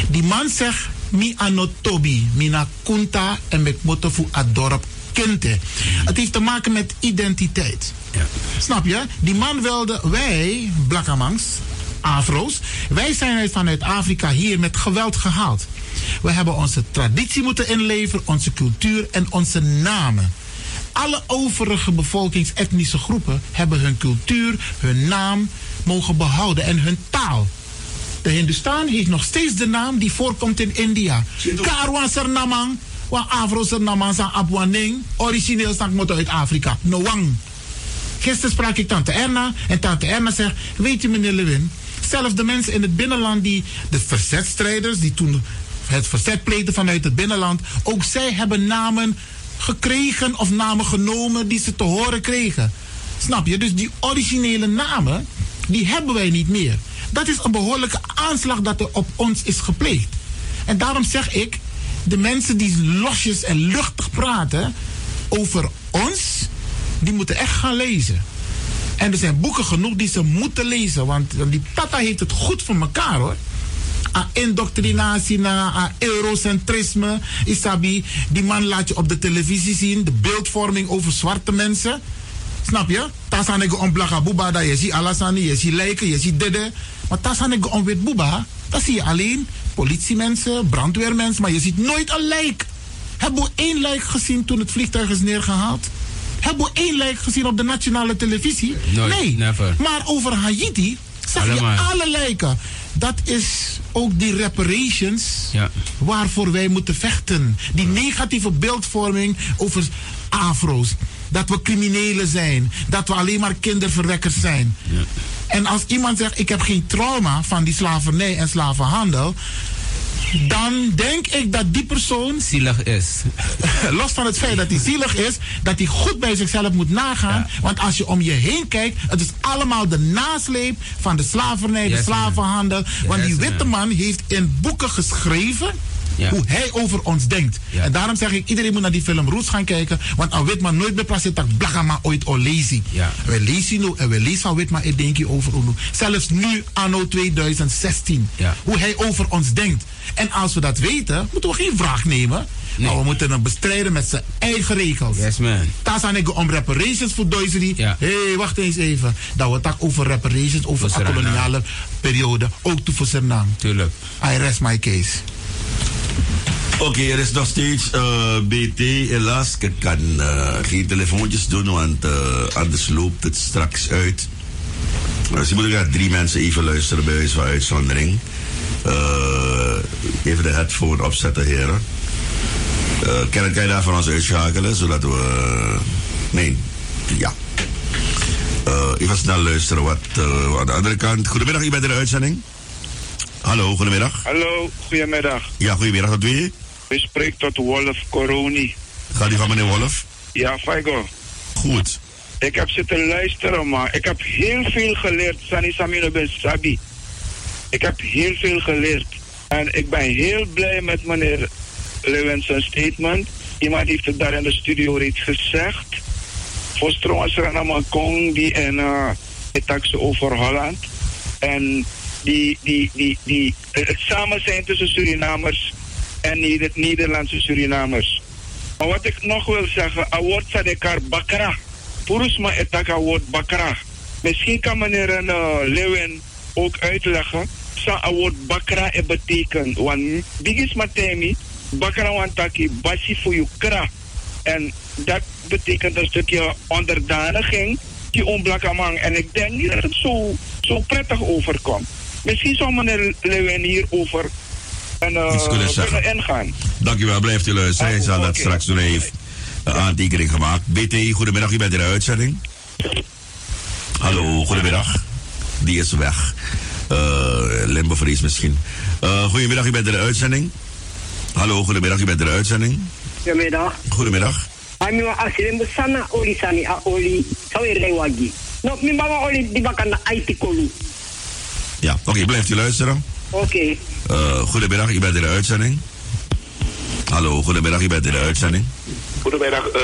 Die man zegt: Mi anotobi, mina kunta en met motofu adorp kente. Het heeft te maken met identiteit. Snap je? Die man wilde, wij, Blakkamangs, Afro's, wij zijn uit- vanuit Afrika hier met geweld gehaald. We hebben onze traditie moeten inleveren, onze cultuur en onze namen. Alle overige bevolkingsetnische groepen hebben hun cultuur, hun naam mogen behouden en hun taal. De Hindustan heeft nog steeds de naam die voorkomt in India. Karwan Sernamang, wa Afro Sernamang san Abwaning, origineel moeten uit Afrika. Noang. Gisteren sprak ik tante Erna en tante Erna zegt, weet je meneer Lewin, zelfs de mensen in het binnenland die, de verzetstrijders die toen het verzet pleegden vanuit het binnenland, ook zij hebben namen gekregen of namen genomen die ze te horen kregen. Snap je? Dus die originele namen, die hebben wij niet meer. Dat is een behoorlijke aanslag dat er op ons is gepleegd. En daarom zeg ik, de mensen die losjes en luchtig praten over ons, die moeten echt gaan lezen. En er zijn boeken genoeg die ze moeten lezen, want die Tata heeft het goed voor elkaar hoor. A indoctrinatie naar a eurocentrisme. Isabi, die man laat je op de televisie zien, de beeldvorming over zwarte mensen. Snap je? Tasanego om blaga buba, dat je ziet alasani, je ziet lijken, je ziet dede. Maar tasanego om wit buba, dat zie je alleen politiemensen, brandweermensen, maar je ziet nooit een lijk. Hebben we één lijk gezien toen het vliegtuig is neergehaald? Hebben we één lijk gezien op de nationale televisie? Nooit, nee. never. Maar over Haiti zag Allemaal. je alle lijken. Dat is ook die reparations Ja. waarvoor wij moeten vechten. Die negatieve beeldvorming over afro's. Dat we criminelen zijn. Dat we alleen maar kinderverwekkers zijn. En als iemand zegt, ik heb geen trauma van die slavernij en slavenhandel. Dan denk ik dat die persoon. Zielig is. Los van het feit dat hij zielig is, dat hij goed bij zichzelf moet nagaan. Want als je om je heen kijkt, het is allemaal de nasleep van de slavernij, de Yes, slavenhandel. Want die witte man heeft in boeken geschreven. Hoe hij over ons denkt. En daarom zeg ik, iedereen moet naar die film Roots gaan kijken. Want een wit man nooit meer plaatst dat blagama ooit al lazy. We lezen nu en we lezen van wit man, ik denk je over Unu. Zelfs nu, anno 2016. Hoe hij over ons denkt. En als we dat weten, moeten we geen vraag nemen. Maar we moeten hem bestrijden met zijn eigen regels. Yes, man. Daar zijn ik om reparations voor Duitsland. Hé, hey, wacht eens even. Dat we het ook over reparations, over de koloniale periode. Ook toe voor Suriname. Tuurlijk. I rest my case. Oké, er is nog steeds eh, BT. Helaas, ik kan eh, geen telefoontjes doen, want eh, anders loopt het straks uit. Dus je moet ook naar drie mensen even luisteren bij wijze van uitzondering. Even de headphone opzetten, heren. Eh Kenneth, kan je daar van ons uitschakelen, zodat we... nee, ja. Even snel luisteren wat eh, aan de andere kant. Goedemiddag, u bent in de uitzending. Hallo, goedemiddag. Hallo, goedemiddag. Ja, goedemiddag, wat doe je? U spreekt tot Wolf Coroni. Gaat die van meneer Wolf? Ja, Faigo. Goed. Ik heb zitten luisteren, maar ik heb heel veel geleerd. Sani Samino Ben Sabi. Ik heb heel veel geleerd. En ik ben heel blij met meneer Lewins zijn statement. Iemand heeft het daar in de studio reeds gezegd. Voor Strongas Kong die en uh, het taxen over Holland. En die, die, die, die, het samen zijn tussen Surinamers en Neder Nederlandse Surinamers. Maar wat ik nog wil zeggen, award sadekar bakra. Purusma etaka award bakra. Misschien kan meneer uh, Lewin ook uitleggen. Sa award bakra het betekent. Want bigis matemi, bakra wantaki basi voor kra. En dat betekent een stukje onderdaniging die onblakamang. En ik denk niet dat het zo, zo prettig overkomt. Misschien zou meneer Lewin hierover en, uh, Iets kunnen zeggen. kunnen ingaan. Dankjewel, blijft u luisteren. Hij zal dat straks doen. Hij heeft een aantekening gemaakt. BT, goedemiddag, u bent in de uitzending. Hallo, goedemiddag. Die is weg. Uh, Limbervries misschien. Uh, goedemiddag, u bent in de uitzending. Hallo, goedemiddag, u bent in de uitzending. Goedemiddag. Goedemiddag. Ami wa asilim besana oli sani a oli sawi rewagi. No mi mama oli di bakana IT kolu. Ja, oké, blijft u luisteren. Oké. Uh, goedemiddag, u bent in de uitzending. Hallo, goedemiddag, u bent in de uitzending. Goedemiddag, eh,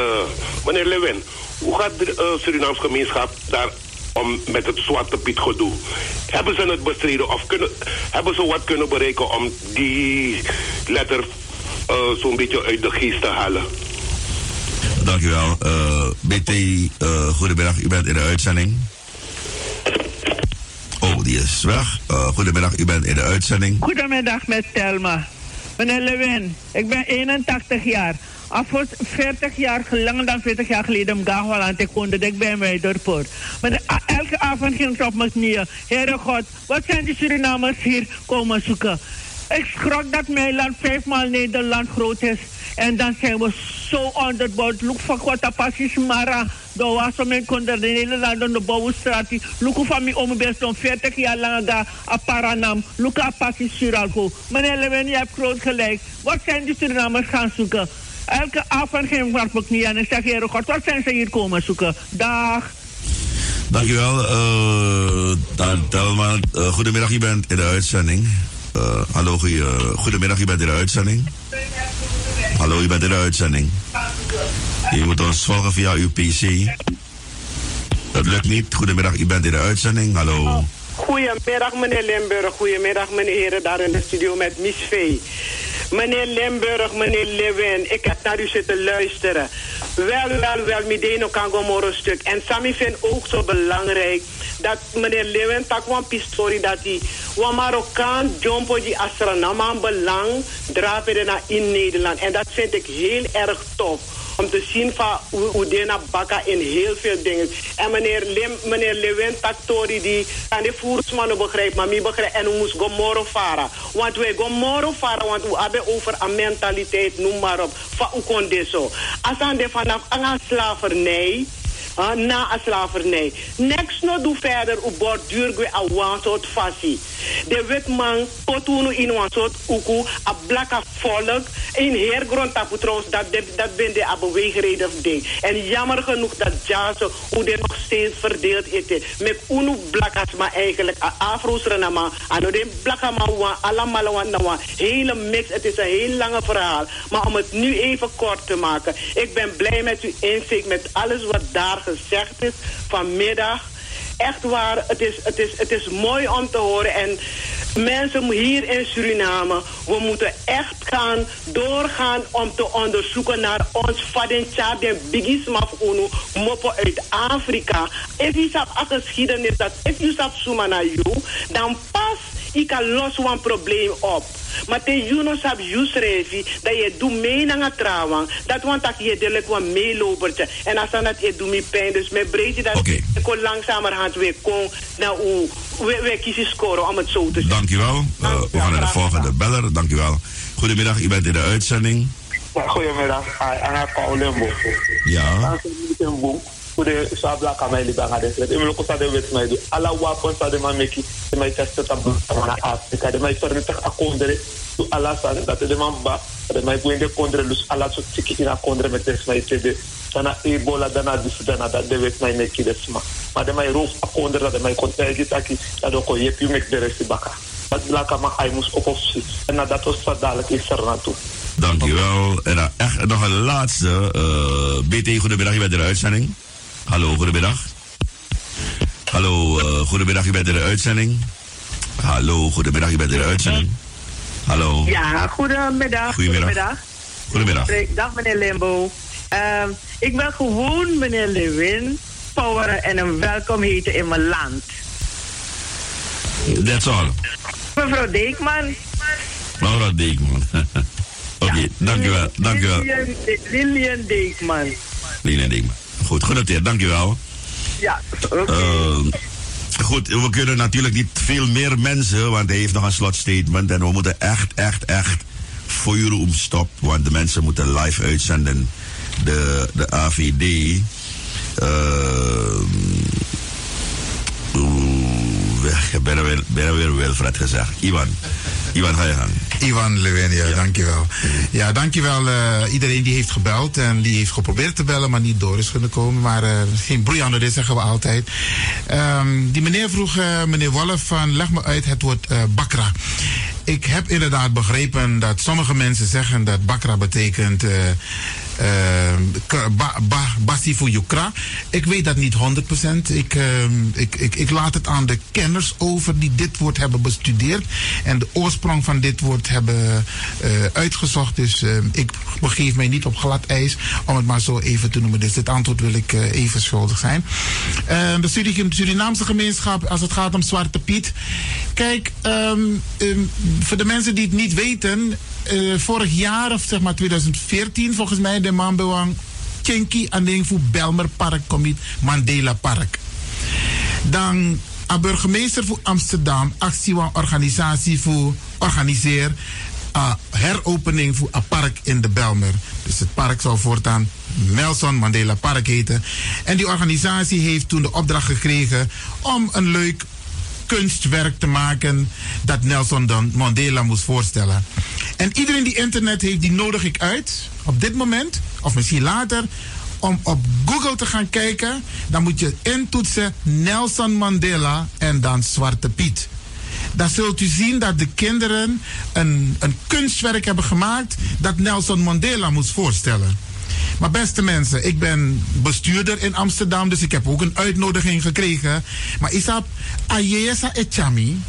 meneer Lewin. Hoe gaat de uh, Surinaams gemeenschap daar om met het Zwarte Piet gedoe? Hebben ze het bestreden of kunnen, hebben ze wat kunnen bereiken om die letter uh, zo'n beetje uit de geest te halen? Dank u wel. Uh, BT, uh, goedemiddag, u bent in de uitzending. Die weg. Uh, goedemiddag, u bent in de uitzending. Goedemiddag met Telma. Meneer Lewin, ik ben 81 jaar. Af voor 40 jaar, langer dan 40 jaar geleden, ga Holland, ik woonde ik bij mij dorpoort. Maar elke avond ging ik op mijn knieën. Heere God, wat zijn die Surinamers hier komen zoeken? Ik schrok dat mijn land vijfmaal Nederland groot is. En dan zijn we zo onderbouwd. Look van Kota Passis Mara. Door was om in de Nederland aan de Bouwstraat. Look van mij om best om 40 jaar lang a Paranam. Look a Passis Suralco. Meneer Lewin, je hebt groot gelijk. Wat zijn die Surinamers gaan zoeken? Elke avond ging ik op knieën en ik zeg, Heer God, wat zijn ze hier komen zoeken? Dag. Dankjewel. Uh, dan, Telma, uh, goedemiddag, je bent in de uitzending. Uh, hallo, goedemiddag, je bent in de uitzending. Hallo, je bent in de uitzending. Je moet ons volgen via uw PC. Dat lukt niet. Goedemiddag, u bent in de uitzending. Hallo. Goedemiddag, meneer Limburg. Goedemiddag, meneer daar in de studio met Miss V. Meneer Limburg, meneer Lewin, ik heb naar u zitten luisteren. Wel, wel, wel, Mideno kan gewoon een stuk. En Sammy vindt ook zo belangrijk dat meneer Lewin tak een pistori dat hij een Marokkaan jompo die astronama belang naar in Nederland. En dat vind ik heel erg tof om te zien van hoe Dena Bakka in heel veel dingen. En meneer, Lim, meneer Lewin Taktori, die kan de voersmannen begrijpen, maar mij begrijpt. En we moesten gomoro varen. Want we gomoro varen, want we hebben over een mentaliteit, noem maar op, van hoe kon dit zo. Als aan de vanaf een slavernij, uh, na a slavernij. Niks no doe verder op borduur a wan soort fasie. De witman potunu in wan soort uku a blakka volk in heer grond trouwens dat de, dat ben de a beweegreden ding. En jammer genoeg dat Jaso hoe dit nog steeds verdeeld is. Met unu blakkas maar eigenlijk a afro's renama ano de blakka ma wan allemaal wan hele mix. Het is een heel lange verhaal. Maar om het nu even kort te maken. Ik ben blij met uw inzicht met alles wat daar gezegd is vanmiddag. Echt waar, het is, het, is, het is mooi om te horen. En mensen hier in Suriname, we moeten echt gaan doorgaan om te onderzoeken naar ons Fadentja, de bigismaf UNO, moppen uit Afrika. If je hebt een geschiedenis dat, if je hebt suma naar jou, dan pas ik kan los een probleem op. Maar te juno sab jus revi dat je doet mee naar het trouwen. Dat want dat je deelijk wat meelopertje. En als dan dat je doet me pijn. Dus met breedte dat okay. ik kon langzamerhand weer kon naar u. We, we kiezen scoren om het zo te zeggen. Dankjewel. Uh, we gaan naar de volgende beller. Dankjewel. Goedemiddag, u bent in de uitzending. Goedemiddag, Anna Paulembo. Ja. Kude sabla kama ili banga de sret imelo kusa de wet mai du ala wapon sa de mameki. De mai testa tabu mana afrika de mai sorri tak akondre du ala sa dat de mamba de mai buende kondre lus ala so tiki ina kondre met des mai tede sana ebola dana dis dana dat de wet mai meki de sma ma. De mai roof akondre dat de mai kon tegi taki dat ook je mek de resti baka dat la kama ai mus opofsi en dat was dadelijk is er Dankjewel. En echt nog een laatste. eh BT, goedemiddag, je bent in de uitzending. Hallo, goedemiddag. Hallo, eh, goedemiddag, je bent in de uitzending. Hallo, goedemiddag, je bent in de uitzending. Hallo. Ja, goedemiddag. Goedemiddag. Goedemiddag. Spreek- Dag meneer Limbo. Ehm, ik wil gewoon meneer Lewin poweren en hem welkom heten in mijn land. That's all. Mevrouw Deekman. Mevrouw Deekman. Oké, dankjewel. Dankjewel. Lilian, Lilian Deekman. Lilian Deekman. Goed, genoteerd. Dankjewel. Ja, oké. Eh, goed, we kunnen natuurlijk niet veel meer mensen, want hij heeft nog een slotstatement. En we moeten echt, echt, echt voor jullie om stop, want de mensen moeten live uitzenden. De, de AVD. eh, Oeh, ik ben er weer, ben er weer Wilfred gezegd. Ivan, Ivan, ga je gang. Lewin, ja, dankjewel. Ja, dankjewel uh, iedereen die heeft gebeld en die heeft geprobeerd te bellen, maar niet door is kunnen komen. Maar uh, geen broei aan dit zeggen we altijd. Um, die meneer vroeg, uh, meneer Wolf, van leg me uit het woord bakra. Ik heb inderdaad begrepen dat sommige mensen zeggen dat bakra betekent uh, basifu yukra. Ik weet dat niet 100%. Ik, uh, ik, ik, ik laat het aan de kenners over die dit woord hebben bestudeerd en de oorsprong van dit woord hebben uh, uitgezocht. Dus ik begeef mij niet op glad ijs om het maar zo even te noemen. Dus dit antwoord wil ik even schuldig zijn. de Surinaamse gemeenschap, als het gaat om Zwarte Piet. Kijk, um, voor de mensen die het niet weten, uh, vorig jaar of zeg maar 2014 volgens mij de man bewang Chenki aan voor Belmer Park komt Mandela Park. Dan een burgemeester voor Amsterdam actie van organisatie voor organiseer uh, heropening voor een park in de Belmer. Dus het park zal voortaan Nelson Mandela Park heten. En die organisatie heeft toen de opdracht gekregen om een leuk kunstwerk te maken dat Nelson Mandela moest voorstellen. En iedereen die internet heeft, die nodig ik uit op dit moment, of misschien later, om op Google te gaan kijken. Dan moet je intoetsen Nelson Mandela en dan Zwarte Piet. Dan zult u zien dat de kinderen een, een kunstwerk hebben gemaakt dat Nelson Mandela moest voorstellen. Maar beste mensen, ik ben bestuurder in Amsterdam, dus ik heb ook een uitnodiging gekregen. Maar isap ayesa echami.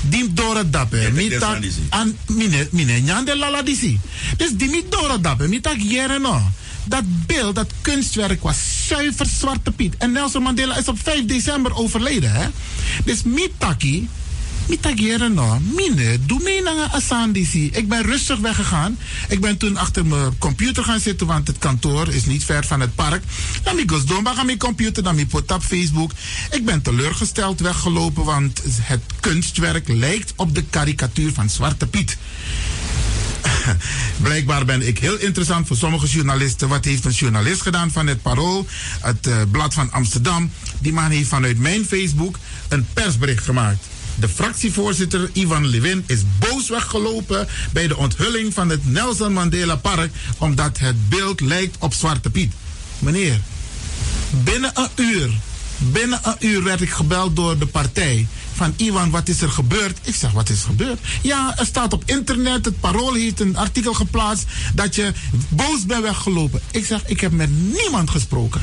Die dora dape. Mitak an mine mine nyande lala disi. Dus die mi dora dape. Mitak jere no. Dat beeld, dat kunstwerk was zuiver Zwarte Piet. En Nelson Mandela is op 5 december overleden. Hè? Dus mitaki, No. Mine, doe mee naar. Ik ben rustig weggegaan. Ik ben toen achter mijn computer gaan zitten, want het kantoor is niet ver van het park. Dan ik was domba aan mijn computer, dan ik pot op Facebook. Ik ben teleurgesteld weggelopen, want het kunstwerk lijkt op de karikatuur van Zwarte Piet. Blijkbaar ben ik heel interessant voor sommige journalisten. Wat heeft een journalist gedaan van het Parool, het uh, Blad van Amsterdam? Die man heeft vanuit mijn Facebook een persbericht gemaakt. De fractievoorzitter Ivan Levin is boos weggelopen bij de onthulling van het Nelson Mandela Park omdat het beeld lijkt op Zwarte Piet. Meneer, binnen een uur, binnen een uur werd ik gebeld door de partij van Ivan, wat is er gebeurd? Ik zeg, wat is gebeurd? Ja, er staat op internet, het Parool heeft een artikel geplaatst dat je boos bent weggelopen. Ik zeg, ik heb met niemand gesproken.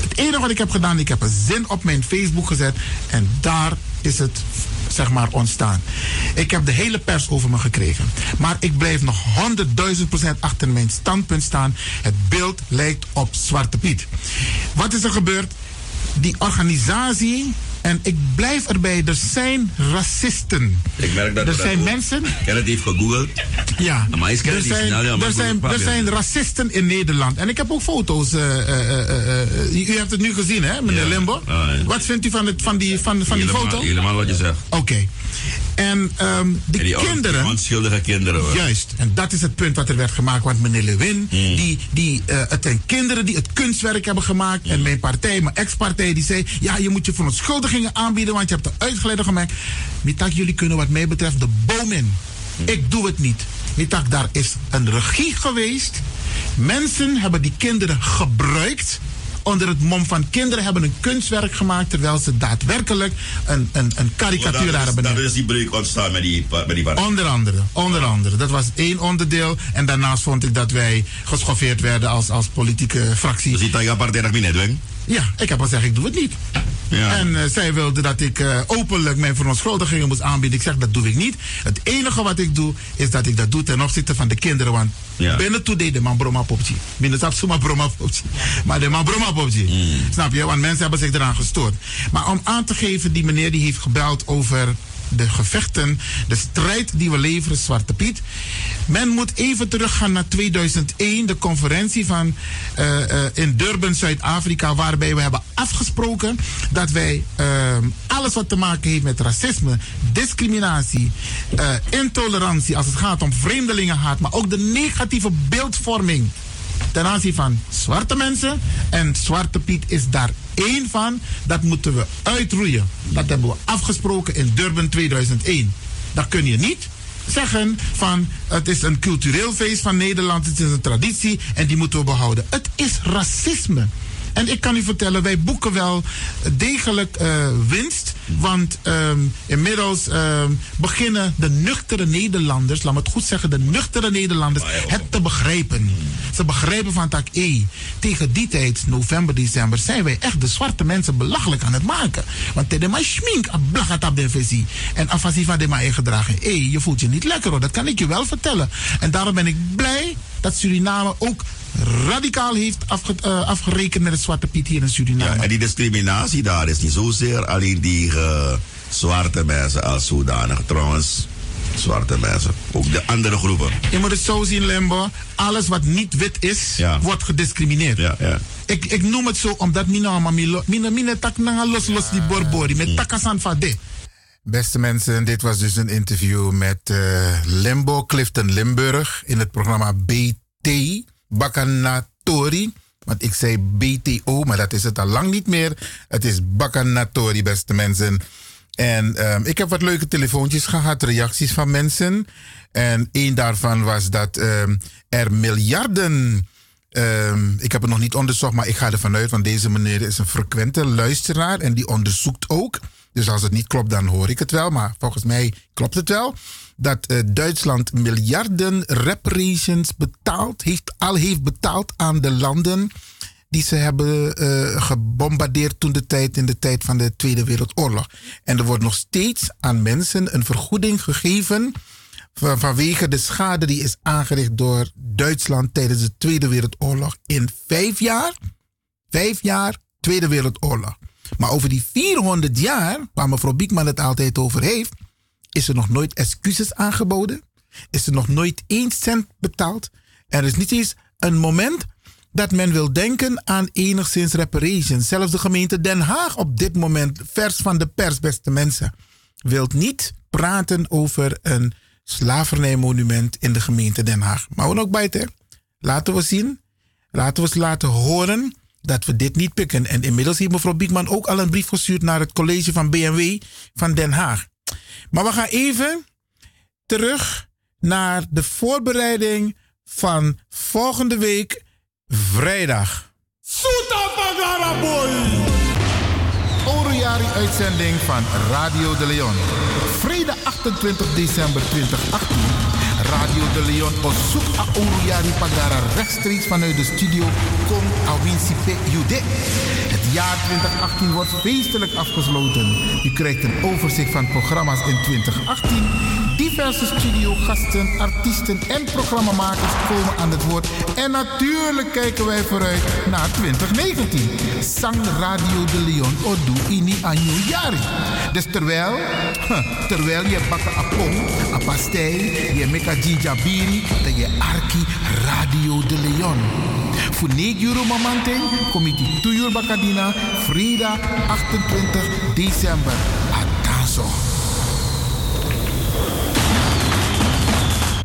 Het enige wat ik heb gedaan, ik heb een zin op mijn Facebook gezet en daar is het zeg maar ontstaan. Ik heb de hele pers over me gekregen. Maar ik blijf nog 100.000 procent achter mijn standpunt staan. Het beeld lijkt op Zwarte Piet. Wat is er gebeurd? Die organisatie en ik blijf erbij, er zijn racisten. Ik merk dat er zijn mensen. Het even gegoogeld. Ja. Maar is er zijn, snel, ja, er, zijn, er zijn racisten in Nederland. En ik heb ook foto's. Uh, uh, uh, u hebt het nu gezien, hè, meneer ja. Limbo? Ah, ja. Wat vindt u van, het, van die, van, van helemaal, die foto? Helemaal wat je zegt. Oké. Okay. En um, die, en die kinderen. onschuldige kinderen. Hoor. Juist. En dat is het punt wat er werd gemaakt. Want meneer Lewin, hmm. die, die, uh, het zijn kinderen die het kunstwerk hebben gemaakt. En mijn partij, mijn ex-partij, die zei: Ja, je moet je verontschuldigingen aanbieden, want je hebt er uitgeleide gemaakt. Mitak, jullie kunnen, wat mij betreft, de boom in. Hmm. Ik doe het niet. Mitak, daar is een regie geweest. Mensen hebben die kinderen gebruikt onder het mom van kinderen hebben een kunstwerk gemaakt terwijl ze daadwerkelijk een, een, een karikatuur daar hebben. Dat is die breuk ontstaan met die, met die partij. Onder andere, onder andere. Dat was één onderdeel. En daarnaast vond ik dat wij geschoffeerd werden als, als politieke fractie. Dus die Taiga partij dat niet doen? Ja, ik heb gezegd, ik doe het niet. Ja. En eh, zij wilde dat ik eh, openlijk mijn verontschuldigingen moest aanbieden. Ik zeg, dat doe ik niet. Het enige wat ik doe, is dat ik dat doe ten opzichte van de kinderen. Want Ja. binnen toe deed de man broma popje. Binnen tap zomaar broma popje. Maar de man broma popje. Snap je? Want mensen hebben zich eraan gestoord. Maar om aan te geven, die meneer die heeft gebeld over de gevechten, de strijd die we leveren, Zwarte Piet. Men moet even teruggaan naar 2001, de conferentie van, eh, eh, in Durban, Zuid-Afrika, waarbij we hebben afgesproken dat wij ehm, alles wat te maken heeft met racisme, discriminatie, eh, intolerantie, als het gaat om vreemdelingenhaat, maar ook de negatieve beeldvorming ten aanzien van zwarte mensen. En Zwarte Piet is daar één van. Dat moeten we uitroeien. Dat hebben we afgesproken in Durban 2001. Dat kun je niet zeggen van het is een cultureel feest van Nederland. Het is een traditie en die moeten we behouden. Het is racisme. En ik kan u vertellen, wij boeken wel degelijk eh, winst. Want ehm, inmiddels ehm, beginnen de nuchtere Nederlanders, laat me het goed zeggen, de nuchtere Nederlanders het te begrijpen. Ze begrijpen van tak, hé, tegen die tijd, november, december, zijn wij echt de zwarte mensen belachelijk aan het maken. Want tegen mij schmink, a blachat op de visie. En afasi van de mij ingedragen. Hé, je voelt je niet lekker hoor, dat kan ik je wel vertellen. En daarom ben ik blij dat Suriname ook radicaal heeft afge- eh, afgerekend met het Zwarte Piet hier in Suriname. Ja, en die discriminatie daar is niet zozeer alleen die eh, zwarte mensen als zodanig. Trouwens, zwarte mensen. Ook de andere groepen. Je moet het zo zien, Lembo. Alles wat niet wit is, wordt gediscrimineerd. Ja, ja. Ik, ik noem het zo omdat mina mami mina mina tak los los die borbori met takasan fade. Beste mensen, dit was dus een interview met eh, Limbo Clifton Limburg in het programma BT Bakanatori. Want ik zei BTO, maar dat is het al lang niet meer. Het is Bakanatori, beste mensen. En ehm, ik heb wat leuke telefoontjes gehad, reacties van mensen. En één daarvan was dat ehm, er miljarden. ehm, ik heb het nog niet onderzocht, maar ik ga ervan uit, want deze meneer is een frequente luisteraar en die onderzoekt ook. Dus als het niet klopt, dan hoor ik het wel. Maar volgens mij klopt het wel. Dat eh, Duitsland miljarden reparations betaald, heeft, al heeft betaald aan de landen die ze hebben eh, gebombardeerd toen de tijd in de tijd van de Tweede Wereldoorlog. En er wordt nog steeds aan mensen een vergoeding gegeven van- vanwege de schade die is aangericht door Duitsland tijdens de Tweede Wereldoorlog in vijf jaar. Vijf jaar Tweede Wereldoorlog. Maar over die 400 jaar, waar mevrouw Biekman het altijd over heeft, is er nog nooit excuses aangeboden. Is er nog nooit één cent betaald. Er is niet eens een moment dat men wil denken aan enigszins reparations. Zelfs de gemeente Den Haag op dit moment, vers van de pers, beste mensen, wil niet praten over een slavernijmonument in de gemeente Den Haag. Maar ook buiten. Laten we zien, laten we eens laten horen dat we dit niet pikken. En inmiddels heeft mevrouw Biekman ook al een brief gestuurd naar het college van BMW van Den Haag. Maar we gaan even terug naar de voorbereiding van volgende week vrijdag. Oroyari uitzending van Radio de Leon. Vrijdag 28 december 2018. Radio de Leon op zoek naar Oroyari Pagara rechtstreeks vanuit de studio Kong Awinsipe Jude. Het jaar 2018 wordt feestelijk afgesloten. U krijgt een overzicht van programma's in 2018. Diverse studiogasten, artiesten en programmamakers komen aan het woord. En natuurlijk kijken wij vooruit naar 2019. Sang Radio de Leon Odu Ini Anyu Yari. Dus terwijl, terwijl je bakken apong, a je meka jijabiri, dat je arki Radio de Leon. Voor 9 euro mamante, kom je die 2 uur bakadina, vrijdag 28 december. Atanso.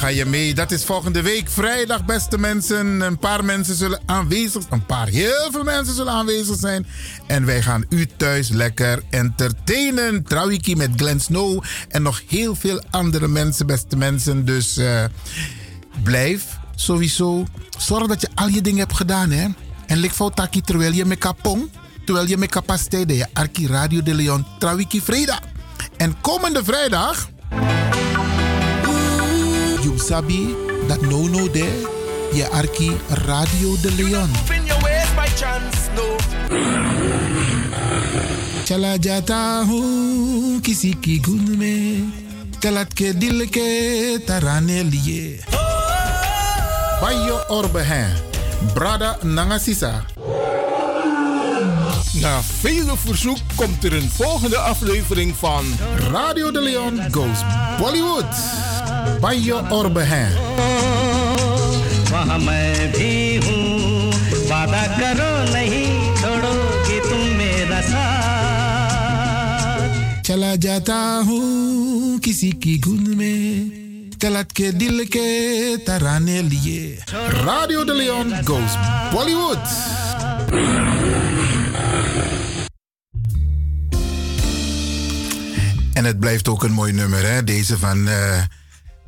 Ga je mee. Dat is volgende week vrijdag, beste mensen. Een paar mensen zullen aanwezig Een paar, heel veel mensen zullen aanwezig zijn. En wij gaan u thuis lekker entertainen. Trouwiki met Glenn Snow. En nog heel veel andere mensen, beste mensen. Dus eh, blijf sowieso. Zorg dat je al je dingen hebt gedaan, hè. En lik taki terwijl je met kapong. Terwijl je capaciteit. Je Arki Radio de Leon. Trouwiki vrijdag. En komende vrijdag. You sabi dat no no there. Je Arki Radio de Leon. In your ways by chance, no. Chala jata hu kisi ki gunme. Telat ke dil ke tarane liye. Bayo orbe hen. Brada nangasisa. Na vele verzoek komt er een volgende aflevering van Radio de Leon Goes Bollywood. Bayo orbe hen. वहाँ मैं भी हूँ वादा करो नहीं छोड़ोगे तुम मेरा साथ चला जाता हूँ किसी की गुन में तलत के दिल के तराने लिए Radio de Leon goes Bollywood. En het blijft ook een mooi nummer, hè? Deze van eh,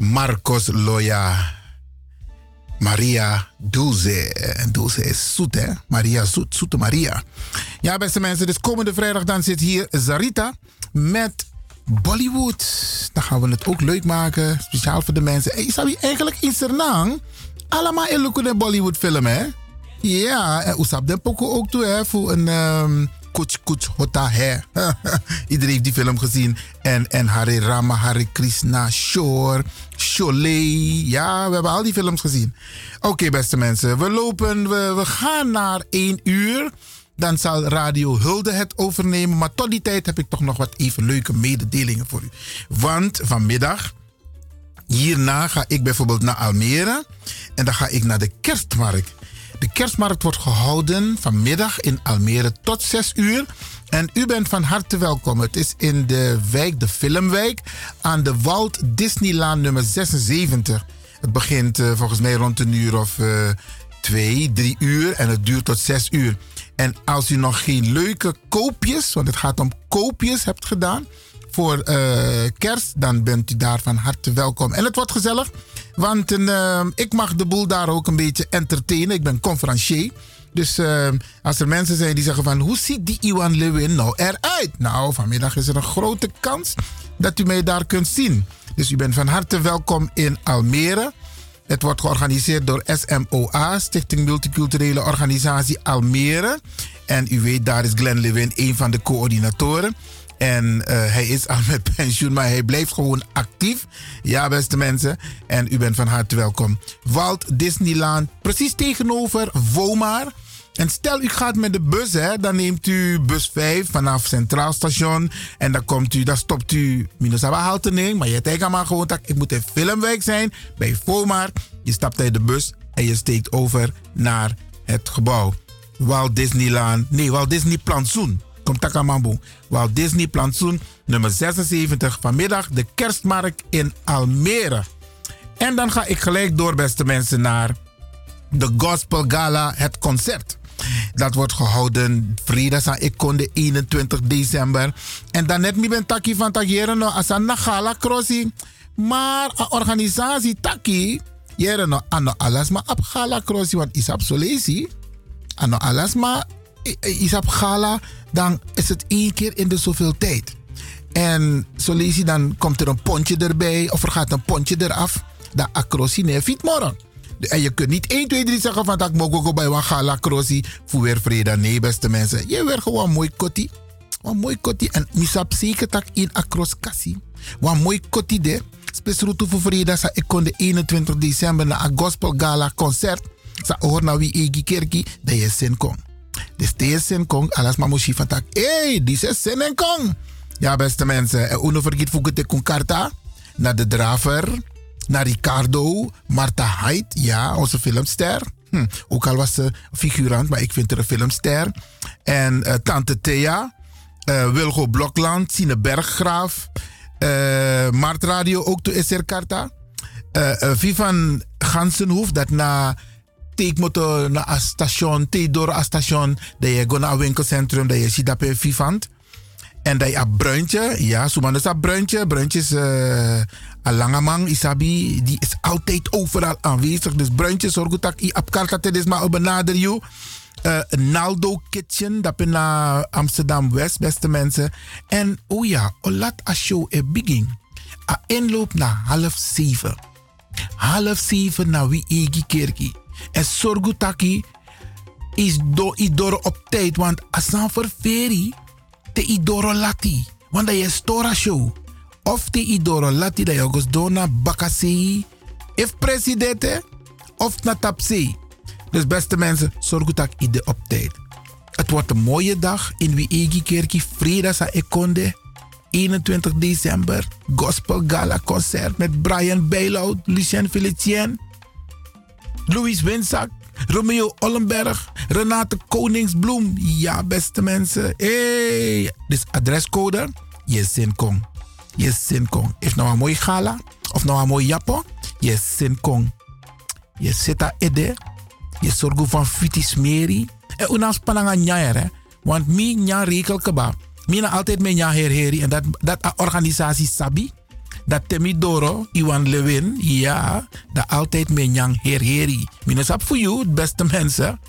Marcos Loya. Maria Dulce. Dulce is zoet, hè? Maria Zoet, Zoete Maria. Ja, beste mensen, dus komende vrijdag dan zit hier Zarita met Bollywood. Dan gaan we het ook leuk maken, speciaal voor de mensen. Hey, Sabi, eigenlijk is er nang allemaal in de Bollywood film, hè? Ja, en Oesap de ook toe, hè? Voor een um, Kuch Kuch Hota Hai. Iedereen heeft die film gezien. En, en Hare Rama, Hare Krishna, Shore, Sholay. Ja, we hebben al die films gezien. Oké, beste mensen. We lopen, we, we gaan naar één uur. Dan zal Radio Hulde het overnemen. Maar tot die tijd heb ik toch nog wat even leuke mededelingen voor u. Want vanmiddag, hierna ga ik bijvoorbeeld naar Almere. En dan ga ik naar de kerstmarkt. De kerstmarkt wordt gehouden vanmiddag in Almere tot 6 uur. En u bent van harte welkom. Het is in de wijk, de Filmwijk, aan de Walt Disneylaan nummer 76. Het begint uh, volgens mij rond een uur of uh, twee, drie uur en het duurt tot zes uur. En als u nog geen leuke koopjes, want het gaat om koopjes, hebt gedaan voor uh, kerst, dan bent u daar van harte welkom. En het wordt gezellig, want uh, ik mag de boel daar ook een beetje entertainen. Ik ben conferencier. Dus uh, als er mensen zijn die zeggen van hoe ziet die Iwan Lewin nou eruit? Nou, vanmiddag is er een grote kans dat u mij daar kunt zien. Dus u bent van harte welkom in Almere. Het wordt georganiseerd door SMOA, Stichting Multiculturele Organisatie Almere. En u weet, daar is Glenn Lewin een van de coördinatoren. En uh, hij is al met pensioen, maar hij blijft gewoon actief. Ja, beste mensen. En u bent van harte welkom. Walt Disneyland, precies tegenover Womar. En stel u gaat met de bus, hè, dan neemt u bus 5 vanaf Centraal Station. En dan komt u, dan stopt u Minusaba halte neer. Maar je denkt maar gewoon dat ik moet in Filmwijk zijn bij Vomar. Je stapt uit de bus en je steekt over naar het gebouw. Walt Disneyland, nee, Walt Disney Plantsoen. Komt Takamambo. Walt Disney Plantsoen, nummer 76. Vanmiddag de kerstmarkt in Almere. En dan ga ik gelijk door, beste mensen, naar de Gospel Gala, het concert. Dat wordt gehouden vrijdag aan Ikon 21 december. En dan net mi ben taki van Tageren no asan na gala crossi. Maar een organisatie taki Jere no ano alasma ap gala crossi want isap solesi. Ano alasma isap gala dan is het één keer in de zoveel tijd. En solesi dan komt er een pontje erbij of er gaat een pontje eraf. Dan acrossi ne fit morgen. En je kunt niet 1, 2, 3 zeggen van dat mogen go bij wat gala crossi voor weer vrede. Nee, beste mensen. Je weer gewoon mooi kotti. Wat mooi kotti. En misap zeker tak in acros kassi. Wat mooi kotti de. Spesrutu voor vrede ik kon de 21 december na een gospel gala concert. Sa oor na wie egi kerki. Dat je zin kon. Dus deze zin kon. Alas ma moshi van tak. Hey, die is zin en kon. Ja, beste mensen. En uno vergeet de karta. Naar de draver. Naar Ricardo. Marta Haidt. Ja, onze filmster. Hm, ook al was ze figurant, maar ik vind haar een filmster. En eh, Tante Thea. eh, Wilgo Blokland. Sine Berggraaf. eh Mart Radio ook to SR Karta. eh eh, Vivan Gansenhoef. Dat na teekmotor na a station. Theodor a station. Dat je go naar een winkelcentrum. Dat je ziet dat je Vivant. En dat je een bruintje, ja, Suman is een bruintje. Is eh, een lange man, Isabi, die is altijd overal aanwezig. Dus bruintje, zorg dat je op karta is maar benader je. Eh, Naldo Kitchen, dat is naar Amsterdam West, beste mensen. En oh ja, laat a show e begin. A inloop naar half zeven. Half zeven naar wie egi kerkie. En dat je is do i door op tijd, want asan verferi te idoro lati. Want dat je stora show. Of te idoro lati dat je gos dona bakasi. If presidente. Of na tapsi. Dus beste mensen, dat ik op tijd. Het wordt een mooie dag in Wiegi Kerkie. Vrijdag sa Ekonde. 21 december. Gospel Gala concert met Brian Bailout, Lucien Felicien. Louis Winzak, Romeo Ollenberg, Renate Koningsbloem. Ja, beste mensen. Hey. Dus adrescode, zin kom. Is nou een mooie gala? Of nou een mooi japo? Je zin kom. Je zit daar ede. Je zorgt van fiti smeri. En unas pananga nyaer. Want mi nya rekel keba. Mi na altijd me nya her heri. En dat, dat organisatie sabi. Dat temi doro, Iwan Lewin, ja, dat altijd me nyang her heri. Minus up voor you, beste mensen.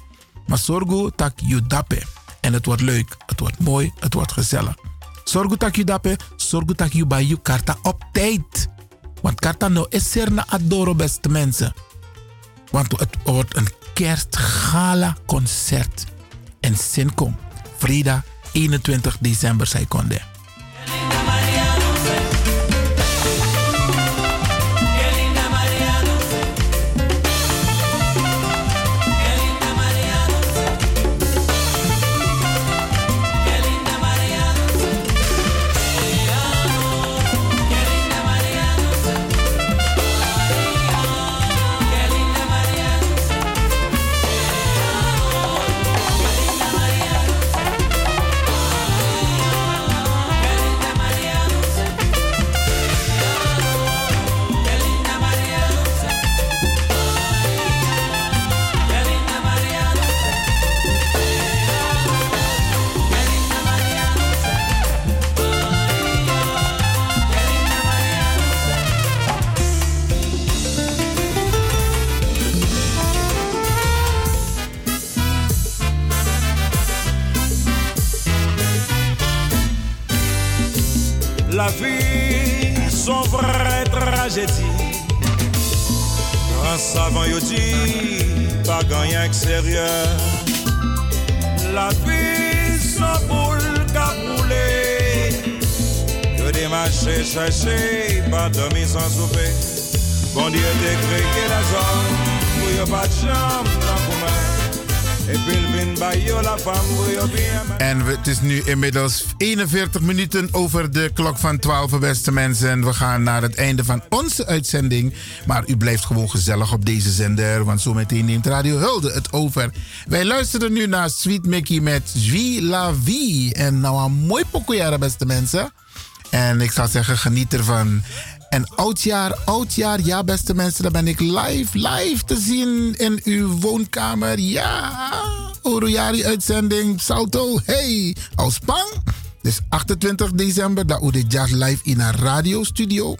Maar zorg dat je dappe. En het wordt leuk, het wordt mooi, het wordt gezellig. Zorg dat je dappe, dat je bij je karta op tijd. Want karta no is adoro, beste mensen. Want het wordt een kerstgala concert. En Sinkom, vrijdag 21 december, zij konde. La vie sans boule qu'à rouler. Que des marchés cherchés, pas dormir sans souper. Bon Dieu, t'es créé la zone, pour y'a pas de chambre En het is nu inmiddels 41 minuten over de klok van 12, beste mensen. We gaan naar het einde van onze uitzending. Maar u blijft gewoon gezellig op deze zender, want zometeen neemt Radio Hulde het over. Wij luisteren nu naar Sweet Mickey met Zwie La Vie. En nou een mooi pokoejaar, beste mensen. En ik zou zeggen, geniet ervan. En oudjaar, oudjaar, ja beste mensen, dan ben ik live, live te zien in uw woonkamer. Ja, Oroyari uitzending, Salto, hey, aus Pang. Dus 28 december, dat de jazz live in een radiostudio.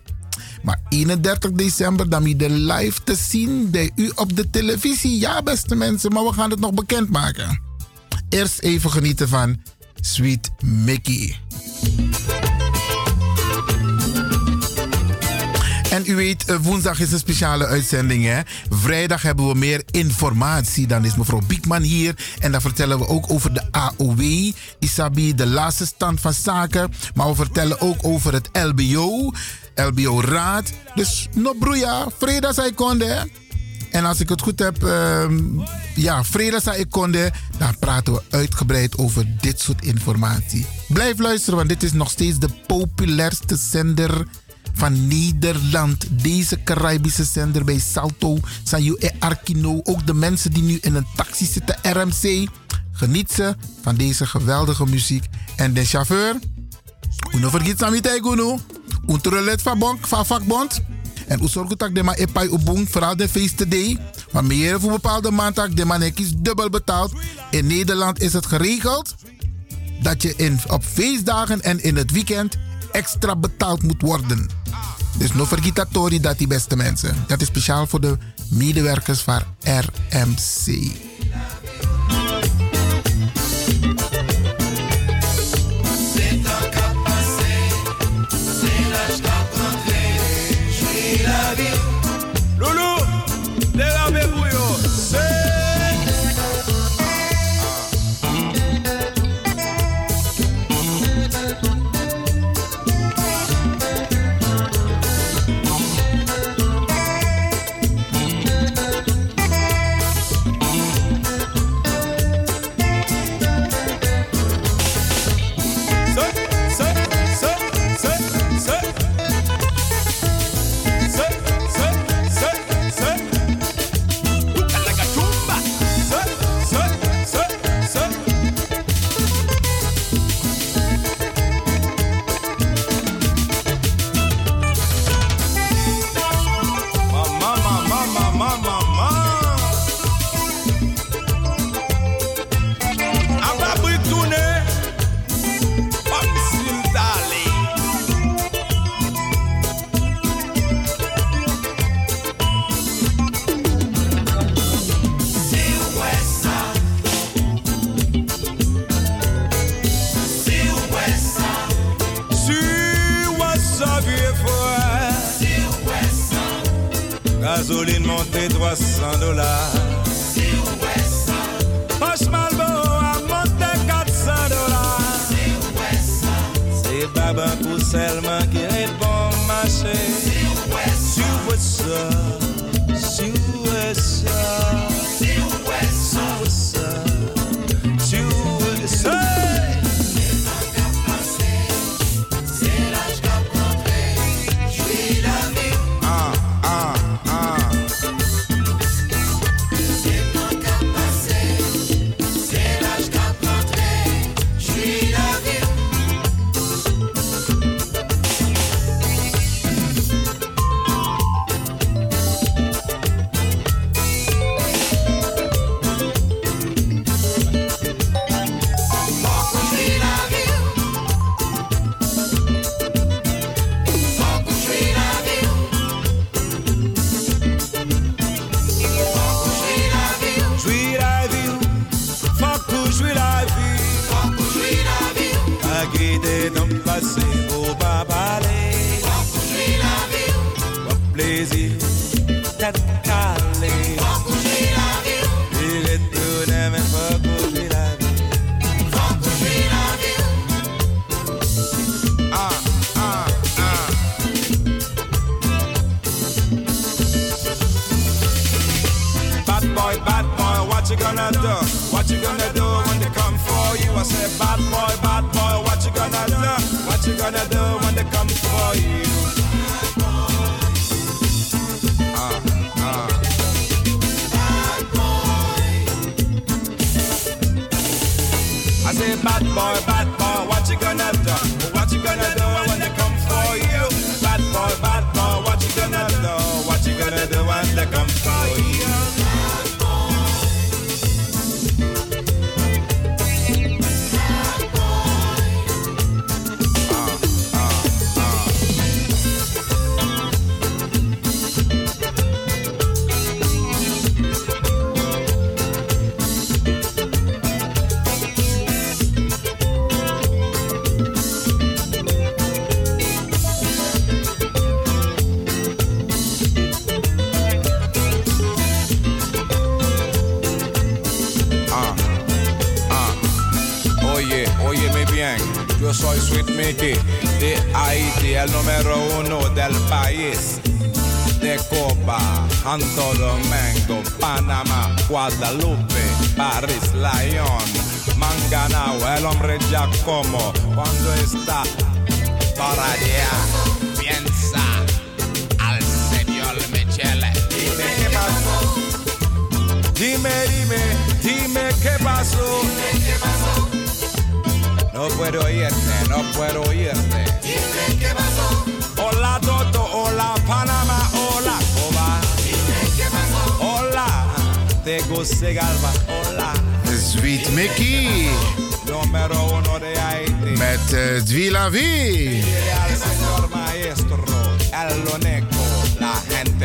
Maar 31 december dan je de live te zien bij u op de televisie. Ja, beste mensen, maar we gaan het nog bekendmaken. Eerst even genieten van Sweet Mickey. En u weet, eh, woensdag is een speciale uitzending. Hè? Vrijdag hebben we meer informatie. Dan is mevrouw Biekman hier. En dan vertellen we ook over de AOW. Isabi, de laatste stand van zaken. Maar we vertellen ook over het LBO. LBO-raad. Dus no broeia, vrede zij konde. En als ik het goed heb, ehm, ja, vrede zij konde. Dan praten we uitgebreid over dit soort informatie. Blijf luisteren, want dit is nog steeds de populairste zender van Nederland. Deze Caribische zender bij Salto, Sanyu en Arkino. Ook de mensen die nu in een taxi zitten, RMC. Geniet ze van deze geweldige muziek. En de chauffeur, Uno vergiet Samitai Gunu. Unterlet van bonk, van vakbond. En u zorgt dat de ma epai ubung, vooral de feestday. Maar meer voor bepaalde maandag, de man is dubbel betaald. In Nederland is het geregeld dat je in, op feestdagen en in het weekend extra betaald moet worden. Dus no vergitatori dat die beste mensen. Dat is speciaal voor de medewerkers van RMC.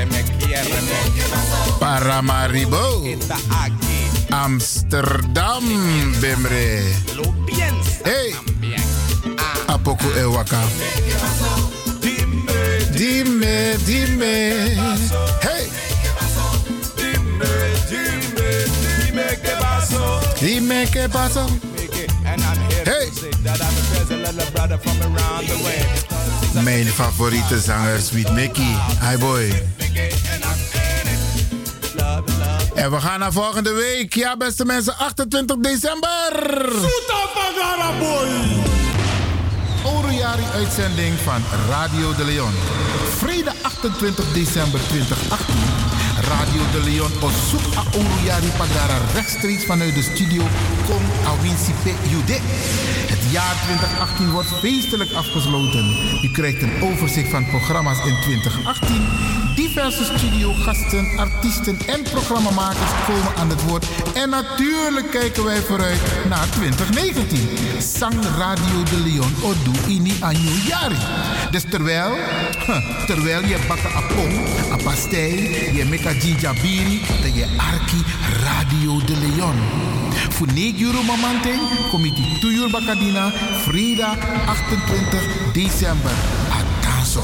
Me quiere mucho. Paramaribo. Amsterdam, Bemre. Hey. Apoko Ewaka. Dime, dime. Hey. Dime qué pasó. Dime qué pasó. Hey. Mijn favoriete zanger, Sweet Mickey. Hi boy. En we gaan naar volgende week. Ja, beste mensen, 28 december. Oroyari uitzending van Radio de Leon. Vrijdag 28 december 2018. Radio de Leon naar Oroyari Pagara rechtstreeks vanuit de studio Kong Awinsi Jude. Het jaar 2018 wordt feestelijk afgesloten. U krijgt een overzicht van programma's in 2018. Diverse studiogasten, artiesten en programmamakers komen aan het woord. En natuurlijk kijken wij vooruit naar 2019. Sang Radio de Leon Odu Ini Anyu Yari. Dus terwijl, terwijl je bakken apong, a pastei, je meka jinjabiri, je arki Radio de Leon. Voor 9 euro comité 2 euro bakadina, vrijdag 28 december. Atanso.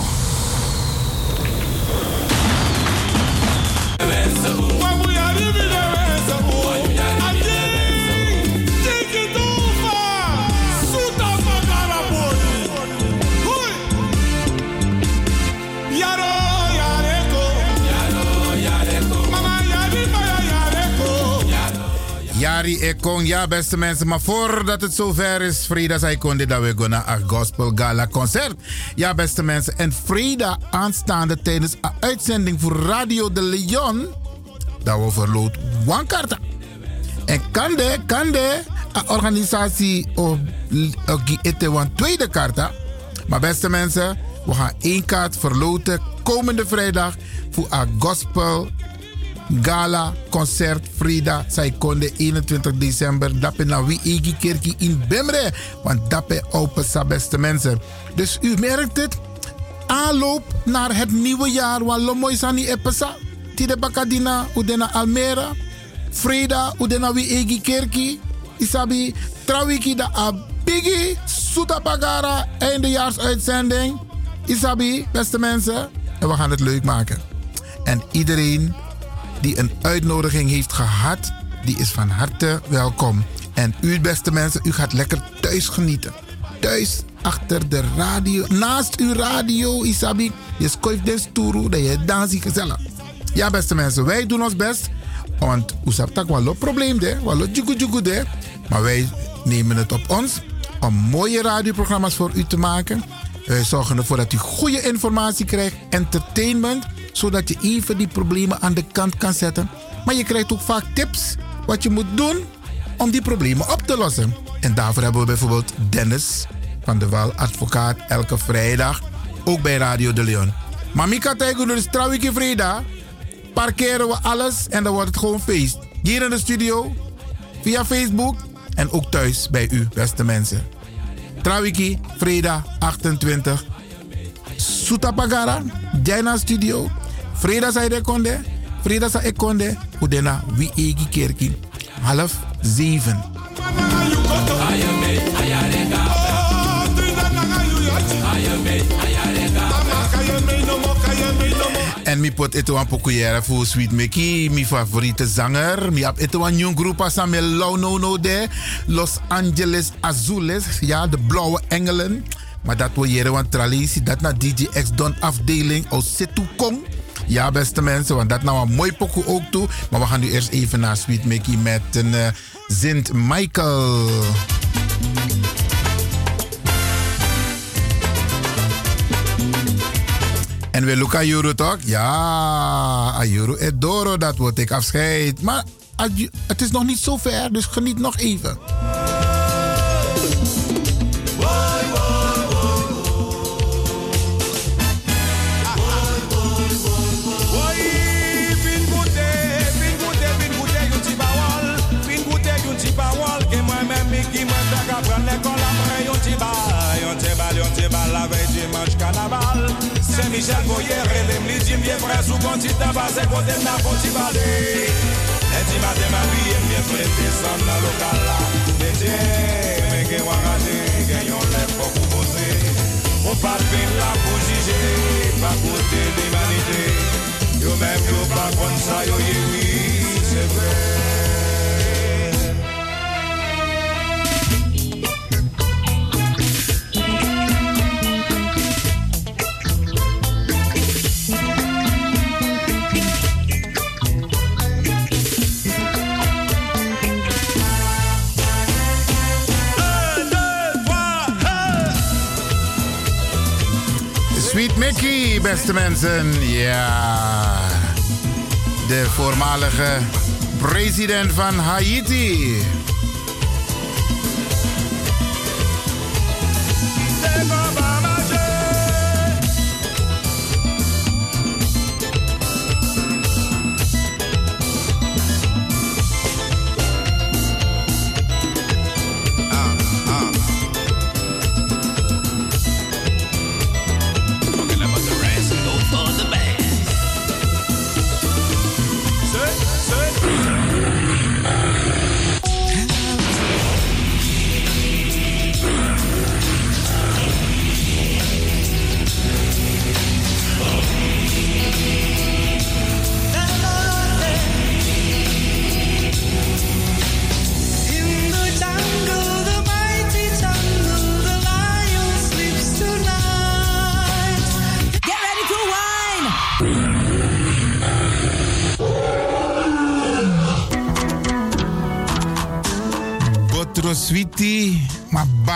Yari Ekong, ja beste mensen, maar voordat het zover is, Frida zei konde dat we gaan naar een gospel gala concert. Ja beste mensen, en Frida aanstaande tijdens een uitzending voor Radio de Leon, dat we verloot one kaarten. En kan de, kan een organisatie op ete one tweede kaarten. Maar beste mensen, we gaan één kaart verloten komende vrijdag voor een gospel gala concert Frida Saikonde 21 december. Dappe na wie egi kerkie in Bemre. Want dappe open sa beste mensen. Dus u merkt het. Aanloop naar het nieuwe jaar. Wat lomoy sani epesa. Tide bakadina udena Almere. Frida udena wie egi kerkie. Isabi trawiki da a biggie. Suta pagara. Eindejaarsuitzending. Isabi, beste mensen. En we gaan het leuk maken. En iedereen die een uitnodiging heeft gehad, die is van harte welkom. En u, beste mensen, u gaat lekker thuis genieten. Thuis, achter de radio, naast uw radio, Isabi. Je schuift de stoel, dat je dansie gezellig. Ja, beste mensen, wij doen ons best. Want hebt ook wel een probleem? Wel een? Maar wij nemen het op ons om mooie radioprogramma's voor u te maken. Wij zorgen ervoor dat u goede informatie krijgt, entertainment zodat je even die problemen aan de kant kan zetten. Maar je krijgt ook vaak tips wat je moet doen om die problemen op te lossen. En daarvoor hebben we bijvoorbeeld Dennis van de Wal, advocaat, elke vrijdag, ook bij Radio de Leon. Maar Mika Tijger, dus trouwens vrijdag, parkeren we alles en dan wordt het gewoon feest. Hier in de studio, via Facebook en ook thuis bij u, beste mensen. Trawiki, vrijdag 28. Sutapagara, Jaina Studio. Freda sa ide konde, Freda sa ik konde, udena wie egi kerki. Half zeven. En mi pot ito een pokoyere voor Sweet Mickey, mi favoriete zanger. Mi ito een nieuw groep als me Low No de Los Angeles Azules. Ja, de blauwe engelen. Maar dat wil jere want traditie, dat na DJ X Don afdeling aus Setu Kong. Ja, beste mensen, want dat nou een mooi pokoe ook toe. Maar we gaan nu eerst even naar Sweet Mickey met een uh, Sint Michael. En we lukken Juro toch? Ja, Juro Edoro, dat wordt ik afscheid. Maar het is nog niet zo ver, dus geniet nog even. Michel Boyer Elem li di mye vre sou konti tabase Kote mna konti bade Eti mate ma biye mye prete San nan lokal la Mete men gen wakade Gen yon lè fokou pose Ou pat vin la pou jije Pa kote l'imanite Yo men yo pa kon sa yo yewi Se vre Mickey, beste mensen. Ja. De voormalige president van Haiti.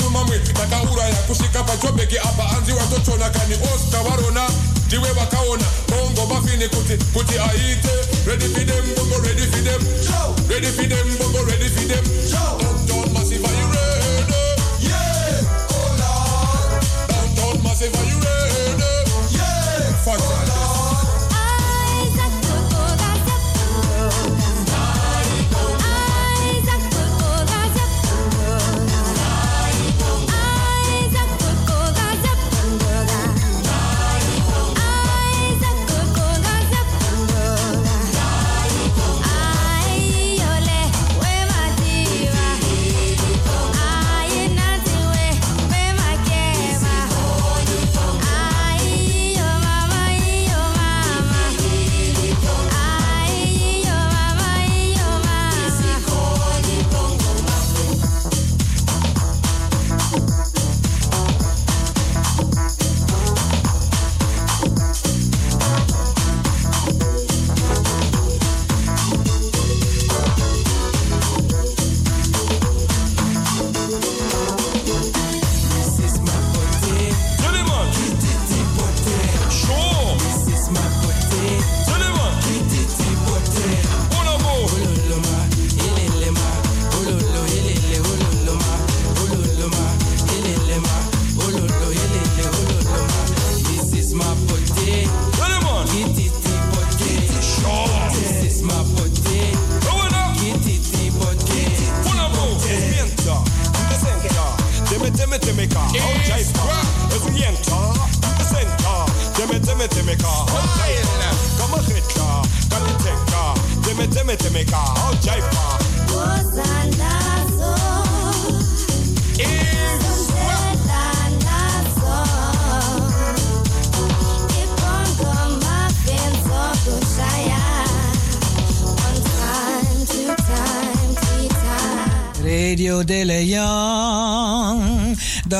Mafc makuru takauraya kusvika pajobheki apa anzi watotona kani osta varona ndiwe vakaona bongo mafini kuti kuti aite. Ready for them bongo ready for them. Ready for them bongo ready for them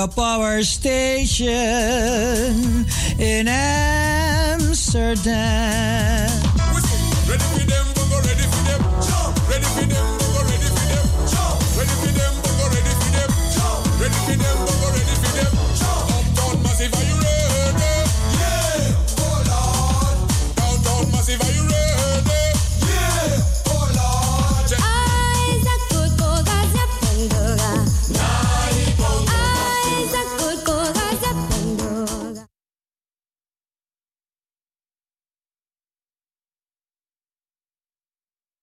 The power station in Amsterdam.